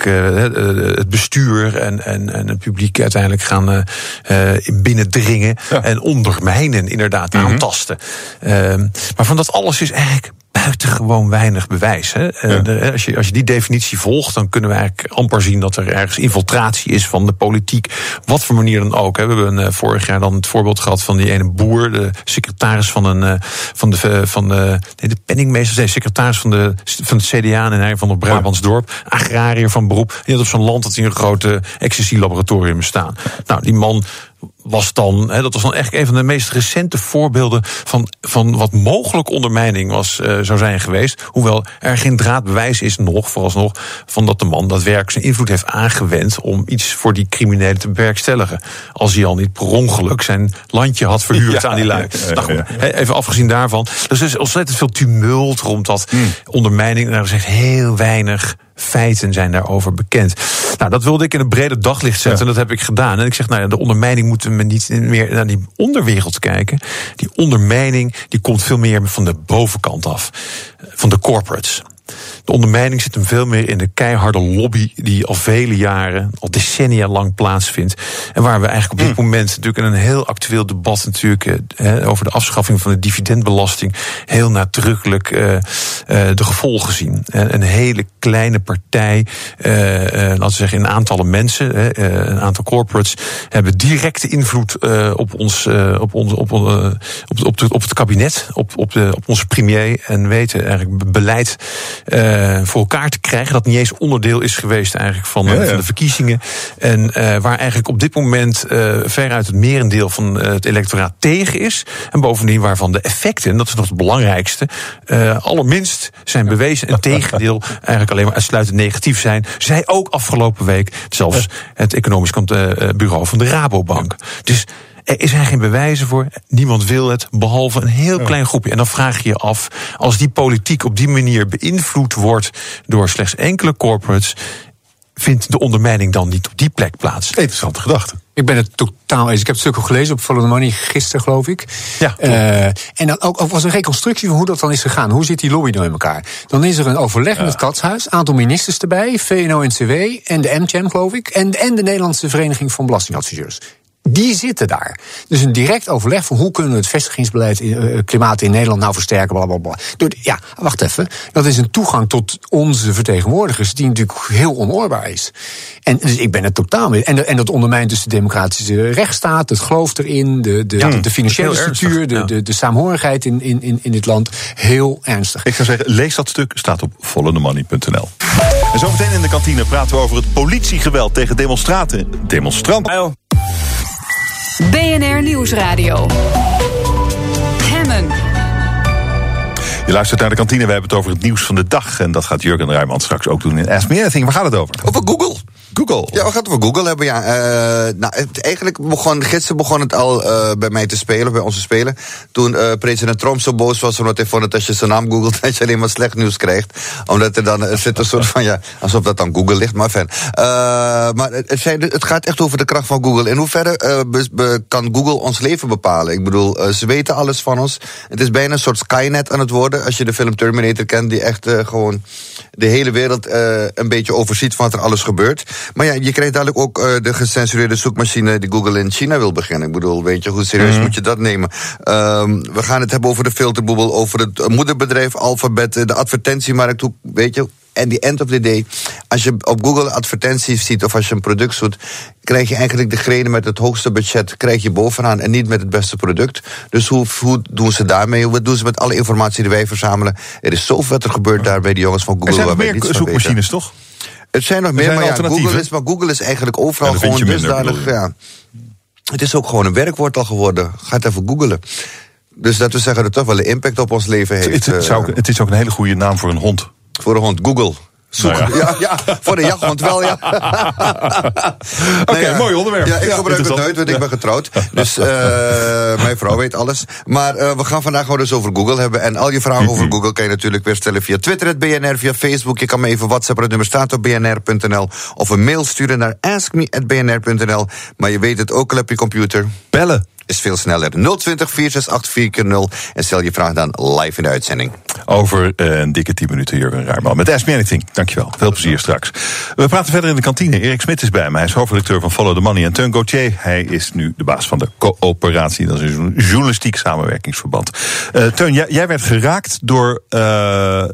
uiteindelijk eh, eh, het bestuur en, en, en het publiek uiteindelijk gaan eh, eh, binnendringen Ja. en ondermijnen, inderdaad, aantasten. Ehm, maar van dat alles is eigenlijk buitengewoon weinig bewijs. Hè? Eh, Ja. de- als, je, als je die definitie volgt, dan kunnen we eigenlijk amper zien dat er ergens infiltratie is van de politiek. Wat voor manier dan ook. Hè? We hebben eh, vorig jaar dan het voorbeeld gehad van die ene boer, de secretaris van, een, eh, van, de, van de, nee, de penningmeester, nee, secretaris van, de, van het CDA en hij van het Brabantsdorp, agrariër van beroep. Die had op zo'n land dat hij een grote ecstasy-laboratorium staan. Nou, die man was dan, hè, dat was dan echt een van de meest recente voorbeelden van, van wat mogelijk ondermijning was, eh, zou zijn geweest. Hoewel er geen draadbewijs is nog, vooralsnog, van dat de man daadwerkelijk zijn invloed heeft aangewend om iets voor die criminelen te bewerkstelligen. Als hij al niet per ongeluk zijn landje had verhuurd Ja, aan die lui. ja, ja, Nou even afgezien daarvan. Dus er is ontzettend veel tumult rond dat Hmm. ondermijning. Er is echt heel weinig feiten zijn daarover bekend. Nou, dat wilde ik in een breder daglicht zetten. En dat heb ik gedaan. En ik zeg, nou ja, de ondermijning moeten we niet meer naar die onderwereld kijken. Die ondermijning die komt veel meer van de bovenkant af. Van de corporates. De ondermijning zit hem veel meer in de keiharde lobby die al vele jaren, al decennia lang plaatsvindt. En waar we eigenlijk op dit moment natuurlijk in een heel actueel debat natuurlijk eh, over de afschaffing van de dividendbelasting heel nadrukkelijk eh, eh, de gevolgen zien. En een hele kleine partij, eh, laten we zeggen in aantallen mensen, een aantal corporates, hebben directe invloed eh, op ons, eh, op ons, op, op, op, het kabinet, op, op, de, op onze premier en weten eigenlijk be- beleid eh, voor elkaar te krijgen dat niet eens onderdeel is geweest eigenlijk van, eh, Ja, ja. van de verkiezingen en eh, waar eigenlijk op dit moment eh veruit het merendeel van het electoraat tegen is en bovendien waarvan de effecten, en dat is nog het belangrijkste, allerminst zijn bewezen en tegendeel eigenlijk alleen maar uitsluitend negatief zijn. Zij ook afgelopen week zelfs het economisch kant- bureau van de Rabobank. Dus er zijn geen bewijzen voor. Niemand wil het, behalve een heel klein groepje. En dan vraag je je af, als die politiek op die manier beïnvloed wordt door slechts enkele corporates, vindt de ondermijning dan niet op die plek plaats? Interessante gedachte. Ik ben het totaal eens. Ik heb het stuk ook gelezen op Follow the Money gisteren, geloof ik. Ja, Eh, en dan ook, ook was een reconstructie van hoe dat dan is gegaan. Hoe zit die lobby nou in elkaar? Dan is er een overleg met het Katshuis, aantal ministers erbij, VNO-NCW en de MCM, geloof ik, en, en de Nederlandse Vereniging van Belastingadviseurs. Die zitten daar. Dus een direct overleg van hoe kunnen we het vestigingsbeleid, eh, klimaat in Nederland nou versterken, bla bla bla. Door, ja, wacht even. Dat is een toegang tot onze vertegenwoordigers, die natuurlijk heel onoorbaar is. En dus ik ben het totaal mee. En, en dat ondermijnt dus de democratische rechtsstaat, het geloof erin, de, de, de, de financiële ernstig, structuur, de, de, de saamhorigheid in, in, in, in dit land. Heel ernstig. Ik zou zeggen, lees dat stuk, staat op followthemoney.nl. En zometeen in de kantine praten we over het politiegeweld tegen demonstranten. Demonstranten. BNR Nieuwsradio. Hemmen. Je luistert naar de kantine, we hebben het over het nieuws van de dag. En dat gaat Jurgen Rijman straks ook doen in Ask Me Anything. Waar gaat het over? Over Google. Google. Ja, we gaan het over Google hebben, ja. Eh, nou, het, eigenlijk begon, gisteren begon het al eh, bij mij te spelen, bij onze spelen. Toen eh, president Trump zo boos was, omdat hij vond dat als je zijn naam googelt, dat je alleen maar slecht nieuws krijgt. Omdat er dan zit een soort van, ja, alsof dat aan Google ligt, maar. Eh, maar het, het gaat echt over de kracht van Google. In hoeverre be- kan Google ons leven bepalen? Ik bedoel, ze weten alles van ons. Het is bijna een soort Skynet aan het worden, als je de film Terminator kent, die echt gewoon de hele wereld een beetje overziet van wat er alles gebeurt. Maar ja, je krijgt dadelijk ook eh, de gecensureerde zoekmachine die Google in China wil beginnen. Ik bedoel, weet je, hoe serieus moet je dat nemen? Ehm, we gaan het hebben over de filterboebel, over het eh, moederbedrijf Alphabet, eh, de advertentiemarkt. Hoe, weet je, en the end of the day, als je op Google advertenties ziet of als je een product zoekt, krijg je eigenlijk degene met het hoogste budget krijg je bovenaan en niet met het beste product. Dus hoe, hoe doen ze daarmee? Wat doen ze met alle informatie die wij verzamelen? Er is zoveel wat er gebeurt daar bij de jongens van Google. Er zijn nog meer zoekmachines, toch? Het zijn nog Er meer, zijn maar ja. Google is, maar Google is eigenlijk overal gewoon dusdanig. Ja, het is ook gewoon een werkwoord al geworden. Ga het even googelen. Dus dat we zeggen dat het toch wel een impact op ons leven heeft. Het, het, zou eh, het is ook een hele goede naam voor een hond. voor een hond, Google. Nou ja. Ja, voor de jachthond wel, ja. Oké, mooi onderwerp. Ja, ik Ja, gebruik het nooit, want ik ben getrouwd. Dus eh, mijn vrouw weet alles. Maar eh, we gaan vandaag gewoon dus over Google hebben. En al je vragen over Google kan je natuurlijk weer stellen via Twitter, het BNR, via Facebook. Je kan me even WhatsApp, het nummer staat op bnr.nl. Of een mail sturen naar askme.bnr.nl. Maar je weet het ook al op je computer. Bellen. Is veel sneller. 020 468 0 En stel je vraag dan live in de uitzending. Over eh, een dikke 10 minuten, Jurgen Rijman. Met Ask Me Anything. Dankjewel. Veel plezier straks. We praten verder in de kantine. Erik Smit is bij me. Hij is hoofdredacteur van Follow the Money. En Teun Gauthier, hij is nu de baas van de coöperatie. Dat is een journalistiek samenwerkingsverband. Eh, Teun, jij, jij werd geraakt door eh,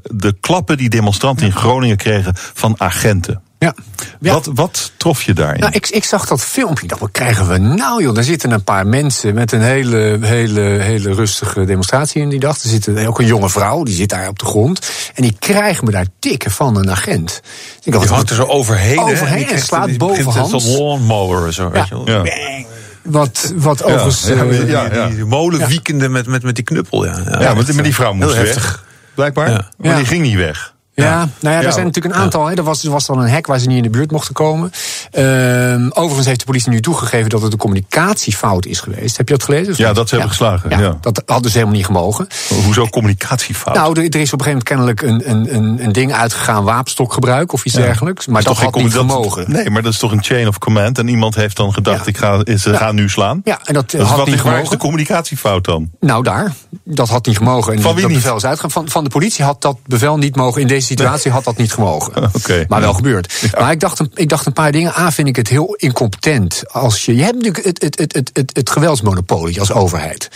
de klappen die demonstranten in Groningen kregen van agenten. Ja. Ja. Wat, wat trof je daarin? Nou, ik, ik zag dat filmpje. Ik dacht, wat krijgen we nou, joh? Daar zitten een paar mensen met een hele, hele, hele rustige demonstratie in die dag. Er zit een- ook een jonge vrouw, die zit daar op de grond. En die krijgen me daar tikken van een agent. Ik dacht, Die hangt er zo overheen. hè? Overheen en slaat die begint bovenhands. Zo'n lawnmower. Zo, weet je wel. Ja. Bang. Wat, wat overigens... Ja, eh, die, ja, ja. die molen wiekende met, met, met die knuppel. Ja, Ja, want maar die vrouw moest Heel weg. heftig. Blijkbaar. Ja. Maar Ja. die ging niet weg. Ja, nou ja, er zijn natuurlijk een aantal. Hè. Er, was, er was dan een hek waar ze niet in de buurt mochten komen. Ehm, overigens heeft de politie nu toegegeven dat het een communicatiefout is geweest. Heb je dat gelezen? Ja, dat ze hebben geslagen, ja. Dat had dus helemaal niet gemogen. Hoezo communicatiefout? Nou, er, er is op een gegeven moment kennelijk een, een, een, een ding uitgegaan, wapenstokgebruik of iets dergelijks. Maar dat toch had niet dat- gemogen. Nee, maar dat is toch een chain of command. En iemand heeft dan gedacht, ik ga, ze gaan nu slaan. Ja, en dat, Dat had wat niet is, waar is gemogen. de communicatiefout dan? Nou, daar. Dat had niet gemogen. En Van wie dat niet? bevel is uitgegaan. Van, van de politie had dat bevel niet mogen. In deze situatie had dat niet gemogen. Maar wel Ja. gebeurd. Maar ik dacht, een, ik dacht een paar dingen. A, vind ik het heel incompetent. Als je, je hebt natuurlijk het, het, het, het, het, het geweldsmonopolie als overheid.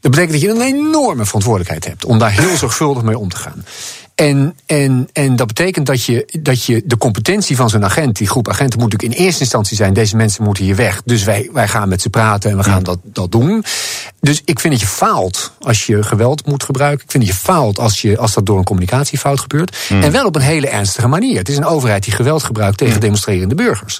Dat betekent dat je een enorme verantwoordelijkheid hebt. Om daar heel zorgvuldig mee om te gaan. En, en, en dat betekent dat je, dat je de competentie van zo'n agent, die groep agenten, moet natuurlijk in eerste instantie zijn: deze mensen moeten hier weg. Dus wij, wij gaan met ze praten en we gaan dat, dat doen. Dus ik vind dat je faalt als je geweld moet gebruiken. Ik vind dat je faalt als, je, als dat door een communicatiefout gebeurt. En wel op een hele ernstige manier. Het is een overheid die geweld gebruikt tegen demonstrerende burgers.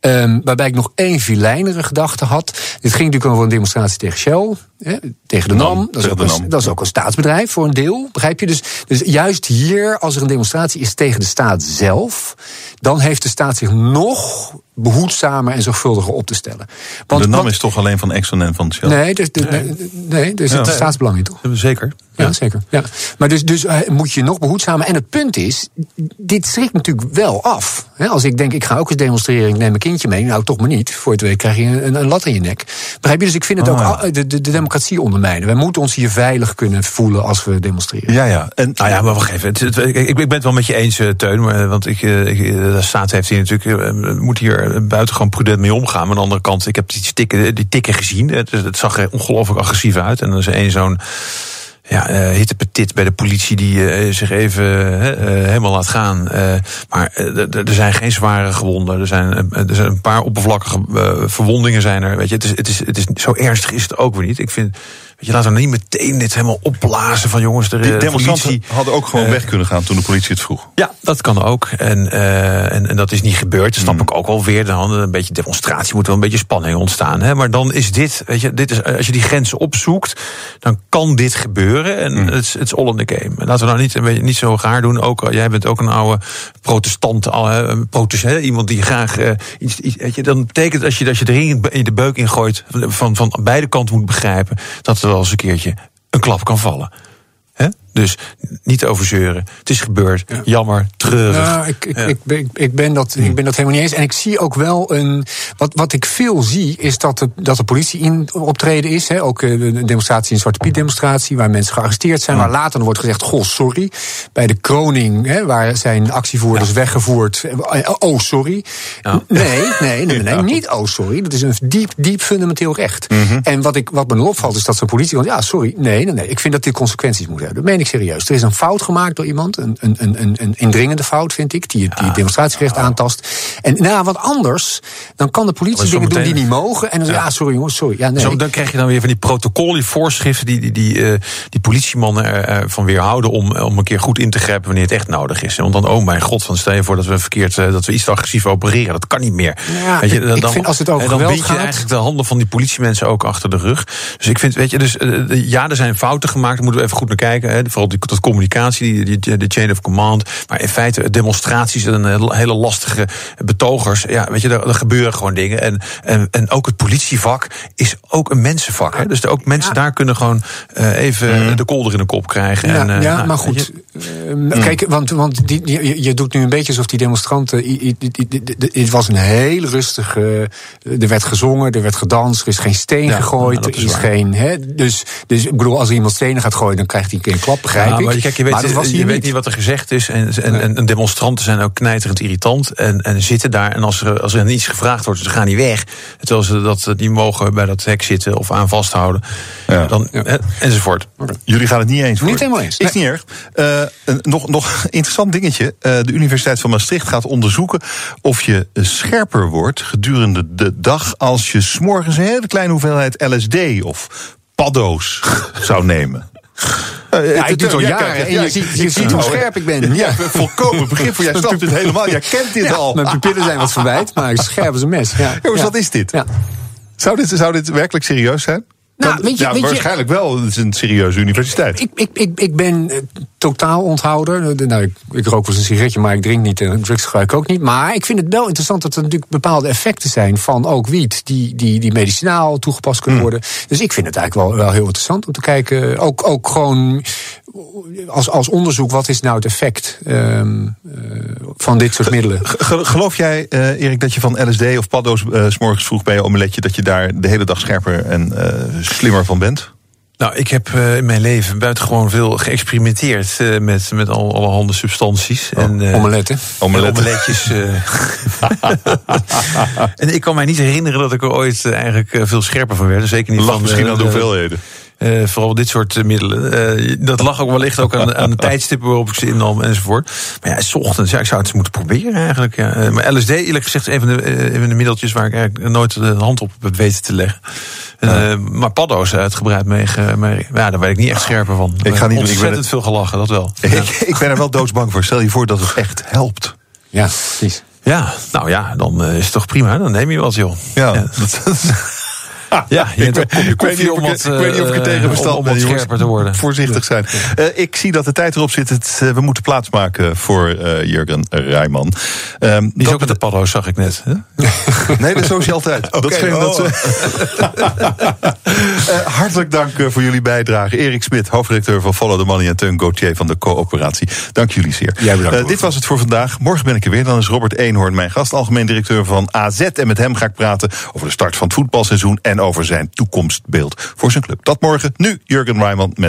Ehm, waarbij ik nog één vilijnere gedachte had. Dit ging natuurlijk over een demonstratie tegen Shell. Hè, tegen de NAM. Dat is, ook een, dat is ook een staatsbedrijf voor een deel. Begrijp je? Dus, dus juist hier, als er een demonstratie is tegen de staat zelf. dan heeft de staat zich nog behoedzamer en zorgvuldiger op te stellen. Want, de NAM is toch alleen van Exxon en van Shell? Nee, dus, de, nee, nee, er zit Ja. staatsbelang in, toch? Zeker. Ja, zeker. Ja. Maar dus, dus eh, moet je nog behoedzamer. En het punt is, dit schrikt natuurlijk wel af. Als ik denk, ik ga ook eens demonstreren, ik neem mijn kindje mee. Nou, toch maar niet. Voor het week krijg je een, een lat in je nek. Begrijp je? Dus ik vind het Oh, ook ja. de, de, de democratie ondermijnen. Wij moeten ons hier veilig kunnen voelen als we demonstreren. Ja, ja. En, Nou ja, maar wacht even. Het- het- ik, ik ben het wel met je eens, eh, Teun. Want ik, eh, ik, de staat heeft hier natuurlijk, moet hier buitengewoon prudent mee omgaan. Maar aan de andere kant, ik heb die tikken, die tikken gezien. Het, het zag er ongelooflijk agressief uit. En er is één zo'n ja, eh hittepetit bij de politie die eh, zich even eh, eh, helemaal laat gaan. Eh, maar eh, er zijn geen zware gewonden. Er zijn, eh, er zijn een paar oppervlakkige eh, verwondingen zijn er. Weet je, het is, het, is, het is zo ernstig is het ook weer niet. Ik vind, je, laten we niet meteen dit helemaal opblazen van jongens. De eh, demonstranten politie- hadden ook gewoon eh, weg kunnen gaan toen de politie het vroeg. ja, dat kan ook. En, eh, en, en dat is niet gebeurd. Dat snap Hmm. ik ook wel weer. Dan een beetje demonstratie moet wel een beetje spanning ontstaan. Hè? Maar dan is dit, weet je, dit is, als je die grenzen opzoekt, dan kan dit gebeuren. En Hmm. het is het is all in the game. En laten we nou niet, een beetje, niet zo gaar doen. Ook, jij bent ook een oude protestant, een protestant, iemand die graag eh, iets, iets. Weet je, dan betekent als je, als je er in in de beuk in gooit, van, van beide kanten moet begrijpen, dat wel eens een keertje een klap kan vallen. Hè? Dus niet overzeuren. Het is gebeurd. Jammer, treurig. Ja, ik, ik, Ja. ik, ben, ik, ben dat, ik ben dat helemaal niet eens. En ik zie ook wel een. Wat, wat ik veel zie, is dat de, dat de politie in optreden is. Hè. Ook eh, de demonstratie, een Zwarte Piet demonstratie, waar mensen gearresteerd zijn. Waar later wordt gezegd: Goh, sorry. Bij de Kroning, hè, waar zijn actievoerders weggevoerd. eh, Oh, sorry. Ja. Nee, nee, nee, nee, nee, niet oh, sorry. Dat is een diep, diep fundamenteel recht. En wat, ik, wat me dan opvalt, is dat zo'n politie. Want ja, sorry. Nee, nee, nee. Ik vind dat dit consequenties moet hebben. Meen ik serieus. Er is een fout gemaakt door iemand. Een, een, een, een, indringende fout, vind ik. Die, die het demonstratierecht aantast. En nou, wat anders. Dan kan de politie dingen doen die niet mogen. En dan je, ja, sorry jongens, sorry. Ja, nee. Zo, dan krijg je dan weer van die protocollen, die voorschriften die die, die, eh, die politiemannen ervan weerhouden om, om een keer goed in te grijpen wanneer het echt nodig is. Want dan, oh mijn god, van stel je voor dat we verkeerd, eh, dat we iets te agressief opereren. Dat kan niet meer. Ja, Weet je, ik- ik vind als het over dan geweld je gaat- eigenlijk de handen van die politiemensen ook achter de rug. Dus ik vind, weet je, dus eh, ja, er zijn fouten gemaakt, daar moeten we even goed naar kijken. Hè. Vooral die, dat communicatie, die, die, de chain of command. Maar in feite, demonstraties en hele, hele lastige betogers. Ja, weet je, er, gebeuren gewoon dingen. En, en, en ook het politievak is ook een mensenvak. Hè. Dus er ook mensen daar kunnen gewoon eh, even de kolder in de kop krijgen. Ja, en, eh, ja nou, maar goed. je, Ehm, Kijk, want, want die, je, je doet nu een beetje alsof die demonstranten. Het was een heel rustige. Er werd gezongen, er werd gedanst, er is geen steen Ja, gegooid. er is waar. geen. Hè, dus, dus ik bedoel, als iemand stenen gaat gooien, dan krijgt hij een keer een klap, begrijp Ja, ik. maar kijk, je weet, maar dat was je hier weet niet. niet wat er gezegd is. En, en, en, en demonstranten zijn ook knijterend irritant. En, en zitten daar. En als er, als er iets gevraagd wordt, ze gaan niet weg. Terwijl ze dat niet mogen bij dat hek zitten of aan vasthouden. Ja. Dan, enzovoort. Jullie gaan het niet eens Niet worden. helemaal eens, Is niet erg. Eh, een- nog, nog interessant dingetje. Eh, de Universiteit van Maastricht gaat onderzoeken of je scherper wordt gedurende de dag als je s'morgens een hele kleine hoeveelheid LSD of paddo's zou nemen. Eh, Ja, ik doe het al ja, jaren kijk, en ja, je ziet, je ik- ziet hoe scherp ik ben. Ja, volkomen begrip voor jij snapt het helemaal. Jij kent dit al. Mijn pupillen zijn wat verwijt, maar scherp als een mes. Ja. Jongens, wat is dit? Ja. Zou dit, zou dit werkelijk serieus zijn? Nou, weet je- ja, weet je- waarschijnlijk wel. Het is een serieuze universiteit. Ik, ik, ik, ik ben eh, totaal onthouder. Eh, Nou, ik, ik rook wel eens een sigaretje, maar ik drink niet en drugs gebruik ik ook niet. Maar ik vind het wel interessant dat er natuurlijk bepaalde effecten zijn van ook wiet, die, die, die medicinaal toegepast kunnen worden. Dus ik vind het eigenlijk wel, wel heel interessant om te kijken. Ook, ook gewoon als, als onderzoek, wat is nou het effect ehm, eh, van dit soort middelen? Ge- Geloof jij, eh, Erik, dat je van LSD of paddo's eh, s s'morgens vroeg bij je omeletje... dat je daar de hele dag scherper en eh, slimmer van bent? Nou, ik heb eh, in mijn leven buitengewoon veel geëxperimenteerd eh, met, met al, allerhande substanties. en, eh, Omeletten. Omeletten. omeletjes. en ik kan mij niet herinneren dat ik er ooit eigenlijk veel scherper van werd. Zeker niet Lag van misschien aan de de- hoeveelheden. Eh, vooral dit soort eh, middelen. Eh, dat lag ook wellicht ook aan, aan de tijdstippen waarop ik ze innam enzovoort. Maar ja, s ochtends, ja, ik zou het eens moeten proberen eigenlijk. Ja. Maar LSD, eerlijk gezegd, is een van de, een van de middeltjes waar ik eigenlijk nooit de hand op heb weten te leggen. Eh, maar paddo's uitgebreid mee, mee- ja, daar werd ik niet echt scherper van. Ik ga niet ik ben Ontzettend het- veel gelachen, dat wel. Ik, ik ben er wel doodsbang voor. Stel je voor dat het echt helpt. Ja, precies. Ja, nou ja, dan is het toch prima. Dan neem je wat, joh. Ja, Ja. Ja, je ik, ook kopje weet niet koffie of om ik, wat, ik weet niet of ik er eh, tegen bestand ben, scherper te worden. Voorzichtig zijn. Eh, ik zie dat de tijd erop zit. Het, eh, we moeten plaatsmaken voor eh, Jurgen Rijman. Ehm, Die is ook met de paddo's, zag ik net. hè? Nee, dat is zo altijd. dat scheen oh. dat ze... Eh, hartelijk dank eh, voor jullie bijdrage. Erik Smit, hoofdredacteur van Follow the Money... en Teun Gauthier van de coöperatie. Dank jullie zeer. Jij bedankt, Eh, dit was het voor vandaag. Morgen ben ik er weer. Dan is Robert Eenhoorn mijn gast, algemeen directeur van AZ. En met hem ga ik praten over de start van het voetbalseizoen... over zijn toekomstbeeld voor zijn club. Dat morgen. Nu Jurgen Rijman met...